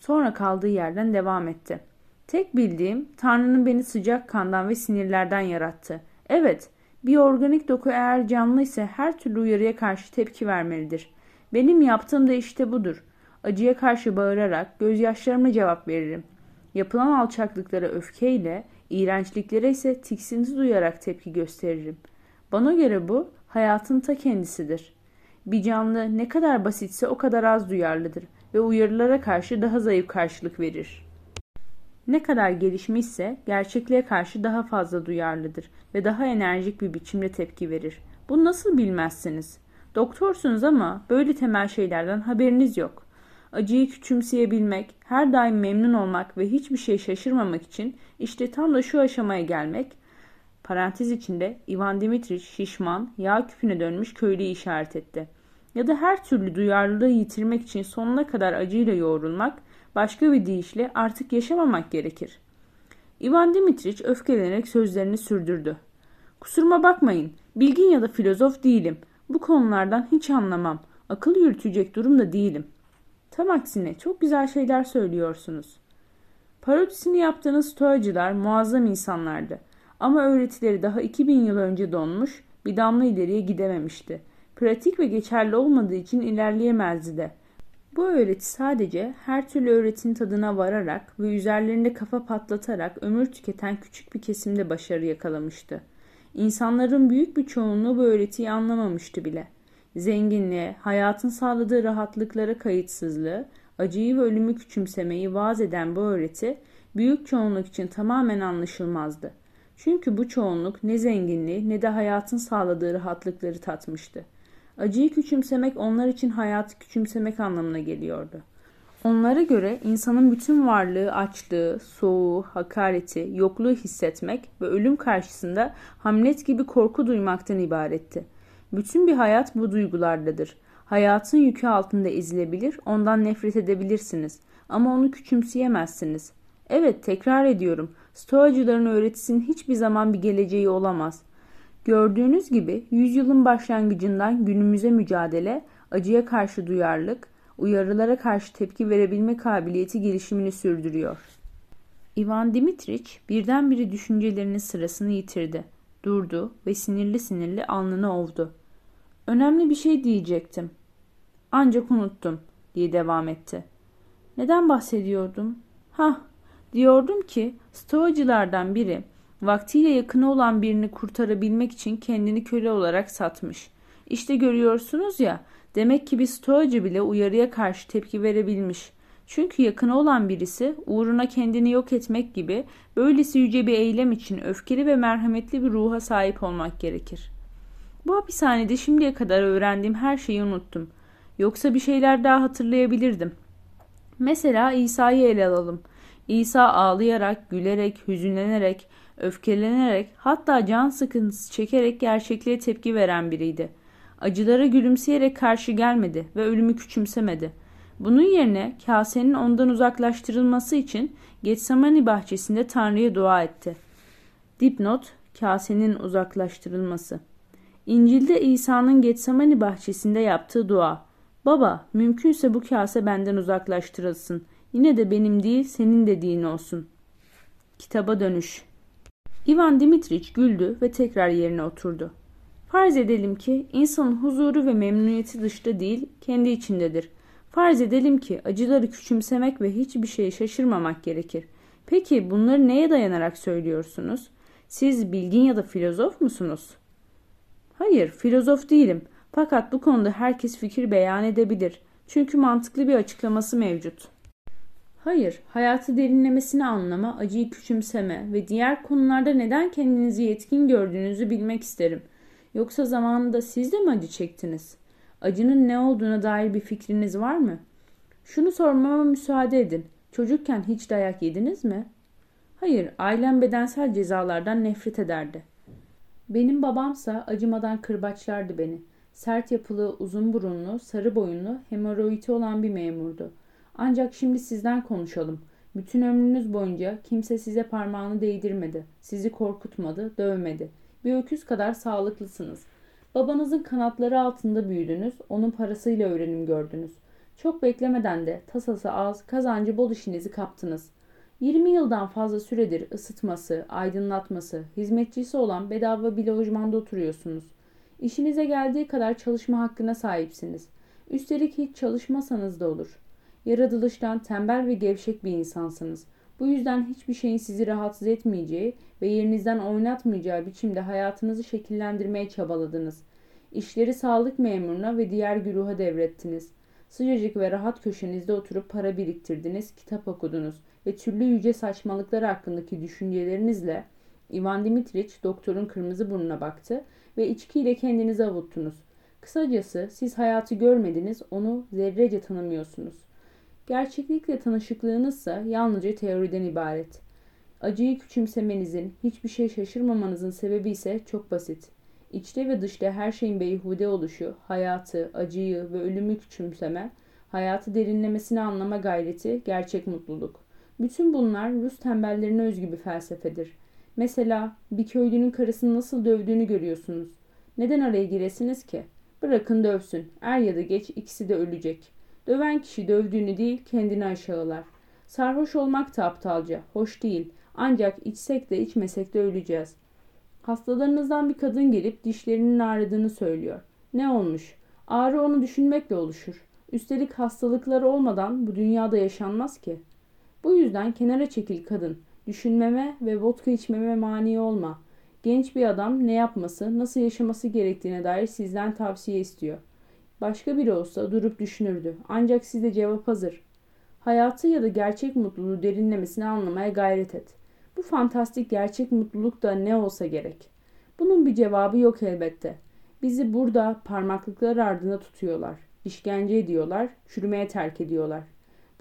[SPEAKER 1] Sonra kaldığı yerden devam etti. Tek bildiğim Tanrı'nın beni sıcak kandan ve sinirlerden yarattı. Evet, bir organik doku eğer canlı ise her türlü uyarıya karşı tepki vermelidir. Benim yaptığım da işte budur. Acıya karşı bağırarak gözyaşlarımla cevap veririm. Yapılan alçaklıklara öfkeyle, iğrençliklere ise tiksinti duyarak tepki gösteririm. Bana göre bu hayatın ta kendisidir. Bir canlı ne kadar basitse o kadar az duyarlıdır ve uyarılara karşı daha zayıf karşılık verir. Ne kadar gelişmişse gerçekliğe karşı daha fazla duyarlıdır ve daha enerjik bir biçimde tepki verir. Bunu nasıl bilmezsiniz? Doktorsunuz ama böyle temel şeylerden haberiniz yok. Acıyı küçümseyebilmek, her daim memnun olmak ve hiçbir şey şaşırmamak için işte tam da şu aşamaya gelmek, Parantez içinde Ivan Dimitrich şişman, yağ küpüne dönmüş köylüyü işaret etti. Ya da her türlü duyarlılığı yitirmek için sonuna kadar acıyla yoğrulmak, başka bir deyişle artık yaşamamak gerekir. Ivan Dimitrich öfkelenerek sözlerini sürdürdü. Kusuruma bakmayın, bilgin ya da filozof değilim. Bu konulardan hiç anlamam. Akıl yürütecek durumda değilim. Tam aksine çok güzel şeyler söylüyorsunuz. Parodisini yaptığınız stoacılar muazzam insanlardı. Ama öğretileri daha 2000 yıl önce donmuş, bir damla ileriye gidememişti. Pratik ve geçerli olmadığı için ilerleyemezdi de. Bu öğreti sadece her türlü öğretinin tadına vararak ve üzerlerinde kafa patlatarak ömür tüketen küçük bir kesimde başarı yakalamıştı. İnsanların büyük bir çoğunluğu bu öğretiyi anlamamıştı bile. Zenginliğe, hayatın sağladığı rahatlıklara kayıtsızlığı, acıyı ve ölümü küçümsemeyi vaaz eden bu öğreti büyük çoğunluk için tamamen anlaşılmazdı. Çünkü bu çoğunluk ne zenginliği ne de hayatın sağladığı rahatlıkları tatmıştı. Acıyı küçümsemek onlar için hayatı küçümsemek anlamına geliyordu. Onlara göre insanın bütün varlığı açlığı, soğuğu, hakareti, yokluğu hissetmek ve ölüm karşısında Hamlet gibi korku duymaktan ibaretti. Bütün bir hayat bu duygulardadır. Hayatın yükü altında ezilebilir, ondan nefret edebilirsiniz ama onu küçümseyemezsiniz. Evet, tekrar ediyorum. Stoacıların öğretisinin hiçbir zaman bir geleceği olamaz. Gördüğünüz gibi yüzyılın başlangıcından günümüze mücadele, acıya karşı duyarlılık, uyarılara karşı tepki verebilme kabiliyeti gelişimini sürdürüyor. Ivan Dimitrich birdenbire düşüncelerinin sırasını yitirdi. Durdu ve sinirli sinirli alnını ovdu. Önemli bir şey diyecektim. Ancak unuttum diye devam etti. Neden bahsediyordum? Ha, diyordum ki Stoacılardan biri vaktiyle yakını olan birini kurtarabilmek için kendini köle olarak satmış. İşte görüyorsunuz ya, demek ki bir stoacı bile uyarıya karşı tepki verebilmiş. Çünkü yakını olan birisi uğruna kendini yok etmek gibi böylesi yüce bir eylem için öfkeli ve merhametli bir ruha sahip olmak gerekir. Bu hapishanede şimdiye kadar öğrendiğim her şeyi unuttum. Yoksa bir şeyler daha hatırlayabilirdim. Mesela İsa'yı ele alalım. İsa ağlayarak, gülerek, hüzünlenerek, öfkelenerek, hatta can sıkıntısı çekerek gerçekliğe tepki veren biriydi. Acılara gülümseyerek karşı gelmedi ve ölümü küçümsemedi. Bunun yerine kasenin ondan uzaklaştırılması için Getsemani bahçesinde Tanrı'ya dua etti. Dipnot, kasenin uzaklaştırılması. İncil'de İsa'nın Getsemani bahçesinde yaptığı dua. Baba, mümkünse bu kase benden uzaklaştırılsın. Yine de benim değil, senin dediğin olsun. Kitaba dönüş. Ivan Dimitrich güldü ve tekrar yerine oturdu. Farz edelim ki insanın huzuru ve memnuniyeti dışta değil, kendi içindedir. Farz edelim ki acıları küçümsemek ve hiçbir şeye şaşırmamak gerekir. Peki bunları neye dayanarak söylüyorsunuz? Siz bilgin ya da filozof musunuz? Hayır, filozof değilim. Fakat bu konuda herkes fikir beyan edebilir. Çünkü mantıklı bir açıklaması mevcut. Hayır, hayatı derinlemesine anlama, acıyı küçümseme ve diğer konularda neden kendinizi yetkin gördüğünüzü bilmek isterim. Yoksa zamanında siz de mi acı çektiniz? Acının ne olduğuna dair bir fikriniz var mı? Şunu sormama müsaade edin. Çocukken hiç dayak yediniz mi? Hayır, ailem bedensel cezalardan nefret ederdi. Benim babamsa acımadan kırbaçlardı beni. Sert yapılı, uzun burunlu, sarı boyunlu, hemoroidi olan bir memurdu. Ancak şimdi sizden konuşalım. Bütün ömrünüz boyunca kimse size parmağını değdirmedi. Sizi korkutmadı, dövmedi. Bir öküz kadar sağlıklısınız. Babanızın kanatları altında büyüdünüz, onun parasıyla öğrenim gördünüz. Çok beklemeden de tasası az, kazancı bol işinizi kaptınız. 20 yıldan fazla süredir ısıtması, aydınlatması, hizmetçisi olan bedava bir lojmanda oturuyorsunuz. İşinize geldiği kadar çalışma hakkına sahipsiniz. Üstelik hiç çalışmasanız da olur. Yaratılıştan tembel ve gevşek bir insansınız. Bu yüzden hiçbir şeyin sizi rahatsız etmeyeceği ve yerinizden oynatmayacağı biçimde hayatınızı şekillendirmeye çabaladınız. İşleri sağlık memuruna ve diğer güruha devrettiniz. Sıcacık ve rahat köşenizde oturup para biriktirdiniz, kitap okudunuz ve türlü yüce saçmalıklar hakkındaki düşüncelerinizle Ivan Dimitrich doktorun kırmızı burnuna baktı ve içkiyle kendinizi avuttunuz. Kısacası siz hayatı görmediniz, onu zerrece tanımıyorsunuz. Gerçeklikle tanışıklığınızsa yalnızca teoriden ibaret. Acıyı küçümsemenizin, hiçbir şey şaşırmamanızın sebebi ise çok basit. İçte ve dışta her şeyin beyhude oluşu, hayatı, acıyı ve ölümü küçümseme, hayatı derinlemesine anlama gayreti, gerçek mutluluk. Bütün bunlar Rus tembellerine özgü bir felsefedir. Mesela bir köylünün karısını nasıl dövdüğünü görüyorsunuz. Neden araya giresiniz ki? Bırakın dövsün. Er ya da geç ikisi de ölecek. Döven kişi dövdüğünü değil kendini aşağılar. Sarhoş olmak da aptalca, hoş değil. Ancak içsek de içmesek de öleceğiz. Hastalarınızdan bir kadın gelip dişlerinin ağrıdığını söylüyor. Ne olmuş? Ağrı onu düşünmekle oluşur. Üstelik hastalıkları olmadan bu dünyada yaşanmaz ki. Bu yüzden kenara çekil kadın. Düşünmeme ve vodka içmeme mani olma. Genç bir adam ne yapması, nasıl yaşaması gerektiğine dair sizden tavsiye istiyor. Başka biri olsa durup düşünürdü. Ancak sizde cevap hazır. Hayatı ya da gerçek mutluluğu derinlemesine anlamaya gayret et. Bu fantastik gerçek mutluluk da ne olsa gerek. Bunun bir cevabı yok elbette. Bizi burada parmaklıklar ardında tutuyorlar. işkence ediyorlar, çürümeye terk ediyorlar.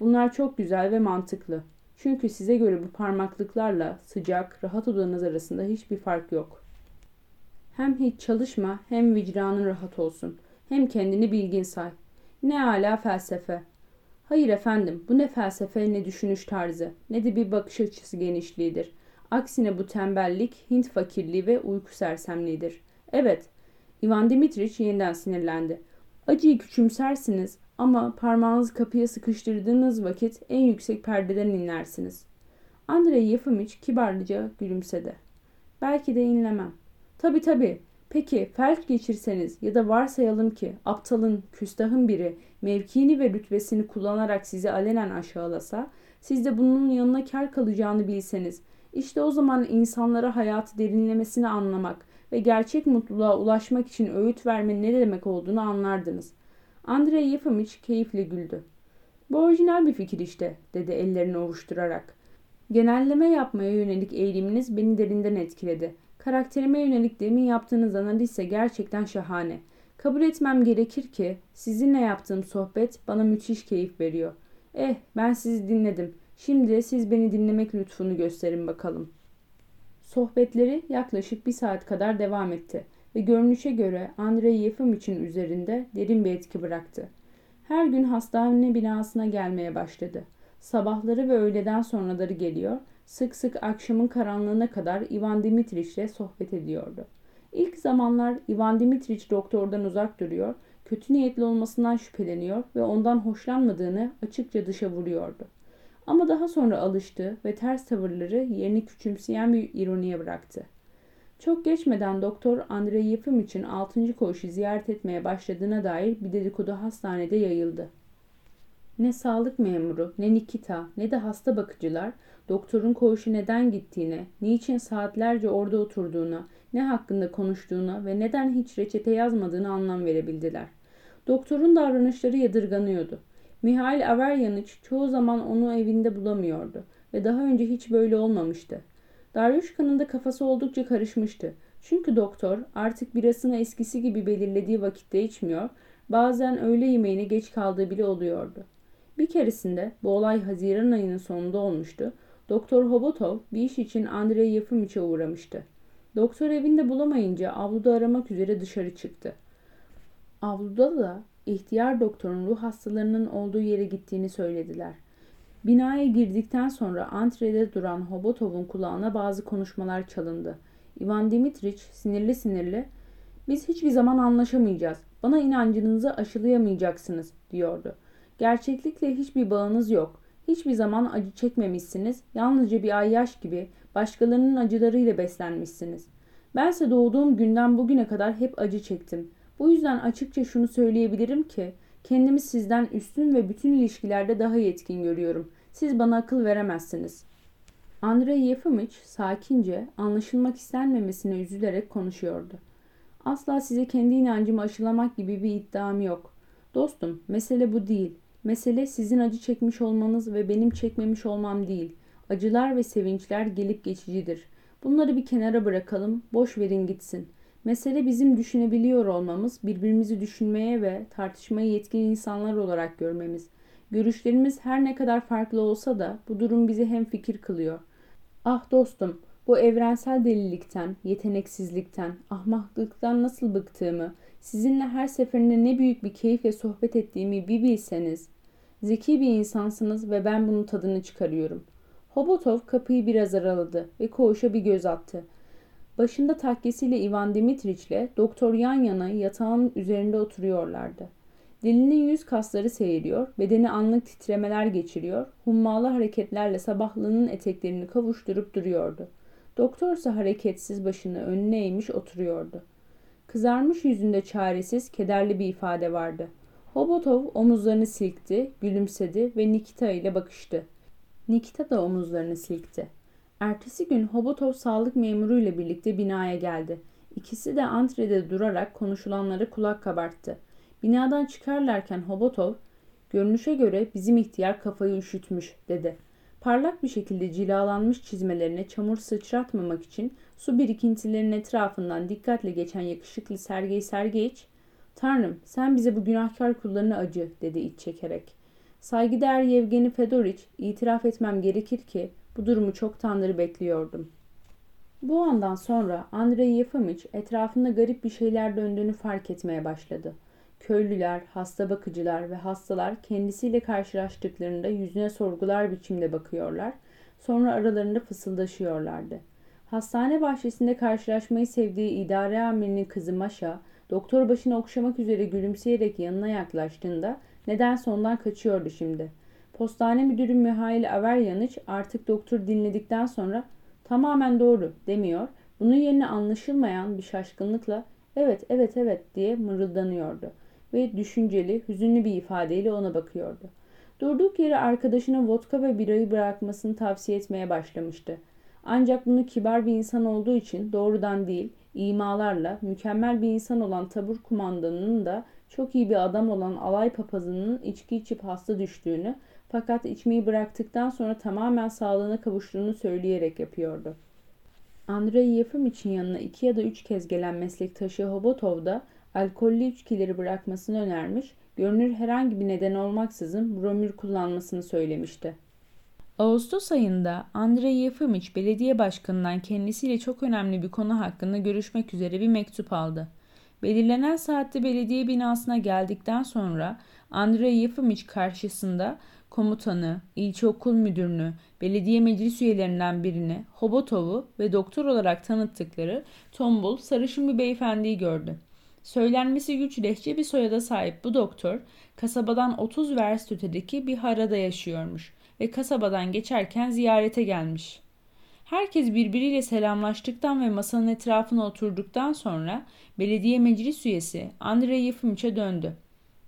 [SPEAKER 1] Bunlar çok güzel ve mantıklı. Çünkü size göre bu parmaklıklarla sıcak, rahat odanız arasında hiçbir fark yok. Hem hiç çalışma hem vicdanın rahat olsun. Hem kendini bilgin say. Ne ala felsefe. Hayır efendim bu ne felsefe ne düşünüş tarzı ne de bir bakış açısı genişliğidir. Aksine bu tembellik, Hint fakirliği ve uyku sersemliğidir. Evet, Ivan Dimitriç yeniden sinirlendi. Acıyı küçümsersiniz ama parmağınızı kapıya sıkıştırdığınız vakit en yüksek perdeden inlersiniz. Andrei Yefimiç kibarlıca gülümsedi. Belki de inlemem. Tabi tabi. Peki felç geçirseniz ya da varsayalım ki aptalın, küstahın biri mevkiini ve rütbesini kullanarak sizi alenen aşağılasa, siz de bunun yanına kar kalacağını bilseniz, işte o zaman insanlara hayatı derinlemesine anlamak ve gerçek mutluluğa ulaşmak için öğüt vermenin ne demek olduğunu anlardınız. Andrei Yefimiç keyifle güldü. Bu orijinal bir fikir işte, dedi ellerini ovuşturarak. Genelleme yapmaya yönelik eğiliminiz beni derinden etkiledi. Karakterime yönelik demin yaptığınız analiz ise gerçekten şahane. Kabul etmem gerekir ki sizinle yaptığım sohbet bana müthiş keyif veriyor. Eh ben sizi dinledim. Şimdi siz beni dinlemek lütfunu gösterin bakalım. Sohbetleri yaklaşık bir saat kadar devam etti ve görünüşe göre Andrei Yefim için üzerinde derin bir etki bıraktı. Her gün hastane binasına gelmeye başladı. Sabahları ve öğleden sonraları geliyor, sık sık akşamın karanlığına kadar Ivan Dimitriç ile sohbet ediyordu. İlk zamanlar Ivan Dimitriç doktordan uzak duruyor, kötü niyetli olmasından şüpheleniyor ve ondan hoşlanmadığını açıkça dışa vuruyordu. Ama daha sonra alıştı ve ters tavırları yerini küçümseyen bir ironiye bıraktı. Çok geçmeden Doktor Andrei Yefim için 6. koğuşu ziyaret etmeye başladığına dair bir dedikodu hastanede yayıldı. Ne sağlık memuru, ne Nikita, ne de hasta bakıcılar doktorun koğuşu neden gittiğine, niçin saatlerce orada oturduğuna, ne hakkında konuştuğuna ve neden hiç reçete yazmadığını anlam verebildiler. Doktorun davranışları yadırganıyordu. Mihail Averyaniç çoğu zaman onu evinde bulamıyordu ve daha önce hiç böyle olmamıştı. Daryushka'nın da kafası oldukça karışmıştı. Çünkü doktor artık birasını eskisi gibi belirlediği vakitte içmiyor, bazen öğle yemeğine geç kaldığı bile oluyordu. Bir keresinde, bu olay Haziran ayının sonunda olmuştu, Doktor Hobotov bir iş için Andrei Yefimiç'e uğramıştı. Doktor evinde bulamayınca avluda aramak üzere dışarı çıktı. Avluda da ihtiyar doktorun ruh hastalarının olduğu yere gittiğini söylediler. Binaya girdikten sonra antrede duran Hobotov'un kulağına bazı konuşmalar çalındı. Ivan Dimitriç sinirli sinirli ''Biz hiçbir zaman anlaşamayacağız. Bana inancınızı aşılayamayacaksınız.'' diyordu. ''Gerçeklikle hiçbir bağınız yok. Hiçbir zaman acı çekmemişsiniz. Yalnızca bir ayyaş gibi başkalarının acılarıyla beslenmişsiniz. Bense doğduğum günden bugüne kadar hep acı çektim. Bu yüzden açıkça şunu söyleyebilirim ki kendimi sizden üstün ve bütün ilişkilerde daha yetkin görüyorum. Siz bana akıl veremezsiniz. Andrei Yefimiç sakince, anlaşılmak istenmemesine üzülerek konuşuyordu. Asla size kendi inancımı aşılamak gibi bir iddiam yok. Dostum, mesele bu değil. Mesele sizin acı çekmiş olmanız ve benim çekmemiş olmam değil. Acılar ve sevinçler gelip geçicidir. Bunları bir kenara bırakalım, boş verin gitsin. Mesele bizim düşünebiliyor olmamız, birbirimizi düşünmeye ve tartışmaya yetkin insanlar olarak görmemiz. Görüşlerimiz her ne kadar farklı olsa da bu durum bizi hem fikir kılıyor. Ah dostum, bu evrensel delilikten, yeteneksizlikten, ahmaklıktan nasıl bıktığımı, sizinle her seferinde ne büyük bir keyifle sohbet ettiğimi bir bilseniz. Zeki bir insansınız ve ben bunun tadını çıkarıyorum. Hobotov kapıyı biraz araladı ve koğuşa bir göz attı. Başında takkesiyle Ivan Dimitriç'le doktor yan yana yatağın üzerinde oturuyorlardı. Dilinin yüz kasları seyiriyor, bedeni anlık titremeler geçiriyor, hummalı hareketlerle sabahlığının eteklerini kavuşturup duruyordu. Doktor ise hareketsiz başını önüne eğmiş oturuyordu. Kızarmış yüzünde çaresiz, kederli bir ifade vardı. Hobotov omuzlarını silkti, gülümsedi ve Nikita ile bakıştı. Nikita da omuzlarını silkti. Ertesi gün Hobotov sağlık memuru ile birlikte binaya geldi. İkisi de antrede durarak konuşulanlara kulak kabarttı. Binadan çıkarlarken Hobotov, görünüşe göre bizim ihtiyar kafayı üşütmüş dedi. Parlak bir şekilde cilalanmış çizmelerine çamur sıçratmamak için su birikintilerinin etrafından dikkatle geçen yakışıklı Sergey Sergeyiç, ''Tanrım sen bize bu günahkar kullarını acı'' dedi iç çekerek. Saygıdeğer Yevgeni Fedoriç, itiraf etmem gerekir ki bu durumu çoktandır bekliyordum. Bu andan sonra Andrei Yefimiç etrafında garip bir şeyler döndüğünü fark etmeye başladı. Köylüler, hasta bakıcılar ve hastalar kendisiyle karşılaştıklarında yüzüne sorgular biçimde bakıyorlar, sonra aralarında fısıldaşıyorlardı. Hastane bahçesinde karşılaşmayı sevdiği idare amirinin kızı Maşa, doktor başını okşamak üzere gülümseyerek yanına yaklaştığında nedense ondan kaçıyordu şimdi. Postane müdürü Mihail Averyaniç artık doktor dinledikten sonra tamamen doğru demiyor, bunun yerine anlaşılmayan bir şaşkınlıkla evet evet evet diye mırıldanıyordu ve düşünceli, hüzünlü bir ifadeyle ona bakıyordu. Durduk yere arkadaşına vodka ve birayı bırakmasını tavsiye etmeye başlamıştı. Ancak bunu kibar bir insan olduğu için doğrudan değil, imalarla mükemmel bir insan olan tabur kumandanının da çok iyi bir adam olan alay papazının içki içip hasta düştüğünü fakat içmeyi bıraktıktan sonra tamamen sağlığına kavuştuğunu söyleyerek yapıyordu. Andrei Yefim için yanına iki ya da üç kez gelen meslektaşı Hobotov da alkollü içkileri bırakmasını önermiş, görünür herhangi bir neden olmaksızın bromür kullanmasını söylemişti. Ağustos ayında Andrei Yefimiç belediye başkanından kendisiyle çok önemli bir konu hakkında görüşmek üzere bir mektup aldı. Belirlenen saatte belediye binasına geldikten sonra Andrei Yefimiç karşısında komutanı, ilçe okul müdürünü, belediye meclis üyelerinden birini, Hobotov'u ve doktor olarak tanıttıkları tombul, sarışın bir beyefendiyi gördü. Söylenmesi güç lehçe bir soyada sahip bu doktor, kasabadan 30 verst ötedeki bir harada yaşıyormuş ve kasabadan geçerken ziyarete gelmiş. Herkes birbiriyle selamlaştıktan ve masanın etrafına oturduktan sonra belediye meclis üyesi Andrei Yefimiç'e döndü.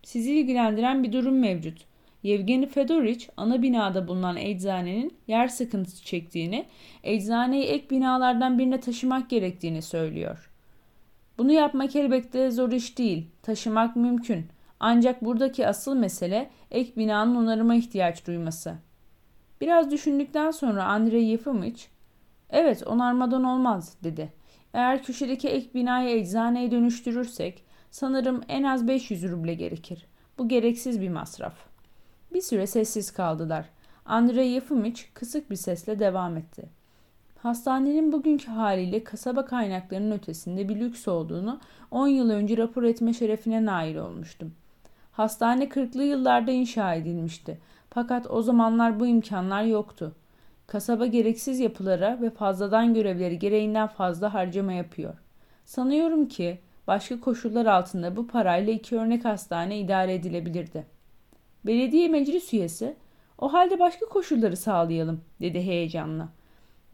[SPEAKER 1] Sizi ilgilendiren bir durum mevcut. Yevgeni Fedoriç ana binada bulunan eczanenin yer sıkıntısı çektiğini, eczaneyi ek binalardan birine taşımak gerektiğini söylüyor. Bunu yapmak elbette zor iş değil. Taşımak mümkün. Ancak buradaki asıl mesele ek binanın onarıma ihtiyaç duyması. Biraz düşündükten sonra Andrei Yefimiç, evet onarmadan olmaz dedi. Eğer köşedeki ek binayı eczaneye dönüştürürsek sanırım en az 500 ruble gerekir. Bu gereksiz bir masraf. Bir süre sessiz kaldılar. Andrei Yefimiç kısık bir sesle devam etti. Hastanenin bugünkü haliyle kasaba kaynaklarının ötesinde bir lüks olduğunu 10 yıl önce rapor etme şerefine nail olmuştum. Hastane 40'lı yıllarda inşa edilmişti. Fakat o zamanlar bu imkanlar yoktu. Kasaba gereksiz yapılara ve fazladan görevleri gereğinden fazla harcama yapıyor. Sanıyorum ki başka koşullar altında bu parayla iki örnek hastane idare edilebilirdi. Belediye meclis üyesi, o halde başka koşulları sağlayalım dedi heyecanla.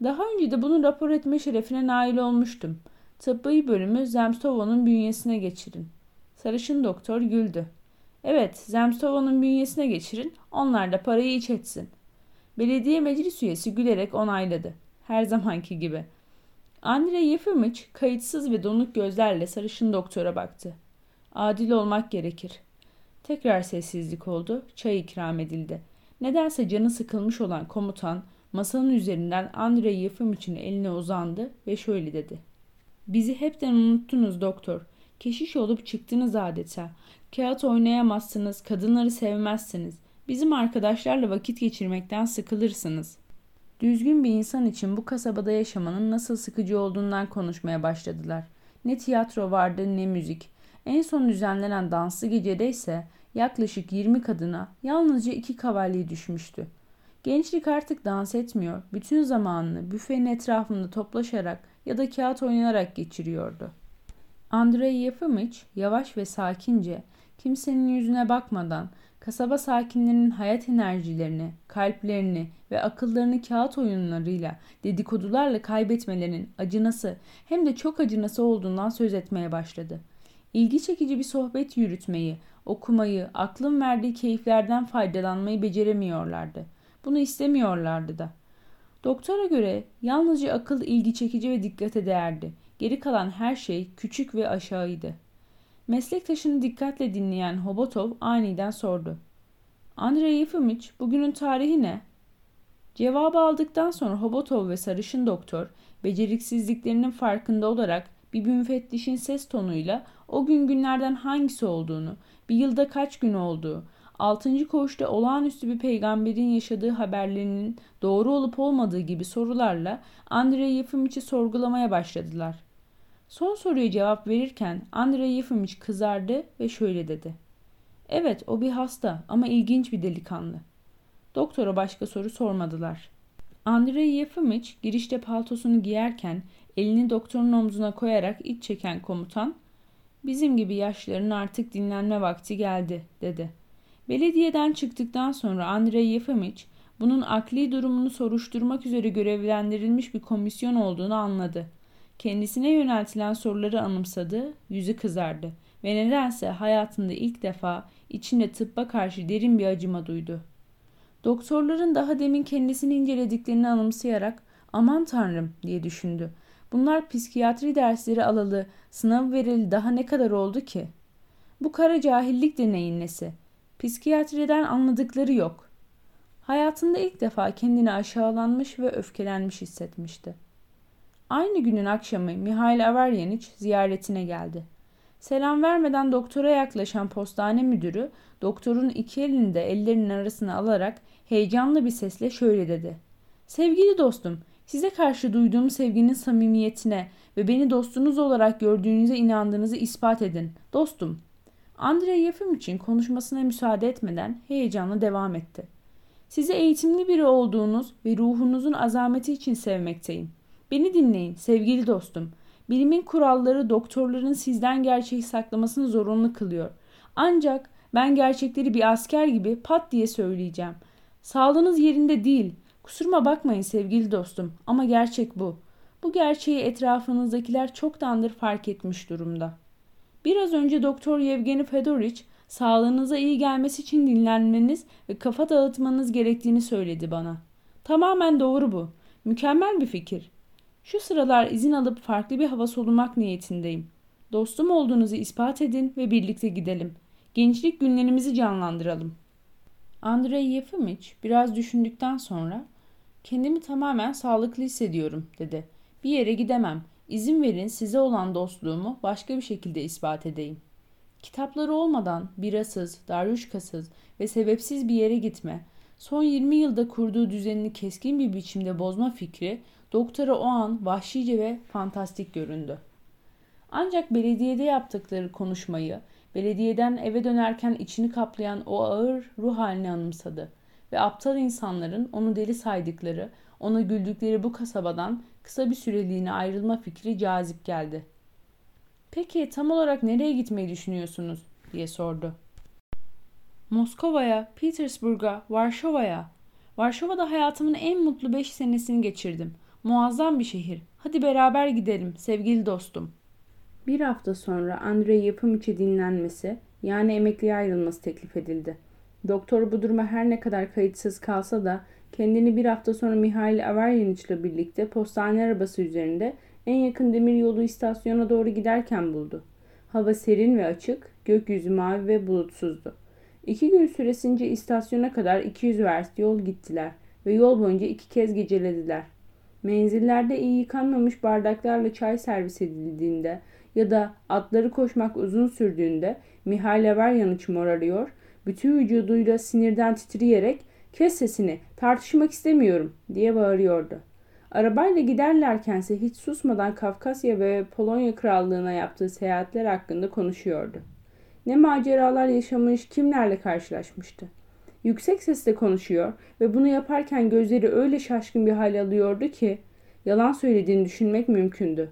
[SPEAKER 1] Daha önce de bunu rapor etme şerefine nail olmuştum. Tıbbi bölümü Zemstova'nın bünyesine geçirin. Sarışın doktor güldü. Evet, Zemstova'nın bünyesine geçirin, onlar da parayı iç etsin. Belediye meclis üyesi gülerek onayladı. Her zamanki gibi. Andrei Yefimiç kayıtsız ve donuk gözlerle sarışın doktora baktı. Adil olmak gerekir. Tekrar sessizlik oldu, çay ikram edildi. Nedense canı sıkılmış olan komutan Masanın üzerinden Andrei Yefimiç'in eline uzandı ve şöyle dedi. Bizi hepten unuttunuz doktor. Keşiş olup çıktınız adeta. Kağıt oynayamazsınız, kadınları sevmezsiniz. Bizim arkadaşlarla vakit geçirmekten sıkılırsınız. Düzgün bir insan için bu kasabada yaşamanın nasıl sıkıcı olduğundan konuşmaya başladılar. Ne tiyatro vardı ne müzik. En son düzenlenen danslı gecede ise yaklaşık 20 kadına yalnızca iki kavalye düşmüştü. Gençlik artık dans etmiyor, bütün zamanını büfenin etrafında toplaşarak ya da kağıt oynayarak geçiriyordu. Andrei Yefimiç yavaş ve sakince, kimsenin yüzüne bakmadan kasaba sakinlerinin hayat enerjilerini, kalplerini ve akıllarını kağıt oyunlarıyla, dedikodularla kaybetmelerinin acınası hem de çok acınası olduğundan söz etmeye başladı. İlgi çekici bir sohbet yürütmeyi, okumayı, aklın verdiği keyiflerden faydalanmayı beceremiyorlardı. Bunu istemiyorlardı da. Doktora göre yalnızca akıl ilgi çekici ve dikkate değerdi. Geri kalan her şey küçük ve aşağıydı. Meslektaşını dikkatle dinleyen Hobotov aniden sordu. Andrei Yefimiç bugünün tarihi ne? Cevabı aldıktan sonra Hobotov ve sarışın doktor beceriksizliklerinin farkında olarak bir müfettişin ses tonuyla o gün günlerden hangisi olduğunu, bir yılda kaç gün olduğu, altıncı koğuşta olağanüstü bir peygamberin yaşadığı haberlerinin doğru olup olmadığı gibi sorularla Andrei Yefimiç'i sorgulamaya başladılar. Son soruya cevap verirken Andrei Yefimiç kızardı ve şöyle dedi. Evet o bir hasta ama ilginç bir delikanlı. Doktora başka soru sormadılar. Andrei Yefimiç girişte paltosunu giyerken elini doktorun omzuna koyarak iç çeken komutan bizim gibi yaşların artık dinlenme vakti geldi dedi. Belediyeden çıktıktan sonra Andrei Yefimiç bunun akli durumunu soruşturmak üzere görevlendirilmiş bir komisyon olduğunu anladı. Kendisine yöneltilen soruları anımsadı, yüzü kızardı ve nedense hayatında ilk defa içinde tıbba karşı derin bir acıma duydu. Doktorların daha demin kendisini incelediklerini anımsayarak aman tanrım diye düşündü. Bunlar psikiyatri dersleri alalı, sınav verili daha ne kadar oldu ki? Bu kara cahillik de neyin nesi? Psikiyatriden anladıkları yok. Hayatında ilk defa kendini aşağılanmış ve öfkelenmiş hissetmişti. Aynı günün akşamı Mihail Avaryaniç ziyaretine geldi. Selam vermeden doktora yaklaşan postane müdürü doktorun iki elini de ellerinin arasına alarak heyecanlı bir sesle şöyle dedi. Sevgili dostum, size karşı duyduğum sevginin samimiyetine ve beni dostunuz olarak gördüğünüze inandığınızı ispat edin. Dostum. Andrei Yefim için konuşmasına müsaade etmeden heyecanla devam etti. Sizi eğitimli biri olduğunuz ve ruhunuzun azameti için sevmekteyim. Beni dinleyin sevgili dostum. Bilimin kuralları doktorların sizden gerçeği saklamasını zorunlu kılıyor. Ancak ben gerçekleri bir asker gibi pat diye söyleyeceğim. Sağlığınız yerinde değil. Kusuruma bakmayın sevgili dostum ama gerçek bu. Bu gerçeği etrafınızdakiler çoktandır fark etmiş durumda. Biraz önce Doktor Yevgeni Fedorich sağlığınıza iyi gelmesi için dinlenmeniz ve kafa dağıtmanız gerektiğini söyledi bana. Tamamen doğru bu. Mükemmel bir fikir. Şu sıralar izin alıp farklı bir hava solumak niyetindeyim. Dostum olduğunuzu ispat edin ve birlikte gidelim. Gençlik günlerimizi canlandıralım. Andrei Yefimiç biraz düşündükten sonra kendimi tamamen sağlıklı hissediyorum dedi. Bir yere gidemem. İzin verin size olan dostluğumu başka bir şekilde ispat edeyim. Kitapları olmadan birasız, daryuşkasız ve sebepsiz bir yere gitme, son 20 yılda kurduğu düzenini keskin bir biçimde bozma fikri doktora o an vahşice ve fantastik göründü. Ancak belediyede yaptıkları konuşmayı, belediyeden eve dönerken içini kaplayan o ağır ruh halini anımsadı ve aptal insanların onu deli saydıkları, ona güldükleri bu kasabadan kısa bir süreliğine ayrılma fikri cazip geldi. Peki tam olarak nereye gitmeyi düşünüyorsunuz? diye sordu. Moskova'ya, Petersburg'a, Varşova'ya. Varşova'da hayatımın en mutlu beş senesini geçirdim. Muazzam bir şehir. Hadi beraber gidelim sevgili dostum. Bir hafta sonra Andrei yapım içi dinlenmesi yani emekliye ayrılması teklif edildi. Doktor bu duruma her ne kadar kayıtsız kalsa da kendini bir hafta sonra Mihail Averyaniç ile birlikte postane arabası üzerinde en yakın demiryolu istasyona doğru giderken buldu. Hava serin ve açık, gökyüzü mavi ve bulutsuzdu. İki gün süresince istasyona kadar 200 verst yol gittiler ve yol boyunca iki kez gecelediler. Menzillerde iyi yıkanmamış bardaklarla çay servis edildiğinde ya da atları koşmak uzun sürdüğünde Mihail Averyaniç morarıyor, bütün vücuduyla sinirden titreyerek Kes sesini, tartışmak istemiyorum diye bağırıyordu. Arabayla giderlerkense hiç susmadan Kafkasya ve Polonya krallığına yaptığı seyahatler hakkında konuşuyordu. Ne maceralar yaşamış, kimlerle karşılaşmıştı. Yüksek sesle konuşuyor ve bunu yaparken gözleri öyle şaşkın bir hal alıyordu ki yalan söylediğini düşünmek mümkündü.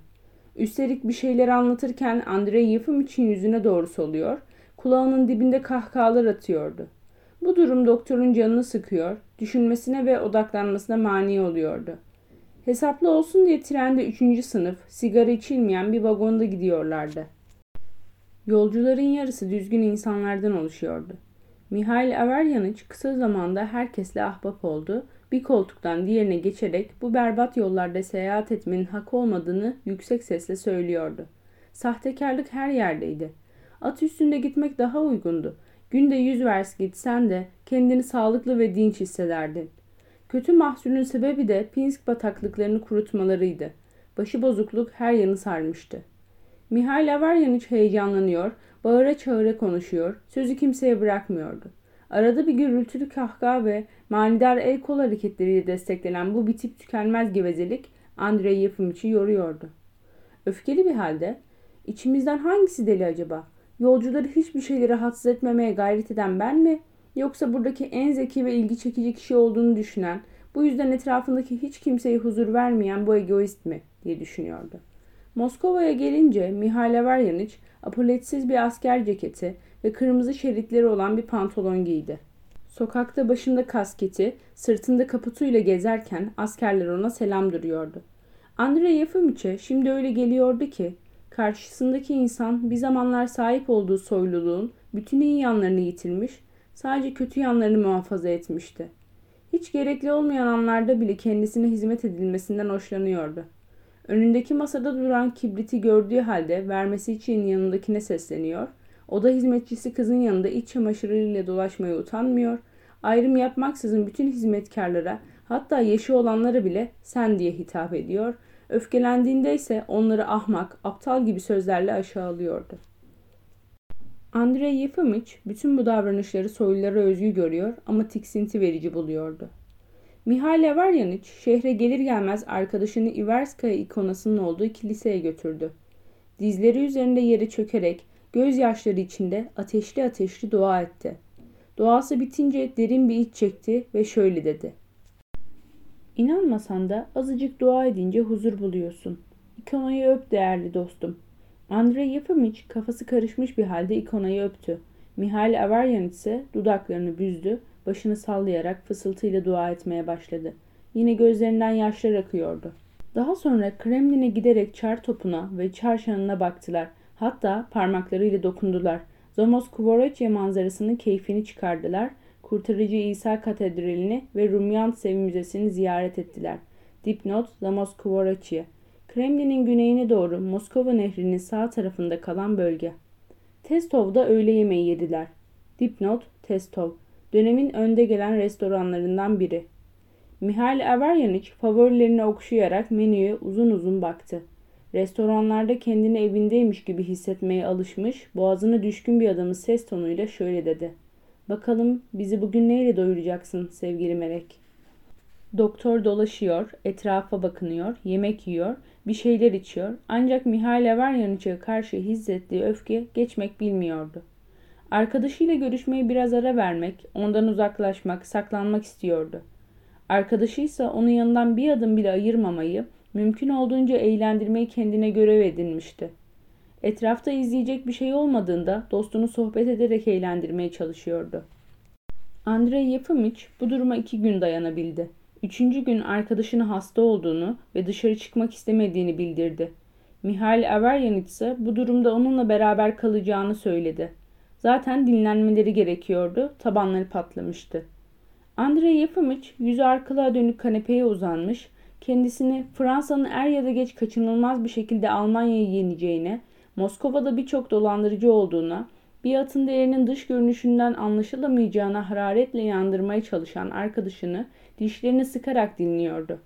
[SPEAKER 1] Üstelik bir şeyler anlatırken Andrei için yüzüne doğru soluyor, kulağının dibinde kahkahalar atıyordu. Bu durum doktorun canını sıkıyor, düşünmesine ve odaklanmasına mani oluyordu. Hesaplı olsun diye trende üçüncü sınıf, sigara içilmeyen bir vagonda gidiyorlardı. Yolcuların yarısı düzgün insanlardan oluşuyordu. Mihail Averyaniç kısa zamanda herkesle ahbap oldu. Bir koltuktan diğerine geçerek bu berbat yollarda seyahat etmenin hak olmadığını yüksek sesle söylüyordu. Sahtekarlık her yerdeydi. At üstünde gitmek daha uygundu. Günde yüz vers gitsen de kendini sağlıklı ve dinç hissederdin. Kötü mahsulün sebebi de Pinsk bataklıklarını kurutmalarıydı. Başı bozukluk her yanı sarmıştı. Mihail Averyaniç heyecanlanıyor, bağıra çağıra konuşuyor, sözü kimseye bırakmıyordu. Arada bir gürültülü kahkaha ve manidar el kol hareketleriyle desteklenen bu bitip tükenmez gevezelik Andrei Yefimit'i yoruyordu. Öfkeli bir halde, içimizden hangisi deli acaba? Yolcuları hiçbir şeyleri rahatsız etmemeye gayret eden ben mi? Yoksa buradaki en zeki ve ilgi çekici kişi olduğunu düşünen, bu yüzden etrafındaki hiç kimseye huzur vermeyen bu egoist mi? diye düşünüyordu. Moskova'ya gelince Mihail Averyaniç apoletsiz bir asker ceketi ve kırmızı şeritleri olan bir pantolon giydi. Sokakta başında kasketi, sırtında kaputuyla gezerken askerler ona selam duruyordu. Andrei Yefimiç'e şimdi öyle geliyordu ki karşısındaki insan bir zamanlar sahip olduğu soyluluğun bütün iyi yanlarını yitirmiş, sadece kötü yanlarını muhafaza etmişti. Hiç gerekli olmayan anlarda bile kendisine hizmet edilmesinden hoşlanıyordu. Önündeki masada duran kibriti gördüğü halde vermesi için yanındakine sesleniyor. Oda hizmetçisi kızın yanında iç çamaşırıyla dolaşmaya utanmıyor. Ayrım yapmaksızın bütün hizmetkarlara hatta yaşı olanlara bile sen diye hitap ediyor. Öfkelendiğinde ise onları ahmak, aptal gibi sözlerle aşağılıyordu. Andrei Yefimiç bütün bu davranışları soylulara özgü görüyor ama tiksinti verici buluyordu. Mihail Averyaniç şehre gelir gelmez arkadaşını Iverskaya ikonasının olduğu kiliseye götürdü. Dizleri üzerinde yere çökerek gözyaşları içinde ateşli ateşli dua etti. Duası bitince derin bir iç çekti ve şöyle dedi. İnanmasan da azıcık dua edince huzur buluyorsun. İkonayı öp değerli dostum. Andrei Yefimiç kafası karışmış bir halde ikonayı öptü. Mihail Averyaniç ise dudaklarını büzdü başını sallayarak fısıltıyla dua etmeye başladı. Yine gözlerinden yaşlar akıyordu. Daha sonra Kremlin'e giderek çar topuna ve çarşanına baktılar. Hatta parmaklarıyla dokundular. Zomos Kvoroçya manzarasının keyfini çıkardılar. Kurtarıcı İsa Katedrali'ni ve Rumyan Sevi Müzesi'ni ziyaret ettiler. Dipnot Zamos Kvoroçya Kremlin'in güneyine doğru Moskova Nehri'nin sağ tarafında kalan bölge. Testov'da öğle yemeği yediler. Dipnot Testov dönemin önde gelen restoranlarından biri. Mihail Averyaniç favorilerini okşayarak menüye uzun uzun baktı. Restoranlarda kendini evindeymiş gibi hissetmeye alışmış, boğazına düşkün bir adamın ses tonuyla şöyle dedi. Bakalım bizi bugün neyle doyuracaksın sevgili melek? Doktor dolaşıyor, etrafa bakınıyor, yemek yiyor, bir şeyler içiyor. Ancak Mihail Averyaniç'e karşı hissettiği öfke geçmek bilmiyordu. Arkadaşıyla görüşmeyi biraz ara vermek, ondan uzaklaşmak, saklanmak istiyordu. Arkadaşı ise onun yanından bir adım bile ayırmamayı, mümkün olduğunca eğlendirmeyi kendine görev edinmişti. Etrafta izleyecek bir şey olmadığında dostunu sohbet ederek eğlendirmeye çalışıyordu. Andrei Yefimiç bu duruma iki gün dayanabildi. Üçüncü gün arkadaşının hasta olduğunu ve dışarı çıkmak istemediğini bildirdi. Mihail Averyaniç ise bu durumda onunla beraber kalacağını söyledi. Zaten dinlenmeleri gerekiyordu. Tabanları patlamıştı. Andrei Yefimiç yüzü arkalığa dönük kanepeye uzanmış, kendisini Fransa'nın er ya da geç kaçınılmaz bir şekilde Almanya'yı yeneceğine, Moskova'da birçok dolandırıcı olduğuna, bir atın değerinin dış görünüşünden anlaşılamayacağına hararetle yandırmaya çalışan arkadaşını dişlerini sıkarak dinliyordu.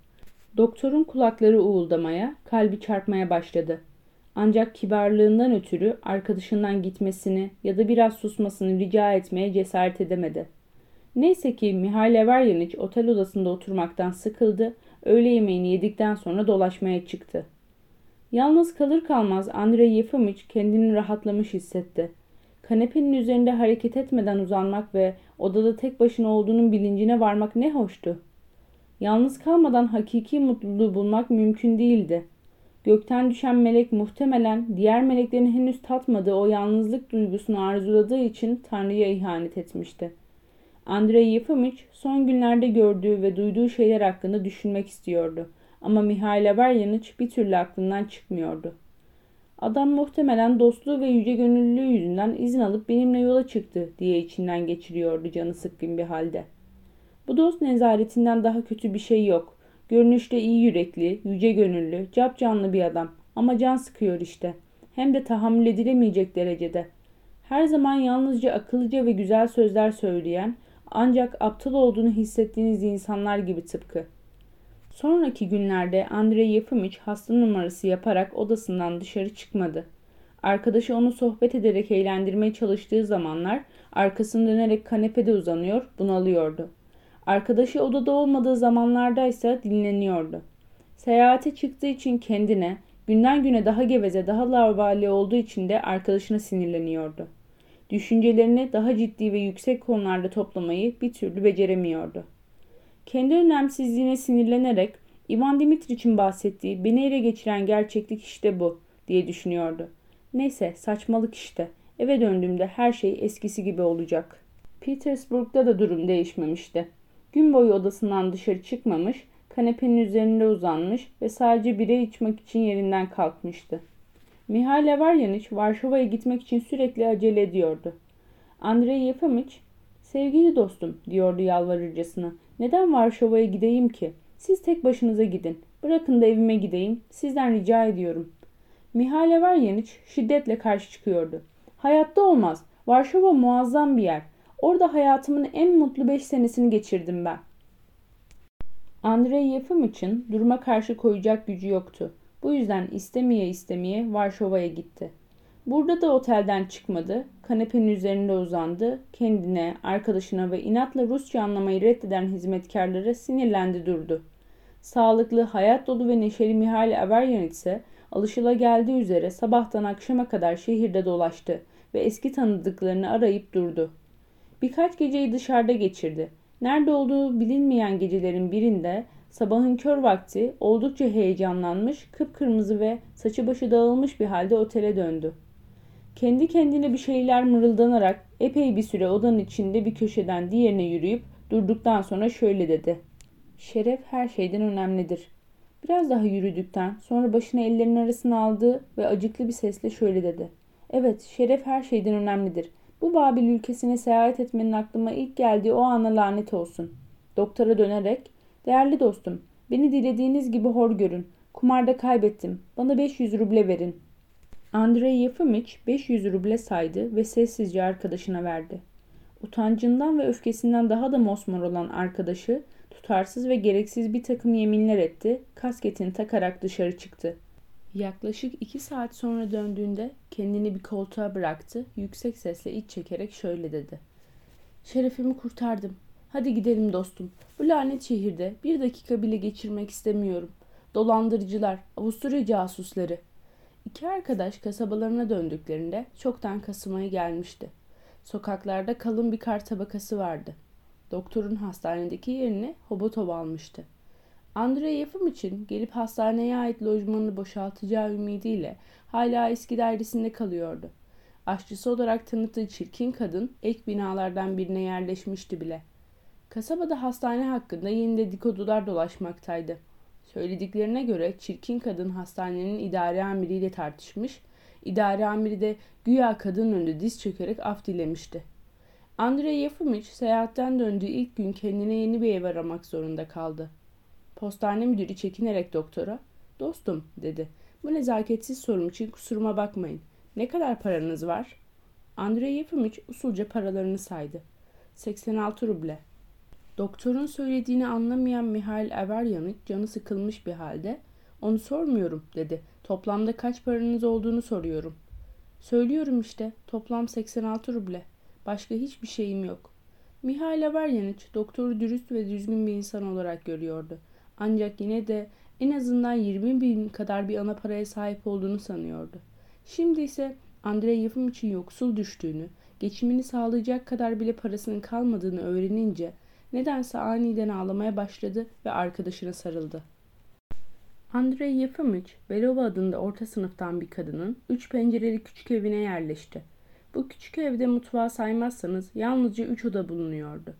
[SPEAKER 1] Doktorun kulakları uğuldamaya, kalbi çarpmaya başladı. Ancak kibarlığından ötürü arkadaşından gitmesini ya da biraz susmasını rica etmeye cesaret edemedi. Neyse ki Mihail Everyaniç otel odasında oturmaktan sıkıldı, öğle yemeğini yedikten sonra dolaşmaya çıktı. Yalnız kalır kalmaz Andrei Yefimiç kendini rahatlamış hissetti. Kanepenin üzerinde hareket etmeden uzanmak ve odada tek başına olduğunun bilincine varmak ne hoştu. Yalnız kalmadan hakiki mutluluğu bulmak mümkün değildi. Gökten düşen melek muhtemelen diğer meleklerin henüz tatmadığı o yalnızlık duygusunu arzuladığı için Tanrı'ya ihanet etmişti. Andrei Yefimiç son günlerde gördüğü ve duyduğu şeyler hakkında düşünmek istiyordu. Ama Mihail Averyaniç bir türlü aklından çıkmıyordu. Adam muhtemelen dostluğu ve yüce gönüllülüğü yüzünden izin alıp benimle yola çıktı diye içinden geçiriyordu canı sıkkın bir halde. Bu dost nezaretinden daha kötü bir şey yok. Görünüşte iyi yürekli, yüce gönüllü, cap canlı bir adam ama can sıkıyor işte. Hem de tahammül edilemeyecek derecede. Her zaman yalnızca akıllıca ve güzel sözler söyleyen, ancak aptal olduğunu hissettiğiniz insanlar gibi tıpkı. Sonraki günlerde Andrei Yefimiç hasta numarası yaparak odasından dışarı çıkmadı. Arkadaşı onu sohbet ederek eğlendirmeye çalıştığı zamanlar arkasını dönerek kanepede uzanıyor, bunalıyordu. Arkadaşı odada olmadığı zamanlarda ise dinleniyordu. Seyahate çıktığı için kendine, günden güne daha geveze, daha lavali olduğu için de arkadaşına sinirleniyordu. Düşüncelerini daha ciddi ve yüksek konularda toplamayı bir türlü beceremiyordu. Kendi önemsizliğine sinirlenerek Ivan Dimitriç'in bahsettiği beni ele geçiren gerçeklik işte bu diye düşünüyordu. Neyse saçmalık işte. Eve döndüğümde her şey eskisi gibi olacak. Petersburg'da da durum değişmemişti. Gün boyu odasından dışarı çıkmamış, kanepenin üzerinde uzanmış ve sadece bire içmek için yerinden kalkmıştı. Mihail Everyaniç Varşova'ya gitmek için sürekli acele ediyordu. Andrei Yefimiç, sevgili dostum diyordu yalvarırcasına. Neden Varşova'ya gideyim ki? Siz tek başınıza gidin. Bırakın da evime gideyim. Sizden rica ediyorum. Mihail Everyaniç şiddetle karşı çıkıyordu. Hayatta olmaz. Varşova muazzam bir yer. Orada hayatımın en mutlu beş senesini geçirdim ben. Andrei Yefimiç'in duruma karşı koyacak gücü yoktu. Bu yüzden istemeye istemeye Varşova'ya gitti. Burada da otelden çıkmadı, kanepenin üzerinde uzandı, kendine, arkadaşına ve inatla Rusça anlamayı reddeden hizmetkarlara sinirlendi durdu. Sağlıklı, hayat dolu ve neşeli Mihail Averyan ise alışılageldiği üzere sabahtan akşama kadar şehirde dolaştı ve eski tanıdıklarını arayıp durdu. Birkaç geceyi dışarıda geçirdi. Nerede olduğu bilinmeyen gecelerin birinde sabahın kör vakti oldukça heyecanlanmış, kıpkırmızı ve saçı başı dağılmış bir halde otele döndü. Kendi kendine bir şeyler mırıldanarak epey bir süre odanın içinde bir köşeden diğerine yürüyüp durduktan sonra şöyle dedi. Şeref her şeyden önemlidir. Biraz daha yürüdükten sonra başını ellerinin arasına aldı ve acıklı bir sesle şöyle dedi. Evet, şeref her şeyden önemlidir. Bu Babil ülkesine seyahat etmenin aklıma ilk geldiği o ana lanet olsun. Doktora dönerek, değerli dostum, beni dilediğiniz gibi hor görün. Kumarda kaybettim. Bana 500 ruble verin. Andrei Yefimiç 500 ruble saydı ve sessizce arkadaşına verdi. Utancından ve öfkesinden daha da mosmor olan arkadaşı tutarsız ve gereksiz bir takım yeminler etti, kasketini takarak dışarı çıktı. Yaklaşık iki saat sonra döndüğünde kendini bir koltuğa bıraktı, yüksek sesle iç çekerek şöyle dedi. Şerefimi kurtardım. Hadi gidelim dostum. Bu lanet şehirde bir dakika bile geçirmek istemiyorum. Dolandırıcılar, Avusturya casusları. İki arkadaş kasabalarına döndüklerinde çoktan Kasım'a gelmişti. Sokaklarda kalın bir kar tabakası vardı. Doktorun hastanedeki yerini Hobotov almıştı. Andrei Yefim için gelip hastaneye ait lojmanını boşaltacağı ümidiyle hala eski dairesinde kalıyordu. Aşçısı olarak tanıttığı çirkin kadın ek binalardan birine yerleşmişti bile. Kasabada hastane hakkında yeni dedikodular dolaşmaktaydı. Söylediklerine göre çirkin kadın hastanenin idare amiriyle tartışmış, idare amiri de güya kadının önünde diz çökerek af dilemişti. Andrei Yefimiç seyahatten döndüğü ilk gün kendine yeni bir ev aramak zorunda kaldı. Postane müdürü çekinerek doktora, dostum dedi. Bu nezaketsiz sorum için kusuruma bakmayın. Ne kadar paranız var? Andrei Yefimiç usulca paralarını saydı. 86 ruble. Doktorun söylediğini anlamayan Mihail Everyanık canı sıkılmış bir halde onu sormuyorum dedi. Toplamda kaç paranız olduğunu soruyorum. Söylüyorum işte toplam 86 ruble. Başka hiçbir şeyim yok. Mihail Averyaniç doktoru dürüst ve düzgün bir insan olarak görüyordu. Ancak yine de en azından 20 bin kadar bir ana paraya sahip olduğunu sanıyordu. Şimdi ise Andrei Yefimovic'in yoksul düştüğünü, geçimini sağlayacak kadar bile parasının kalmadığını öğrenince nedense aniden ağlamaya başladı ve arkadaşına sarıldı. Andrei Yefimovic, Belova adında orta sınıftan bir kadının üç pencereli küçük evine yerleşti. Bu küçük evde mutfağı saymazsanız yalnızca üç oda bulunuyordu.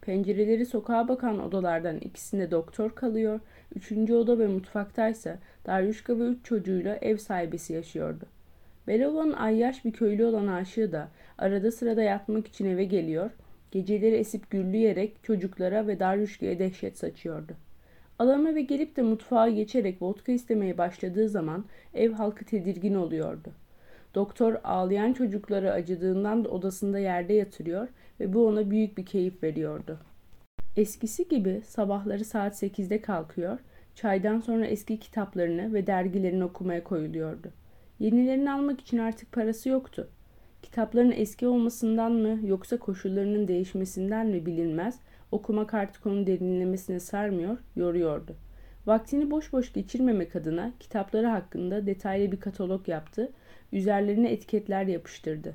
[SPEAKER 1] Pencereleri sokağa bakan odalardan ikisinde doktor kalıyor, üçüncü oda ve mutfaktaysa Daryushka ve üç çocuğuyla ev sahibesi yaşıyordu. Belova'nın ayyaş bir köylü olan aşığı da arada sırada yatmak için eve geliyor, geceleri esip gürleyerek çocuklara ve Daryushka'ya dehşet saçıyordu. Adam eve gelip de mutfağa geçerek vodka istemeye başladığı zaman ev halkı tedirgin oluyordu. Doktor ağlayan çocukları acıdığından da odasında yerde yatırıyor ve bu ona büyük bir keyif veriyordu. Eskisi gibi sabahları saat 8'de kalkıyor, çaydan sonra eski kitaplarını ve dergilerini okumaya koyuluyordu. Yenilerini almak için artık parası yoktu. Kitapların eski olmasından mı yoksa koşullarının değişmesinden mi bilinmez okumak artık onu derinlemesine sarmıyor, yoruyordu. Vaktini boş boş geçirmemek adına kitapları hakkında detaylı bir katalog yaptı, üzerlerine etiketler yapıştırdı.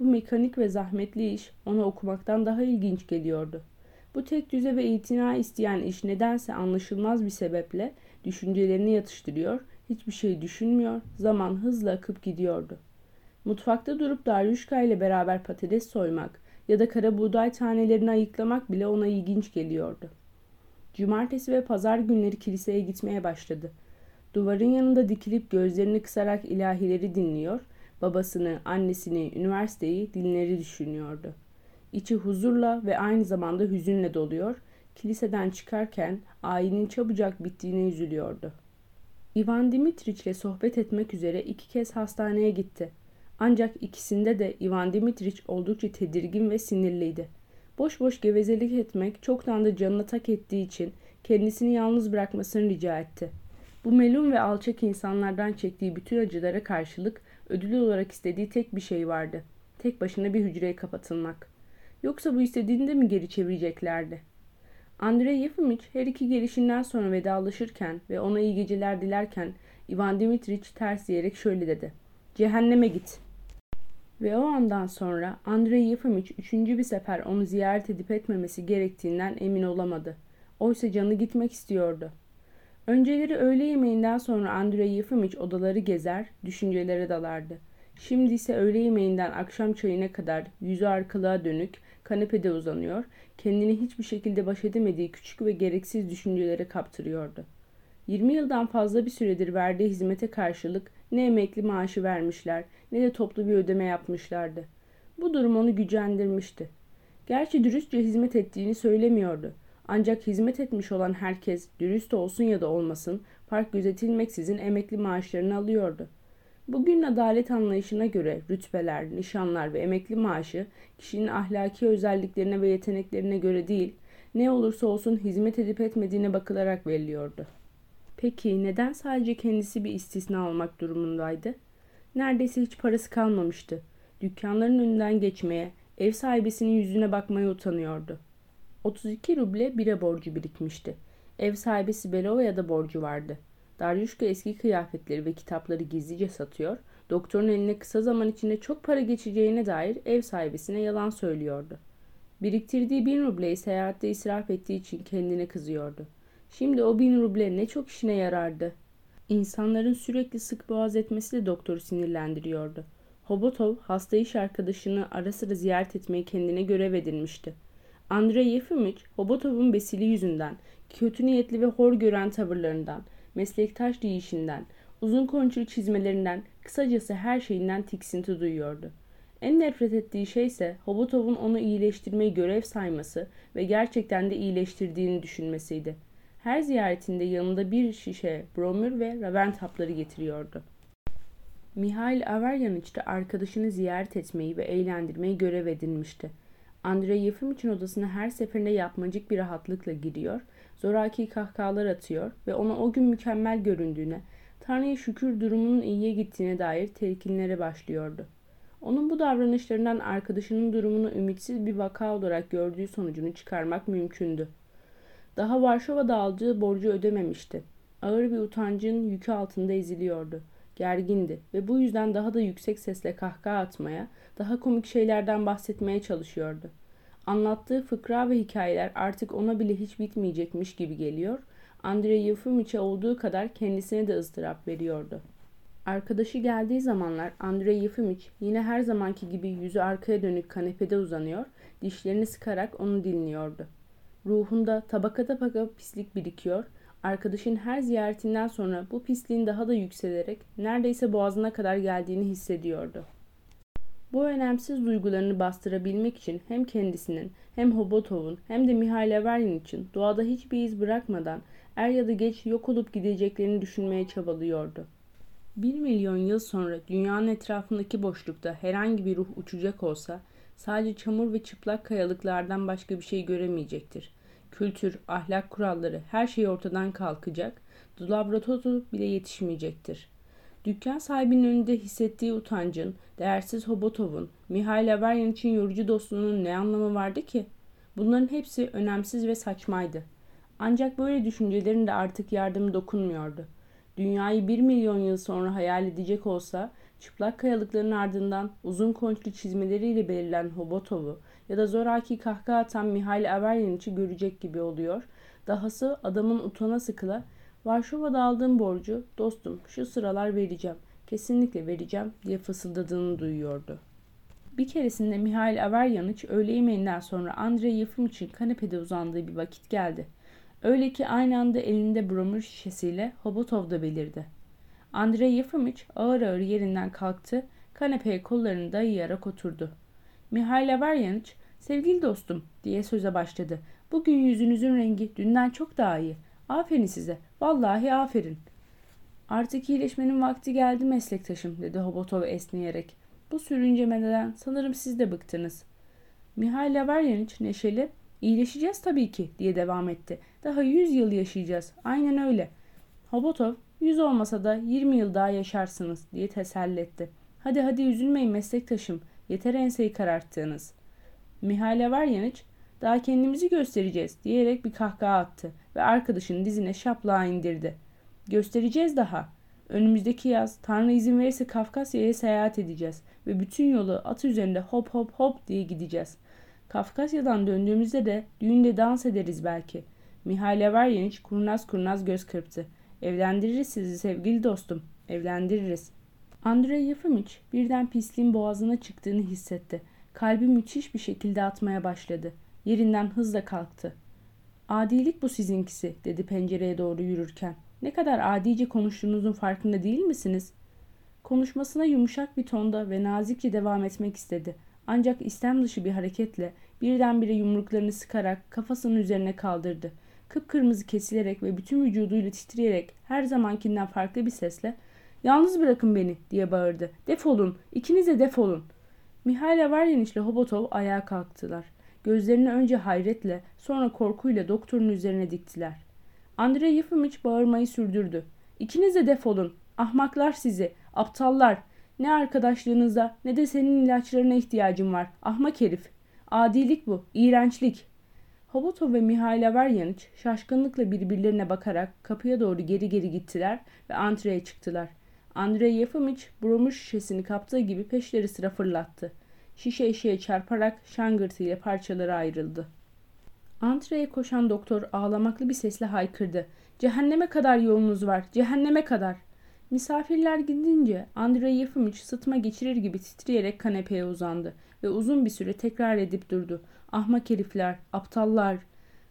[SPEAKER 1] Bu mekanik ve zahmetli iş ona okumaktan daha ilginç geliyordu. Bu tek düze ve itina isteyen iş nedense anlaşılmaz bir sebeple düşüncelerini yatıştırıyor, hiçbir şey düşünmüyor, zaman hızla akıp gidiyordu. Mutfakta durup Daryuşka ile beraber patates soymak ya da kara buğday tanelerini ayıklamak bile ona ilginç geliyordu. Cumartesi ve pazar günleri kiliseye gitmeye başladı. Duvarın yanında dikilip gözlerini kısarak ilahileri dinliyor, babasını, annesini, üniversiteyi, dinleri düşünüyordu. İçi huzurla ve aynı zamanda hüzünle doluyor, kiliseden çıkarken ayinin çabucak bittiğine üzülüyordu. Ivan Dimitriç ile sohbet etmek üzere iki kez hastaneye gitti. Ancak ikisinde de Ivan Dimitriç oldukça tedirgin ve sinirliydi. Boş boş gevezelik etmek çoktan da canına tak ettiği için kendisini yalnız bırakmasını rica etti. Bu melun ve alçak insanlardan çektiği bütün acılara karşılık ödül olarak istediği tek bir şey vardı. Tek başına bir hücreye kapatılmak. Yoksa bu istediğini de mi geri çevireceklerdi? Andrei Yefimiç her iki gelişinden sonra vedalaşırken ve ona iyi geceler dilerken Ivan Dimitriç ters diyerek şöyle dedi. Cehenneme git. Ve o andan sonra Andrei Yefimiç üçüncü bir sefer onu ziyaret edip etmemesi gerektiğinden emin olamadı. Oysa canı gitmek istiyordu. Önceleri öğle yemeğinden sonra Andrei Yefimiç odaları gezer, düşüncelere dalardı. Şimdi ise öğle yemeğinden akşam çayına kadar yüzü arkalığa dönük, kanepede uzanıyor, kendini hiçbir şekilde baş edemediği küçük ve gereksiz düşüncelere kaptırıyordu. 20 yıldan fazla bir süredir verdiği hizmete karşılık ne emekli maaşı vermişler ne de toplu bir ödeme yapmışlardı. Bu durum onu gücendirmişti. Gerçi dürüstçe hizmet ettiğini söylemiyordu. Ancak hizmet etmiş olan herkes dürüst olsun ya da olmasın fark gözetilmeksizin emekli maaşlarını alıyordu. Bugün adalet anlayışına göre rütbeler, nişanlar ve emekli maaşı kişinin ahlaki özelliklerine ve yeteneklerine göre değil, ne olursa olsun hizmet edip etmediğine bakılarak veriliyordu. Peki neden sadece kendisi bir istisna olmak durumundaydı? Neredeyse hiç parası kalmamıştı. Dükkanların önünden geçmeye, ev sahibesinin yüzüne bakmaya utanıyordu. 32 ruble bire borcu birikmişti. Ev sahibesi Belova'ya da borcu vardı. Daryuşka eski kıyafetleri ve kitapları gizlice satıyor, doktorun eline kısa zaman içinde çok para geçeceğine dair ev sahibesine yalan söylüyordu. Biriktirdiği bin rubleyi seyahatte israf ettiği için kendine kızıyordu. Şimdi o bin ruble ne çok işine yarardı. İnsanların sürekli sık boğaz etmesi de doktoru sinirlendiriyordu. Hobotov hasta iş arkadaşını ara sıra ziyaret etmeyi kendine görev edinmişti. Andrei Yefimiç, Hobotov'un besili yüzünden, kötü niyetli ve hor gören tavırlarından, meslektaş deyişinden, uzun konçulu çizmelerinden, kısacası her şeyinden tiksinti duyuyordu. En nefret ettiği şey ise Hobotov'un onu iyileştirmeyi görev sayması ve gerçekten de iyileştirdiğini düşünmesiydi. Her ziyaretinde yanında bir şişe bromür ve ravent hapları getiriyordu. Mihail Averyaniç de arkadaşını ziyaret etmeyi ve eğlendirmeyi görev edinmişti. Andrei Yefimiç'in odasına her seferinde yapmacık bir rahatlıkla giriyor, zoraki kahkahalar atıyor ve ona o gün mükemmel göründüğüne, Tanrı'ya şükür durumunun iyiye gittiğine dair telkinlere başlıyordu. Onun bu davranışlarından arkadaşının durumunu ümitsiz bir vaka olarak gördüğü sonucunu çıkarmak mümkündü. Daha Varşova'da aldığı borcu ödememişti. Ağır bir utancın yükü altında eziliyordu. Gergindi ve bu yüzden daha da yüksek sesle kahkaha atmaya, daha komik şeylerden bahsetmeye çalışıyordu. Anlattığı fıkra ve hikayeler artık ona bile hiç bitmeyecekmiş gibi geliyor, Andrei Yefimovic'e olduğu kadar kendisine de ızdırap veriyordu. Arkadaşı geldiği zamanlar Andrei Yefimovic yine her zamanki gibi yüzü arkaya dönük kanepede uzanıyor, dişlerini sıkarak onu dinliyordu. Ruhunda tabaka tabaka pislik birikiyor, arkadaşın her ziyaretinden sonra bu pisliğin daha da yükselerek neredeyse boğazına kadar geldiğini hissediyordu. Bu önemsiz duygularını bastırabilmek için hem kendisinin hem Hobotov'un hem de Mihail Averyan için doğada hiçbir iz bırakmadan er ya da geç yok olup gideceklerini düşünmeye çabalıyordu. Bir milyon yıl sonra dünyanın etrafındaki boşlukta herhangi bir ruh uçacak olsa sadece çamur ve çıplak kayalıklardan başka bir şey göremeyecektir. Kültür, ahlak kuralları her şey ortadan kalkacak, laboratuvar bile yetişmeyecektir. Dükkan sahibinin önünde hissettiği utancın, değersiz Hobotov'un, Mihail Averyan için yorucu dostluğunun ne anlamı vardı ki? Bunların hepsi önemsiz ve saçmaydı. Ancak böyle düşüncelerin de artık yardımı dokunmuyordu. Dünyayı bir milyon yıl sonra hayal edecek olsa, çıplak kayalıkların ardından uzun konçlu çizmeleriyle belirlen Hobotov'u ya da zoraki kahkaha atan Mihail Averyanic'i görecek gibi oluyor. Dahası adamın utana sıkıla Varşova'da aldığım borcu dostum şu sıralar vereceğim. Kesinlikle vereceğim diye fısıldadığını duyuyordu. Bir keresinde Mihail Averyaniç öğle yemeğinden sonra Andrei Yefimic'in kanepede uzandığı bir vakit geldi. Öyle ki aynı anda elinde bromür şişesiyle Hobotov da belirdi. Andrei Yefimiç ağır ağır yerinden kalktı, kanepeye kollarını dayayarak oturdu. Mihail Averyaniç, sevgili dostum diye söze başladı. Bugün yüzünüzün rengi dünden çok daha iyi. Aferin size. Vallahi aferin. Artık iyileşmenin vakti geldi meslektaşım dedi Hobotov esneyerek. Bu sürüncemeden sanırım siz de bıktınız. Mihail Averyaniç neşeli İyileşeceğiz tabii ki diye devam etti. Daha 100 yıl yaşayacağız. Aynen öyle. Hobotov 100 olmasa da 20 yıl daha yaşarsınız diye teselli etti. Hadi hadi üzülmeyin meslektaşım. Yeter enseyi kararttığınız. Mihail Averyaniç daha kendimizi göstereceğiz diyerek bir kahkaha attı ve arkadaşının dizine şaplağı indirdi. Göstereceğiz daha. Önümüzdeki yaz Tanrı izin verirse Kafkasya'ya seyahat edeceğiz ve bütün yolu at üzerinde hop hop hop diye gideceğiz. Kafkasya'dan döndüğümüzde de düğünde dans ederiz belki. Mihail Averyaniç kurnaz kurnaz göz kırptı. Evlendiririz sizi sevgili dostum. Evlendiririz. Andrei Yefimiç birden pisliğin boğazına çıktığını hissetti. Kalbi müthiş bir şekilde atmaya başladı. Yerinden hızla kalktı. Adilik bu sizinkisi dedi pencereye doğru yürürken. Ne kadar adice konuştuğunuzun farkında değil misiniz? Konuşmasına yumuşak bir tonda ve nazikçe devam etmek istedi. Ancak istem dışı bir hareketle birdenbire yumruklarını sıkarak kafasının üzerine kaldırdı. Kıpkırmızı kesilerek ve bütün vücuduyla titreyerek her zamankinden farklı bir sesle ''Yalnız bırakın beni'' diye bağırdı. ''Defolun, ikiniz de defolun.'' Mihail Avaryaniç ile Hobotov ayağa kalktılar. Gözlerini önce hayretle sonra korkuyla doktorun üzerine diktiler. Andrei Yefimiç bağırmayı sürdürdü. İkiniz de defolun. Ahmaklar sizi. Aptallar. Ne arkadaşlığınıza ne de senin ilaçlarına ihtiyacım var. Ahmak herif. Adilik bu. İğrençlik. Hobotov ve Mihail Averyaniç şaşkınlıkla birbirlerine bakarak kapıya doğru geri geri gittiler ve antreye çıktılar. Andrei Yefimiç bromur şişesini kaptığı gibi peşleri sıra fırlattı. Şişe eşeğe çarparak şangırtı ile parçalara ayrıldı. Antreye koşan doktor ağlamaklı bir sesle haykırdı. Cehenneme kadar yolunuz var, cehenneme kadar. Misafirler gidince Andrei Yefimiç sıtma geçirir gibi titreyerek kanepeye uzandı ve uzun bir süre tekrar edip durdu. Ahmak herifler, aptallar.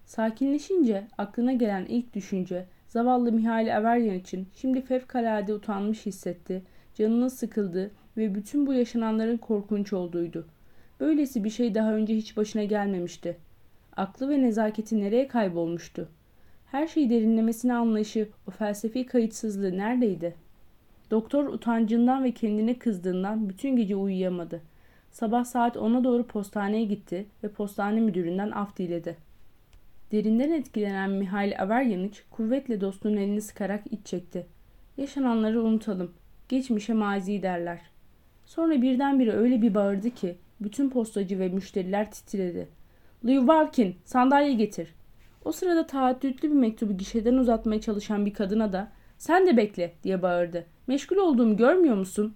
[SPEAKER 1] Sakinleşince aklına gelen ilk düşünce zavallı Mihail Averyan için şimdi fevkalade utanmış hissetti, canının sıkıldı ve bütün bu yaşananların korkunç olduğuydu. Böylesi bir şey daha önce hiç başına gelmemişti. Aklı ve nezaketi nereye kaybolmuştu? Her şeyi derinlemesine anlayışı, o felsefi kayıtsızlığı neredeydi? Doktor utancından ve kendine kızdığından bütün gece uyuyamadı. Sabah saat 10'a doğru postaneye gitti ve postane müdüründen af diledi. Derinden etkilenen Mihail Averyaniç kuvvetle dostunun elini sıkarak iç çekti. Yaşananları unutalım. Geçmişe mazi derler. Sonra birdenbire öyle bir bağırdı ki bütün postacı ve müşteriler titredi. Liv Walkin sandalye getir. O sırada taaddütlü bir mektubu gişeden uzatmaya çalışan bir kadına da sen de bekle diye bağırdı. Meşgul olduğumu görmüyor musun?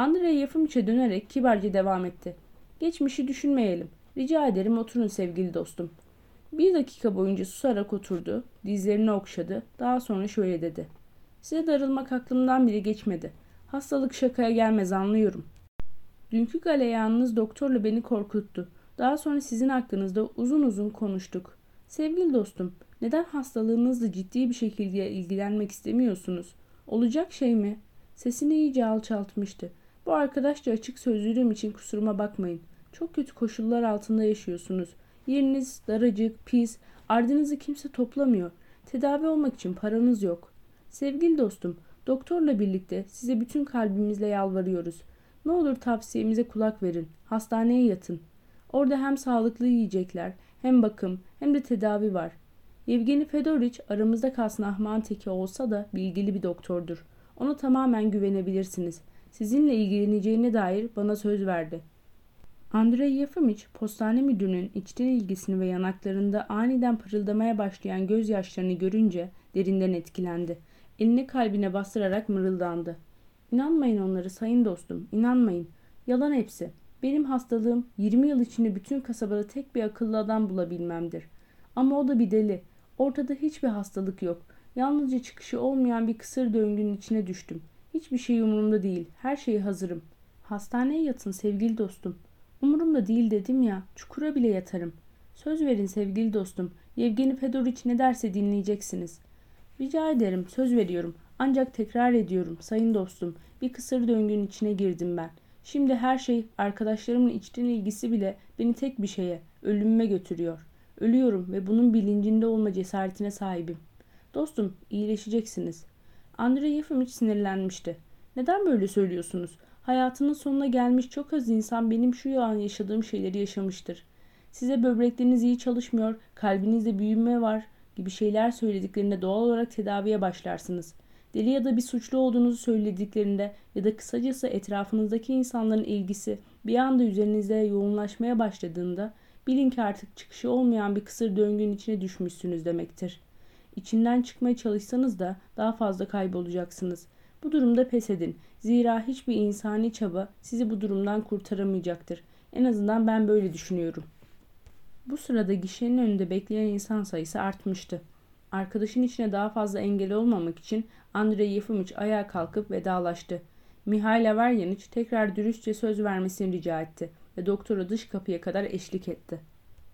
[SPEAKER 1] Andrei Yefimiç'e dönerek kibarca devam etti. Geçmişi düşünmeyelim. Rica ederim oturun sevgili dostum. Bir dakika boyunca susarak oturdu, dizlerini okşadı, daha sonra şöyle dedi. Size darılmak aklımdan bile geçmedi. Hastalık şakaya gelmez anlıyorum. Dünkü galeyanınız doktorla beni korkuttu. Daha sonra sizin hakkınızda uzun uzun konuştuk. Sevgili dostum, neden hastalığınızla ciddi bir şekilde ilgilenmek istemiyorsunuz? Olacak şey mi? Sesini iyice alçaltmıştı. Bu arkadaşça açık sözlülüğüm için kusuruma bakmayın. Çok kötü koşullar altında yaşıyorsunuz. Yeriniz daracık, pis, ardınızı kimse toplamıyor. Tedavi olmak için paranız yok. Sevgili dostum, doktorla birlikte size bütün kalbimizle yalvarıyoruz. Ne olur tavsiyemize kulak verin. Hastaneye yatın. Orada hem sağlıklı yiyecekler, hem bakım, hem de tedavi var. Yevgeni Fedoriç aramızda kalsın ahman teki olsa da bilgili bir doktordur. Ona tamamen güvenebilirsiniz. Sizinle ilgileneceğine dair bana söz verdi. Andrei Yefimiç, postane müdürünün içten ilgisini ve yanaklarında aniden pırıldamaya başlayan gözyaşlarını görünce derinden etkilendi. Elini kalbine bastırarak mırıldandı. İnanmayın onları sayın dostum, inanmayın. Yalan hepsi. Benim hastalığım 20 yıl içinde bütün kasabada tek bir akıllı adam bulabilmemdir. Ama o da bir deli. Ortada hiçbir hastalık yok. Yalnızca çıkışı olmayan bir kısır döngünün içine düştüm. Hiçbir şey umurumda değil. Her şeyi hazırım. Hastaneye yatın sevgili dostum. Umurumda değil dedim ya. Çukura bile yatarım. Söz verin sevgili dostum. Yevgeni Fedoriç ne derse dinleyeceksiniz. Rica ederim, söz veriyorum. Ancak tekrar ediyorum sayın dostum. Bir kısır döngünün içine girdim ben. Şimdi her şey arkadaşlarımın içten ilgisi bile beni tek bir şeye, ölümüme götürüyor. Ölüyorum ve bunun bilincinde olma cesaretine sahibim. Dostum, iyileşeceksiniz. Andrei Yefimiç sinirlenmişti. Neden böyle söylüyorsunuz? Hayatının sonuna gelmiş çok az insan benim şu an yaşadığım şeyleri yaşamıştır. Size böbrekleriniz iyi çalışmıyor, kalbinizde büyüme var gibi şeyler söylediklerinde doğal olarak tedaviye başlarsınız. Deli ya da bir suçlu olduğunuzu söylediklerinde ya da kısacası etrafınızdaki insanların ilgisi bir anda üzerinizde yoğunlaşmaya başladığında bilin ki artık çıkışı olmayan bir kısır döngünün içine düşmüşsünüz demektir. İçinden çıkmaya çalışsanız da daha fazla kaybolacaksınız. Bu durumda pes edin. Zira hiçbir insani çaba sizi bu durumdan kurtaramayacaktır. En azından ben böyle düşünüyorum. Bu sırada gişenin önünde bekleyen insan sayısı artmıştı. Arkadaşın içine daha fazla engel olmamak için Andrei Yefimiç ayağa kalkıp vedalaştı. Mihail Averyaniç tekrar dürüstçe söz vermesini rica etti ve doktora dış kapıya kadar eşlik etti.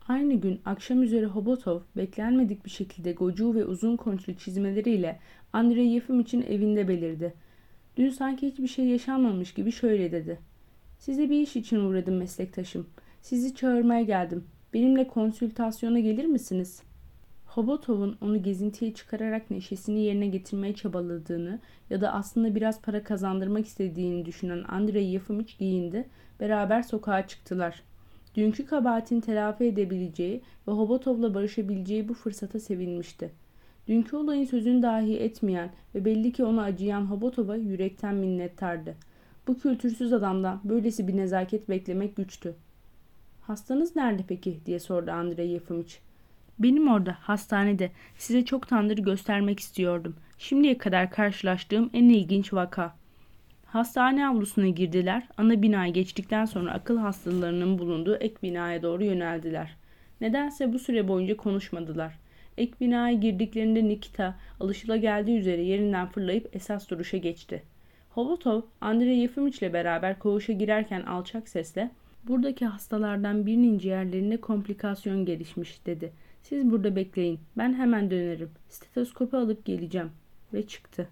[SPEAKER 1] Aynı gün akşam üzeri Hobotov beklenmedik bir şekilde gocu ve uzun konçlu çizmeleriyle Andrei Yefimiç'in evinde belirdi. Dün sanki hiçbir şey yaşanmamış gibi şöyle dedi. Size bir iş için uğradım meslektaşım. Sizi çağırmaya geldim. Benimle konsültasyona gelir misiniz? Hobotov'un onu gezintiye çıkararak neşesini yerine getirmeye çabaladığını ya da aslında biraz para kazandırmak istediğini düşünen Andrei Yefimiç giyindi. Beraber sokağa çıktılar. Dünkü kabahatin telafi edebileceği ve Hobotov'la barışabileceği bu fırsata sevinmişti. Dünkü olayın sözünü dahi etmeyen ve belli ki ona acıyan Hobotov'a yürekten minnettardı. Bu kültürsüz adamdan böylesi bir nezaket beklemek güçtü. Hastanız nerede peki diye sordu Andrei Yefimiç. Benim orada hastanede size çoktandır göstermek istiyordum. Şimdiye kadar karşılaştığım en ilginç vaka. Hastane avlusuna girdiler. Ana binayı geçtikten sonra akıl hastalarının bulunduğu ek binaya doğru yöneldiler. Nedense bu süre boyunca konuşmadılar. Ek binaya girdiklerinde Nikita alışılageldiği üzere yerinden fırlayıp esas duruşa geçti. Hobotov, Andrei Yefimiç ile beraber koğuşa girerken alçak sesle ''Buradaki hastalardan birinin ciğerlerinde komplikasyon gelişmiş.'' dedi. ''Siz burada bekleyin. Ben hemen dönerim. Stetoskopu alıp geleceğim.'' Ve çıktı.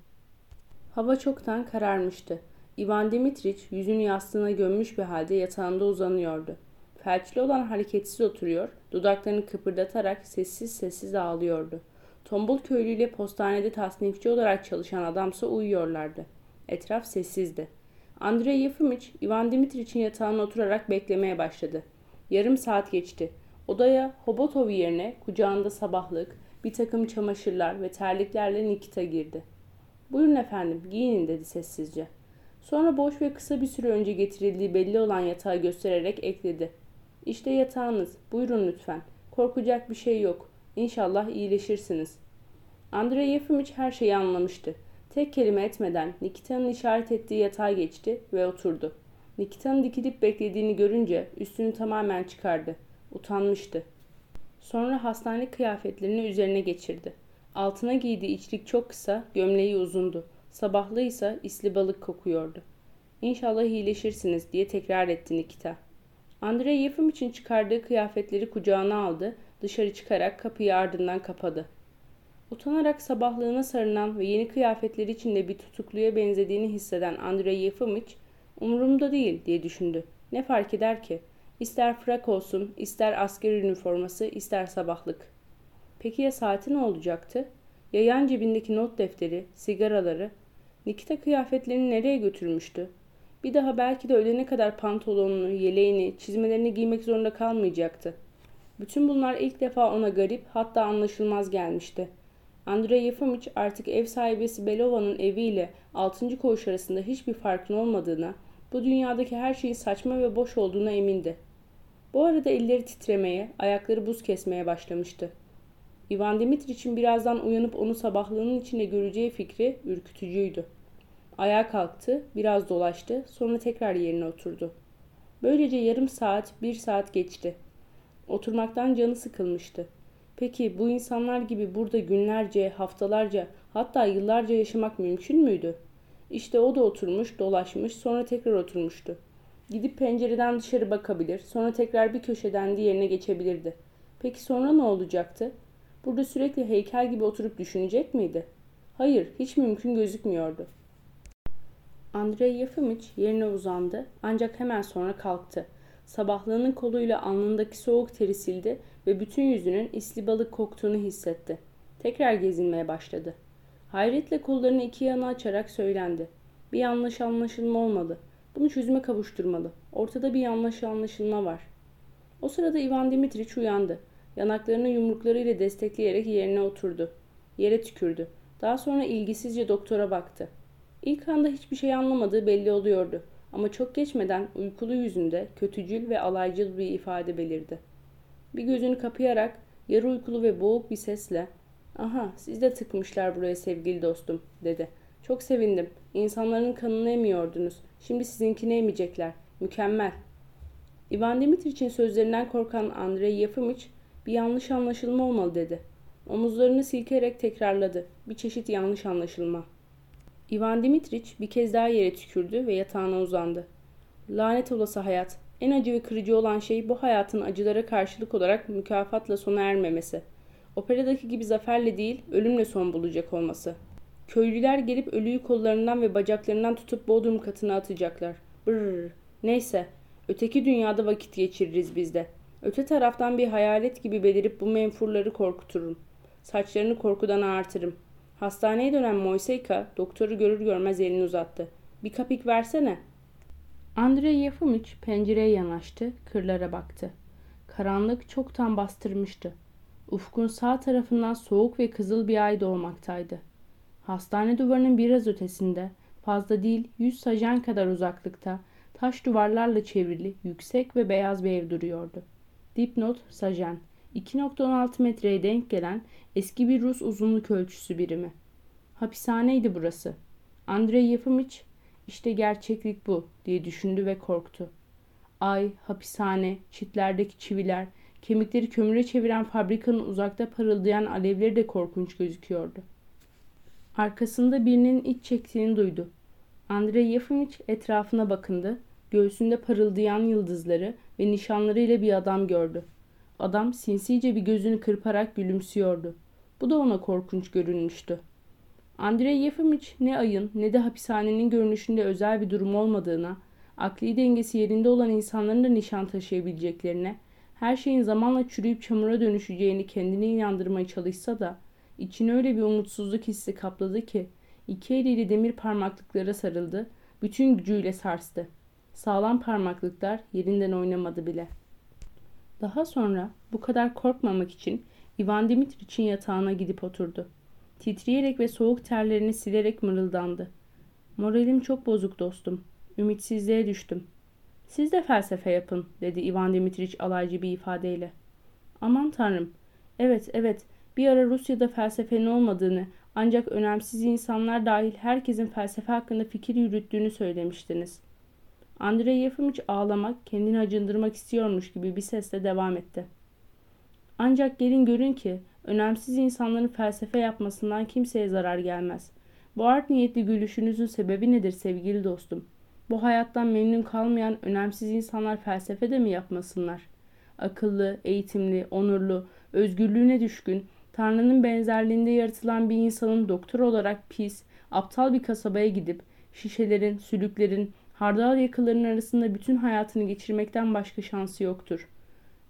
[SPEAKER 1] Hava çoktan kararmıştı. Ivan Dimitriç yüzünü yastığına gömmüş bir halde yatağında uzanıyordu. Felçli olan hareketsiz oturuyor, dudaklarını kıpırdatarak sessiz sessiz ağlıyordu. Tombul köylüyle postanede tasnifçi olarak çalışan adamsa uyuyorlardı. Etraf sessizdi. Andrei Yefimiç, Ivan Dimitriç'in yatağına oturarak beklemeye başladı. Yarım saat geçti. Odaya Hobotov yerine kucağında sabahlık, bir takım çamaşırlar ve terliklerle Nikita girdi. Buyurun efendim, giyinin dedi sessizce. Sonra boş ve kısa bir süre önce getirildiği belli olan yatağı göstererek ekledi. İşte yatağınız. Buyurun lütfen. Korkacak bir şey yok. İnşallah iyileşirsiniz. Andrei Yefimiç her şeyi anlamıştı. Tek kelime etmeden Nikita'nın işaret ettiği yatağa geçti ve oturdu. Nikita'nın dikilip beklediğini görünce üstünü tamamen çıkardı. Utanmıştı. Sonra hastane kıyafetlerini üzerine geçirdi. Altına giydiği içlik çok kısa, gömleği uzundu. Sabahlı ise isli balık kokuyordu. İnşallah iyileşirsiniz diye tekrar etti Nikita. Andrei Yefim için çıkardığı kıyafetleri kucağına aldı, dışarı çıkarak kapıyı ardından kapadı. Utanarak sabahlığına sarılan ve yeni kıyafetleri içinde bir tutukluya benzediğini hisseden Andrei Yefimiç, umurumda değil diye düşündü. Ne fark eder ki? İster frak olsun, ister asker üniforması, ister sabahlık. Peki ya saati ne olacaktı? Ya yan cebindeki not defteri, sigaraları? Nikita kıyafetlerini nereye götürmüştü? Bir daha belki de ölene kadar pantolonunu, yeleğini, çizmelerini giymek zorunda kalmayacaktı. Bütün bunlar ilk defa ona garip hatta anlaşılmaz gelmişti. Andrei Yefimiç artık ev sahibesi Belova'nın eviyle 6. koğuş arasında hiçbir farkın olmadığına, bu dünyadaki her şeyin saçma ve boş olduğuna emindi. Bu arada elleri titremeye, ayakları buz kesmeye başlamıştı. Ivan Dimitriç'in birazdan uyanıp onu sabahlığının içinde göreceği fikri ürkütücüydü. Ayağa kalktı, biraz dolaştı, sonra tekrar yerine oturdu. Böylece yarım saat, bir saat geçti. Oturmaktan canı sıkılmıştı. Peki bu insanlar gibi burada günlerce, haftalarca, hatta yıllarca yaşamak mümkün müydü? İşte o da oturmuş, dolaşmış, sonra tekrar oturmuştu. Gidip pencereden dışarı bakabilir, sonra tekrar bir köşeden diğerine geçebilirdi. Peki sonra ne olacaktı? Burada sürekli heykel gibi oturup düşünecek miydi? Hayır, hiç mümkün gözükmüyordu. Andrei Yefimiç yerine uzandı ancak hemen sonra kalktı. Sabahlığının koluyla alnındaki soğuk teri sildi ve bütün yüzünün isli balık koktuğunu hissetti. Tekrar gezinmeye başladı. Hayretle kollarını iki yana açarak söylendi. Bir yanlış anlaşılma olmalı. Bunu çözüme kavuşturmalı. Ortada bir yanlış anlaşılma var. O sırada Ivan Dimitriç uyandı. Yanaklarını yumruklarıyla destekleyerek yerine oturdu. Yere tükürdü. Daha sonra ilgisizce doktora baktı. İlk anda hiçbir şey anlamadığı belli oluyordu. Ama çok geçmeden uykulu yüzünde kötücül ve alaycıl bir ifade belirdi. Bir gözünü kapayarak yarı uykulu ve boğuk bir sesle ''Aha siz de tıkmışlar buraya sevgili dostum'' dedi. ''Çok sevindim. İnsanların kanını emiyordunuz. Şimdi sizinkini emecekler. Mükemmel.'' Ivan Dimitriç'in sözlerinden korkan Andrei Yefimiç bir yanlış anlaşılma olmalı dedi. Omuzlarını silkerek tekrarladı. Bir çeşit yanlış anlaşılma. Ivan Dimitriç bir kez daha yere tükürdü ve yatağına uzandı. Lanet olası hayat. En acı ve kırıcı olan şey bu hayatın acılara karşılık olarak mükafatla sona ermemesi. Operadaki gibi zaferle değil, ölümle son bulacak olması. Köylüler gelip ölüyü kollarından ve bacaklarından tutup bodrum katına atacaklar. Brrr. Neyse, öteki dünyada vakit geçiririz biz de. Öte taraftan bir hayalet gibi belirip bu menfurları korkuturum. Saçlarını korkudan ağartırım. Hastaneye dönen Moiseyka doktoru görür görmez elini uzattı. Bir kapik versene. Andrei Yefimiç pencereye yanaştı, kırlara baktı. Karanlık çoktan bastırmıştı. Ufkun sağ tarafından soğuk ve kızıl bir ay doğmaktaydı. Hastane duvarının biraz ötesinde, fazla değil yüz sajan kadar uzaklıkta, taş duvarlarla çevrili, yüksek ve beyaz bir ev duruyordu. Dipnot sajan, 2.16 metreye denk gelen eski bir Rus uzunluk ölçüsü birimi. Hapishaneydi burası. Andrei Yefimiç işte gerçeklik bu diye düşündü ve korktu. Ay, hapishane, çitlerdeki çiviler, kemikleri kömüre çeviren fabrikanın uzakta parıldayan alevleri de korkunç gözüküyordu. Arkasında birinin iç çektiğini duydu. Andrei Yefimiç etrafına bakındı. Göğsünde parıldayan yıldızları ve nişanlarıyla bir adam gördü. Adam sinsice bir gözünü kırparak gülümsüyordu. Bu da ona korkunç görünmüştü. Andrei Yefimiç ne ayın ne de hapishanenin görünüşünde özel bir durum olmadığına, akli dengesi yerinde olan insanların da nişan taşıyabileceklerine, her şeyin zamanla çürüyüp çamura dönüşeceğini kendine inandırmaya çalışsa da, içine öyle bir umutsuzluk hissi kapladı ki, iki eliyle demir parmaklıklara sarıldı, bütün gücüyle sarstı. Sağlam parmaklıklar yerinden oynamadı bile. Daha sonra bu kadar korkmamak için Ivan Dimitriç'in yatağına gidip oturdu. Titreyerek ve soğuk terlerini silerek mırıldandı. Moralim çok bozuk dostum. Ümitsizliğe düştüm. Siz de felsefe yapın dedi Ivan Dimitriç alaycı bir ifadeyle. Aman tanrım. Evet evet bir ara Rusya'da felsefenin olmadığını ancak önemsiz insanlar dahil herkesin felsefe hakkında fikir yürüttüğünü söylemiştiniz. Andrei Yefimiç ağlamak, kendini acındırmak istiyormuş gibi bir sesle devam etti. Ancak gelin görün ki önemsiz insanların felsefe yapmasından kimseye zarar gelmez. Bu art niyetli gülüşünüzün sebebi nedir sevgili dostum? Bu hayattan memnun kalmayan önemsiz insanlar felsefe de mi yapmasınlar? Akıllı, eğitimli, onurlu, özgürlüğüne düşkün, Tanrı'nın benzerliğinde yaratılan bir insanın doktor olarak pis, aptal bir kasabaya gidip şişelerin, sülüklerin, hardal yakılarının arasında bütün hayatını geçirmekten başka şansı yoktur.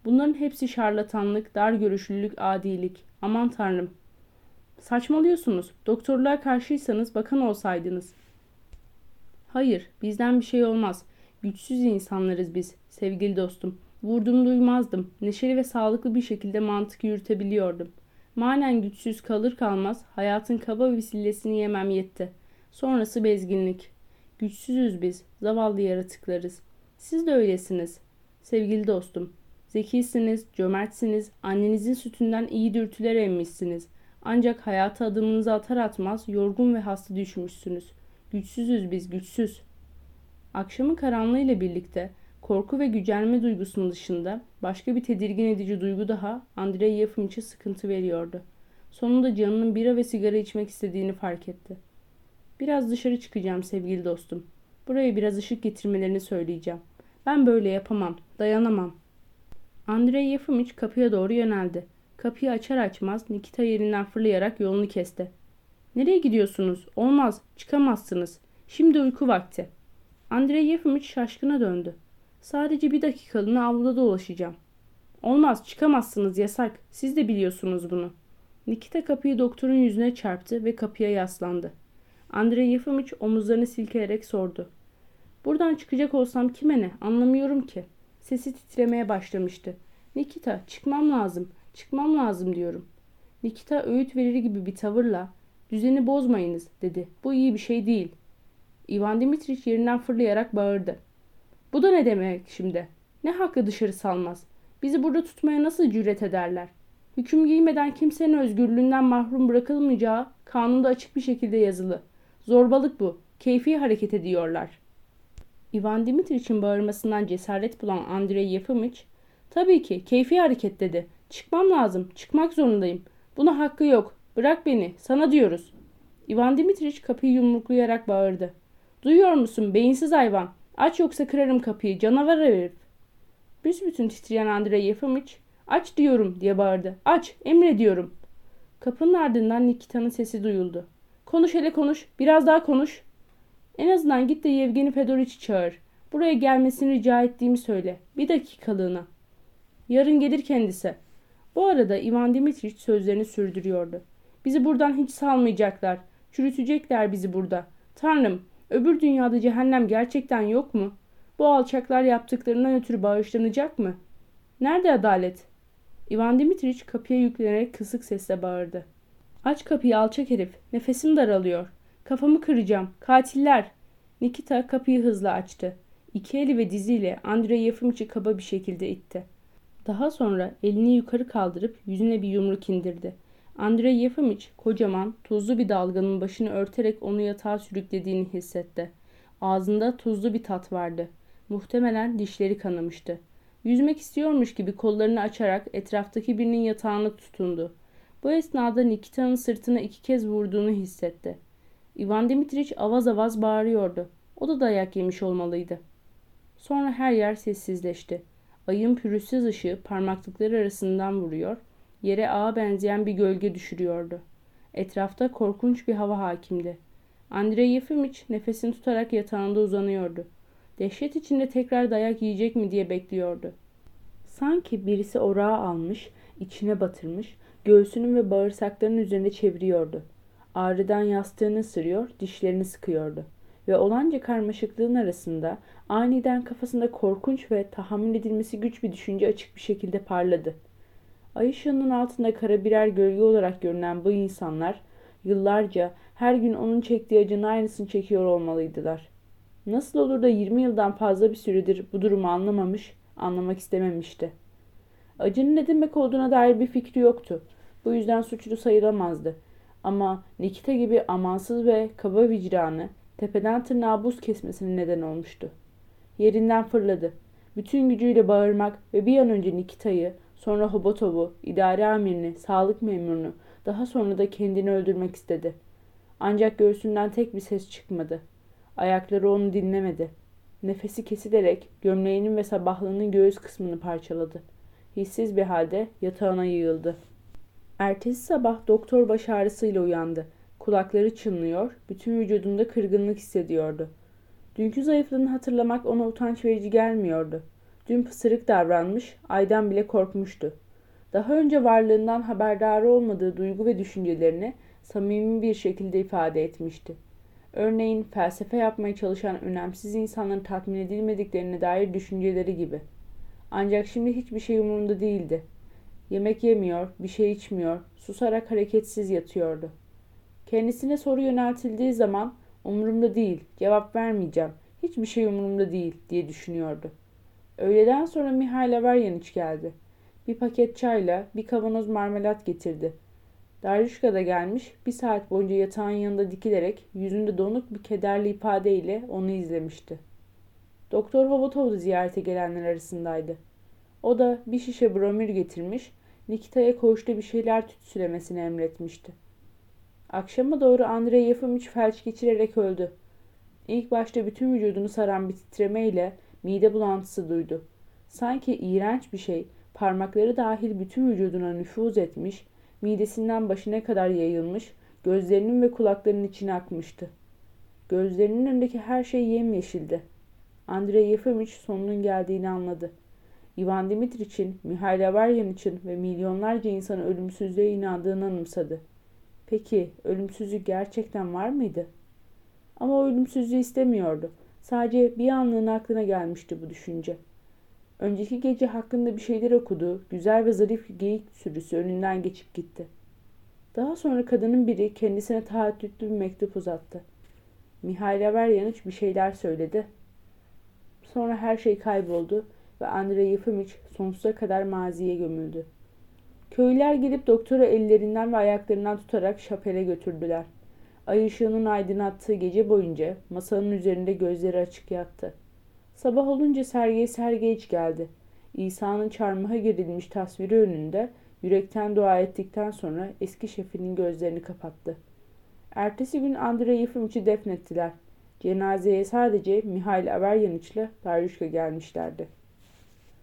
[SPEAKER 1] Bunların hepsi şarlatanlık, dar görüşlülük, adilik. Aman tanrım. Saçmalıyorsunuz. Doktorluğa karşıysanız bakan olsaydınız. Hayır, bizden bir şey olmaz. Güçsüz insanlarız biz, sevgili dostum. Vurdum duymazdım. Neşeli ve sağlıklı bir şekilde mantık yürütebiliyordum. Manen güçsüz kalır kalmaz hayatın kaba vesilesini yemem yetti. Sonrası bezginlik. Güçsüzüz biz, zavallı yaratıklarız. Siz de öylesiniz. Sevgili dostum, zekisiniz, cömertsiniz, annenizin sütünden iyi dürtüler emmişsiniz. Ancak hayata adımınızı atar atmaz yorgun ve hasta düşmüşsünüz. Güçsüzüz biz, güçsüz. Akşamın karanlığıyla birlikte korku ve gücenme duygusunun dışında başka bir tedirgin edici duygu daha Andrei Yefimiç'e sıkıntı veriyordu. Sonunda canının bira ve sigara içmek istediğini fark etti. Biraz dışarı çıkacağım sevgili dostum. Buraya biraz ışık getirmelerini söyleyeceğim. Ben böyle yapamam, dayanamam. Andrei Yefimiç kapıya doğru yöneldi. Kapıyı açar açmaz Nikita yerinden fırlayarak yolunu kesti. Nereye gidiyorsunuz? Olmaz, çıkamazsınız. Şimdi uyku vakti. Andrei Yefimiç şaşkına döndü. Sadece bir dakikalığına avluda dolaşacağım. Olmaz, çıkamazsınız, yasak. Siz de biliyorsunuz bunu. Nikita kapıyı doktorun yüzüne çarptı ve kapıya yaslandı. Andrei Yefimiç omuzlarını silkeleyerek sordu. Buradan çıkacak olsam kime ne? Anlamıyorum ki. Sesi titremeye başlamıştı. Nikita, çıkmam lazım. Çıkmam lazım diyorum. Nikita öğüt verir gibi bir tavırla düzeni bozmayınız dedi. Bu iyi bir şey değil. Ivan Dimitriç yerinden fırlayarak bağırdı. Bu da ne demek şimdi? Ne hakkı dışarı salmaz? Bizi burada tutmaya nasıl cüret ederler? Hüküm giymeden kimsenin özgürlüğünden mahrum bırakılmayacağı kanunda açık bir şekilde yazılı. Zorbalık bu. Keyfi hareket ediyorlar. Ivan Dimitriç'in bağırmasından cesaret bulan Andrei Yefimiç, tabii ki keyfi hareket dedi. Çıkmam lazım, çıkmak zorundayım. Buna hakkı yok. Bırak beni, sana diyoruz. Ivan Dimitriç kapıyı yumruklayarak bağırdı. Duyuyor musun beyinsiz hayvan? Aç yoksa kırarım kapıyı, canavar herif. Büsbütün titreyen Andrei Yefimiç, aç diyorum diye bağırdı. Aç, emrediyorum. Kapının ardından Nikita'nın sesi duyuldu. Konuş hele konuş, biraz daha konuş. En azından git de Yevgeni Fedoriç'i çağır. Buraya gelmesini rica ettiğimi söyle. Bir dakikalığına. Yarın gelir kendisi. Bu arada Ivan Dimitriç sözlerini sürdürüyordu. Bizi buradan hiç salmayacaklar. Çürütecekler bizi burada. Tanrım, öbür dünyada cehennem gerçekten yok mu? Bu alçaklar yaptıklarından ötürü bağışlanacak mı? Nerede adalet? Ivan Dimitriç kapıya yüklenerek kısık sesle bağırdı. Aç kapıyı alçak herif. Nefesim daralıyor. Kafamı kıracağım. Katiller. Nikita kapıyı hızla açtı. İki eli ve diziyle Andrei Yefimiç'i kaba bir şekilde itti. Daha sonra elini yukarı kaldırıp yüzüne bir yumruk indirdi. Andrei Yefimiç kocaman, tuzlu bir dalganın başını örterek onu yatağa sürüklediğini hissetti. Ağzında tuzlu bir tat vardı. Muhtemelen dişleri kanamıştı. Yüzmek istiyormuş gibi kollarını açarak etraftaki birinin yatağına tutundu. Bu esnada Nikita'nın sırtına iki kez vurduğunu hissetti. Ivan Dimitriç avaz avaz bağırıyordu. O da dayak yemiş olmalıydı. Sonra her yer sessizleşti. Ayın pürüzsüz ışığı parmaklıkları arasından vuruyor, yere ağa benzeyen bir gölge düşürüyordu. Etrafta korkunç bir hava hakimdi. Andrei Yefimiç nefesini tutarak yatağında uzanıyordu. Dehşet içinde tekrar dayak yiyecek mi diye bekliyordu. Sanki birisi orağı almış, içine batırmış, göğsünün ve bağırsaklarının üzerinde çeviriyordu. Ağrıdan yastığını sırıyor, dişlerini sıkıyordu. Ve olanca karmaşıklığın arasında aniden kafasında korkunç ve tahammül edilmesi güç bir düşünce açık bir şekilde parladı. Ay ışığının altında kara birer gölge olarak görünen bu insanlar yıllarca her gün onun çektiği acının aynısını çekiyor olmalıydılar. Nasıl olur da 20 yıldan fazla bir süredir bu durumu anlamamış, anlamak istememişti. Acının ne demek olduğuna dair bir fikri yoktu. Bu yüzden suçlu sayılamazdı. Ama Nikita gibi amansız ve kaba vicdanı tepeden tırnağa buz kesmesine neden olmuştu. Yerinden fırladı. Bütün gücüyle bağırmak ve bir an önce Nikita'yı, sonra Hobotov'u, idare amirini, sağlık memurunu, daha sonra da kendini öldürmek istedi. Ancak göğsünden tek bir ses çıkmadı. Ayakları onu dinlemedi. Nefesi kesilerek gömleğinin ve sabahlığının göğüs kısmını parçaladı. Hissiz bir halde yatağına yığıldı. Ertesi sabah doktor baş ağrısıyla uyandı. Kulakları çınlıyor, bütün vücudunda kırgınlık hissediyordu. Dünkü zayıflığını hatırlamak ona utanç verici gelmiyordu. Dün pısırık davranmış, aydan bile korkmuştu. Daha önce varlığından haberdar olmadığı duygu ve düşüncelerini samimi bir şekilde ifade etmişti. Örneğin felsefe yapmaya çalışan önemsiz insanların tatmin edilmediklerine dair düşünceleri gibi. Ancak şimdi hiçbir şey umurunda değildi. Yemek yemiyor, bir şey içmiyor, susarak hareketsiz yatıyordu. Kendisine soru yöneltildiği zaman umurumda değil, cevap vermeyeceğim, hiçbir şey umurumda değil diye düşünüyordu. Öğleden sonra Mihail Averyaniç geldi. Bir paket çayla bir kavanoz marmelat getirdi. Daryushka da gelmiş bir saat boyunca yatağın yanında dikilerek yüzünde donuk bir kederli ifadeyle onu izlemişti. Doktor Hobotov da ziyarete gelenler arasındaydı. O da bir şişe bromür getirmiş, Nikita'ya koğuşta bir şeyler tütsülemesini emretmişti. Akşama doğru Andrei Yefimovich felç geçirerek öldü. İlk başta bütün vücudunu saran bir titremeyle mide bulantısı duydu. Sanki iğrenç bir şey parmakları dahil bütün vücuduna nüfuz etmiş, midesinden başına kadar yayılmış, gözlerinin ve kulaklarının içine akmıştı. Gözlerinin önündeki her şey yemyeşildi. Andrei Yefimovich sonunun geldiğini anladı. Ivan Dimitrich'in, Mihail Avaryan için ve milyonlarca insanın ölümsüzlüğe inandığını anımsadı. Peki ölümsüzlük gerçekten var mıydı? Ama o ölümsüzlüğü istemiyordu. Sadece bir anlığına aklına gelmişti bu düşünce. Önceki gece hakkında bir şeyler okudu. Güzel ve zarif geyik sürüsü önünden geçip gitti. Daha sonra kadının biri kendisine taahhütlü bir mektup uzattı. Mihail Averyaniç bir şeyler söyledi. Sonra her şey kayboldu ve Andrei Yefimich sonsuza kadar maziye gömüldü. Köylüler gelip doktora ellerinden ve ayaklarından tutarak şapele götürdüler. Ay ışığının aydınlattığı gece boyunca masanın üzerinde gözleri açık yattı. Sabah olunca Sergey Sergeyiç geldi. İsa'nın çarmıha gerilmiş tasviri önünde yürekten dua ettikten sonra eski şefinin gözlerini kapattı. Ertesi gün Andrei Yefimiç'i defnettiler. Cenazeye sadece Mihail Averyaniç ile Daryushka gelmişlerdi.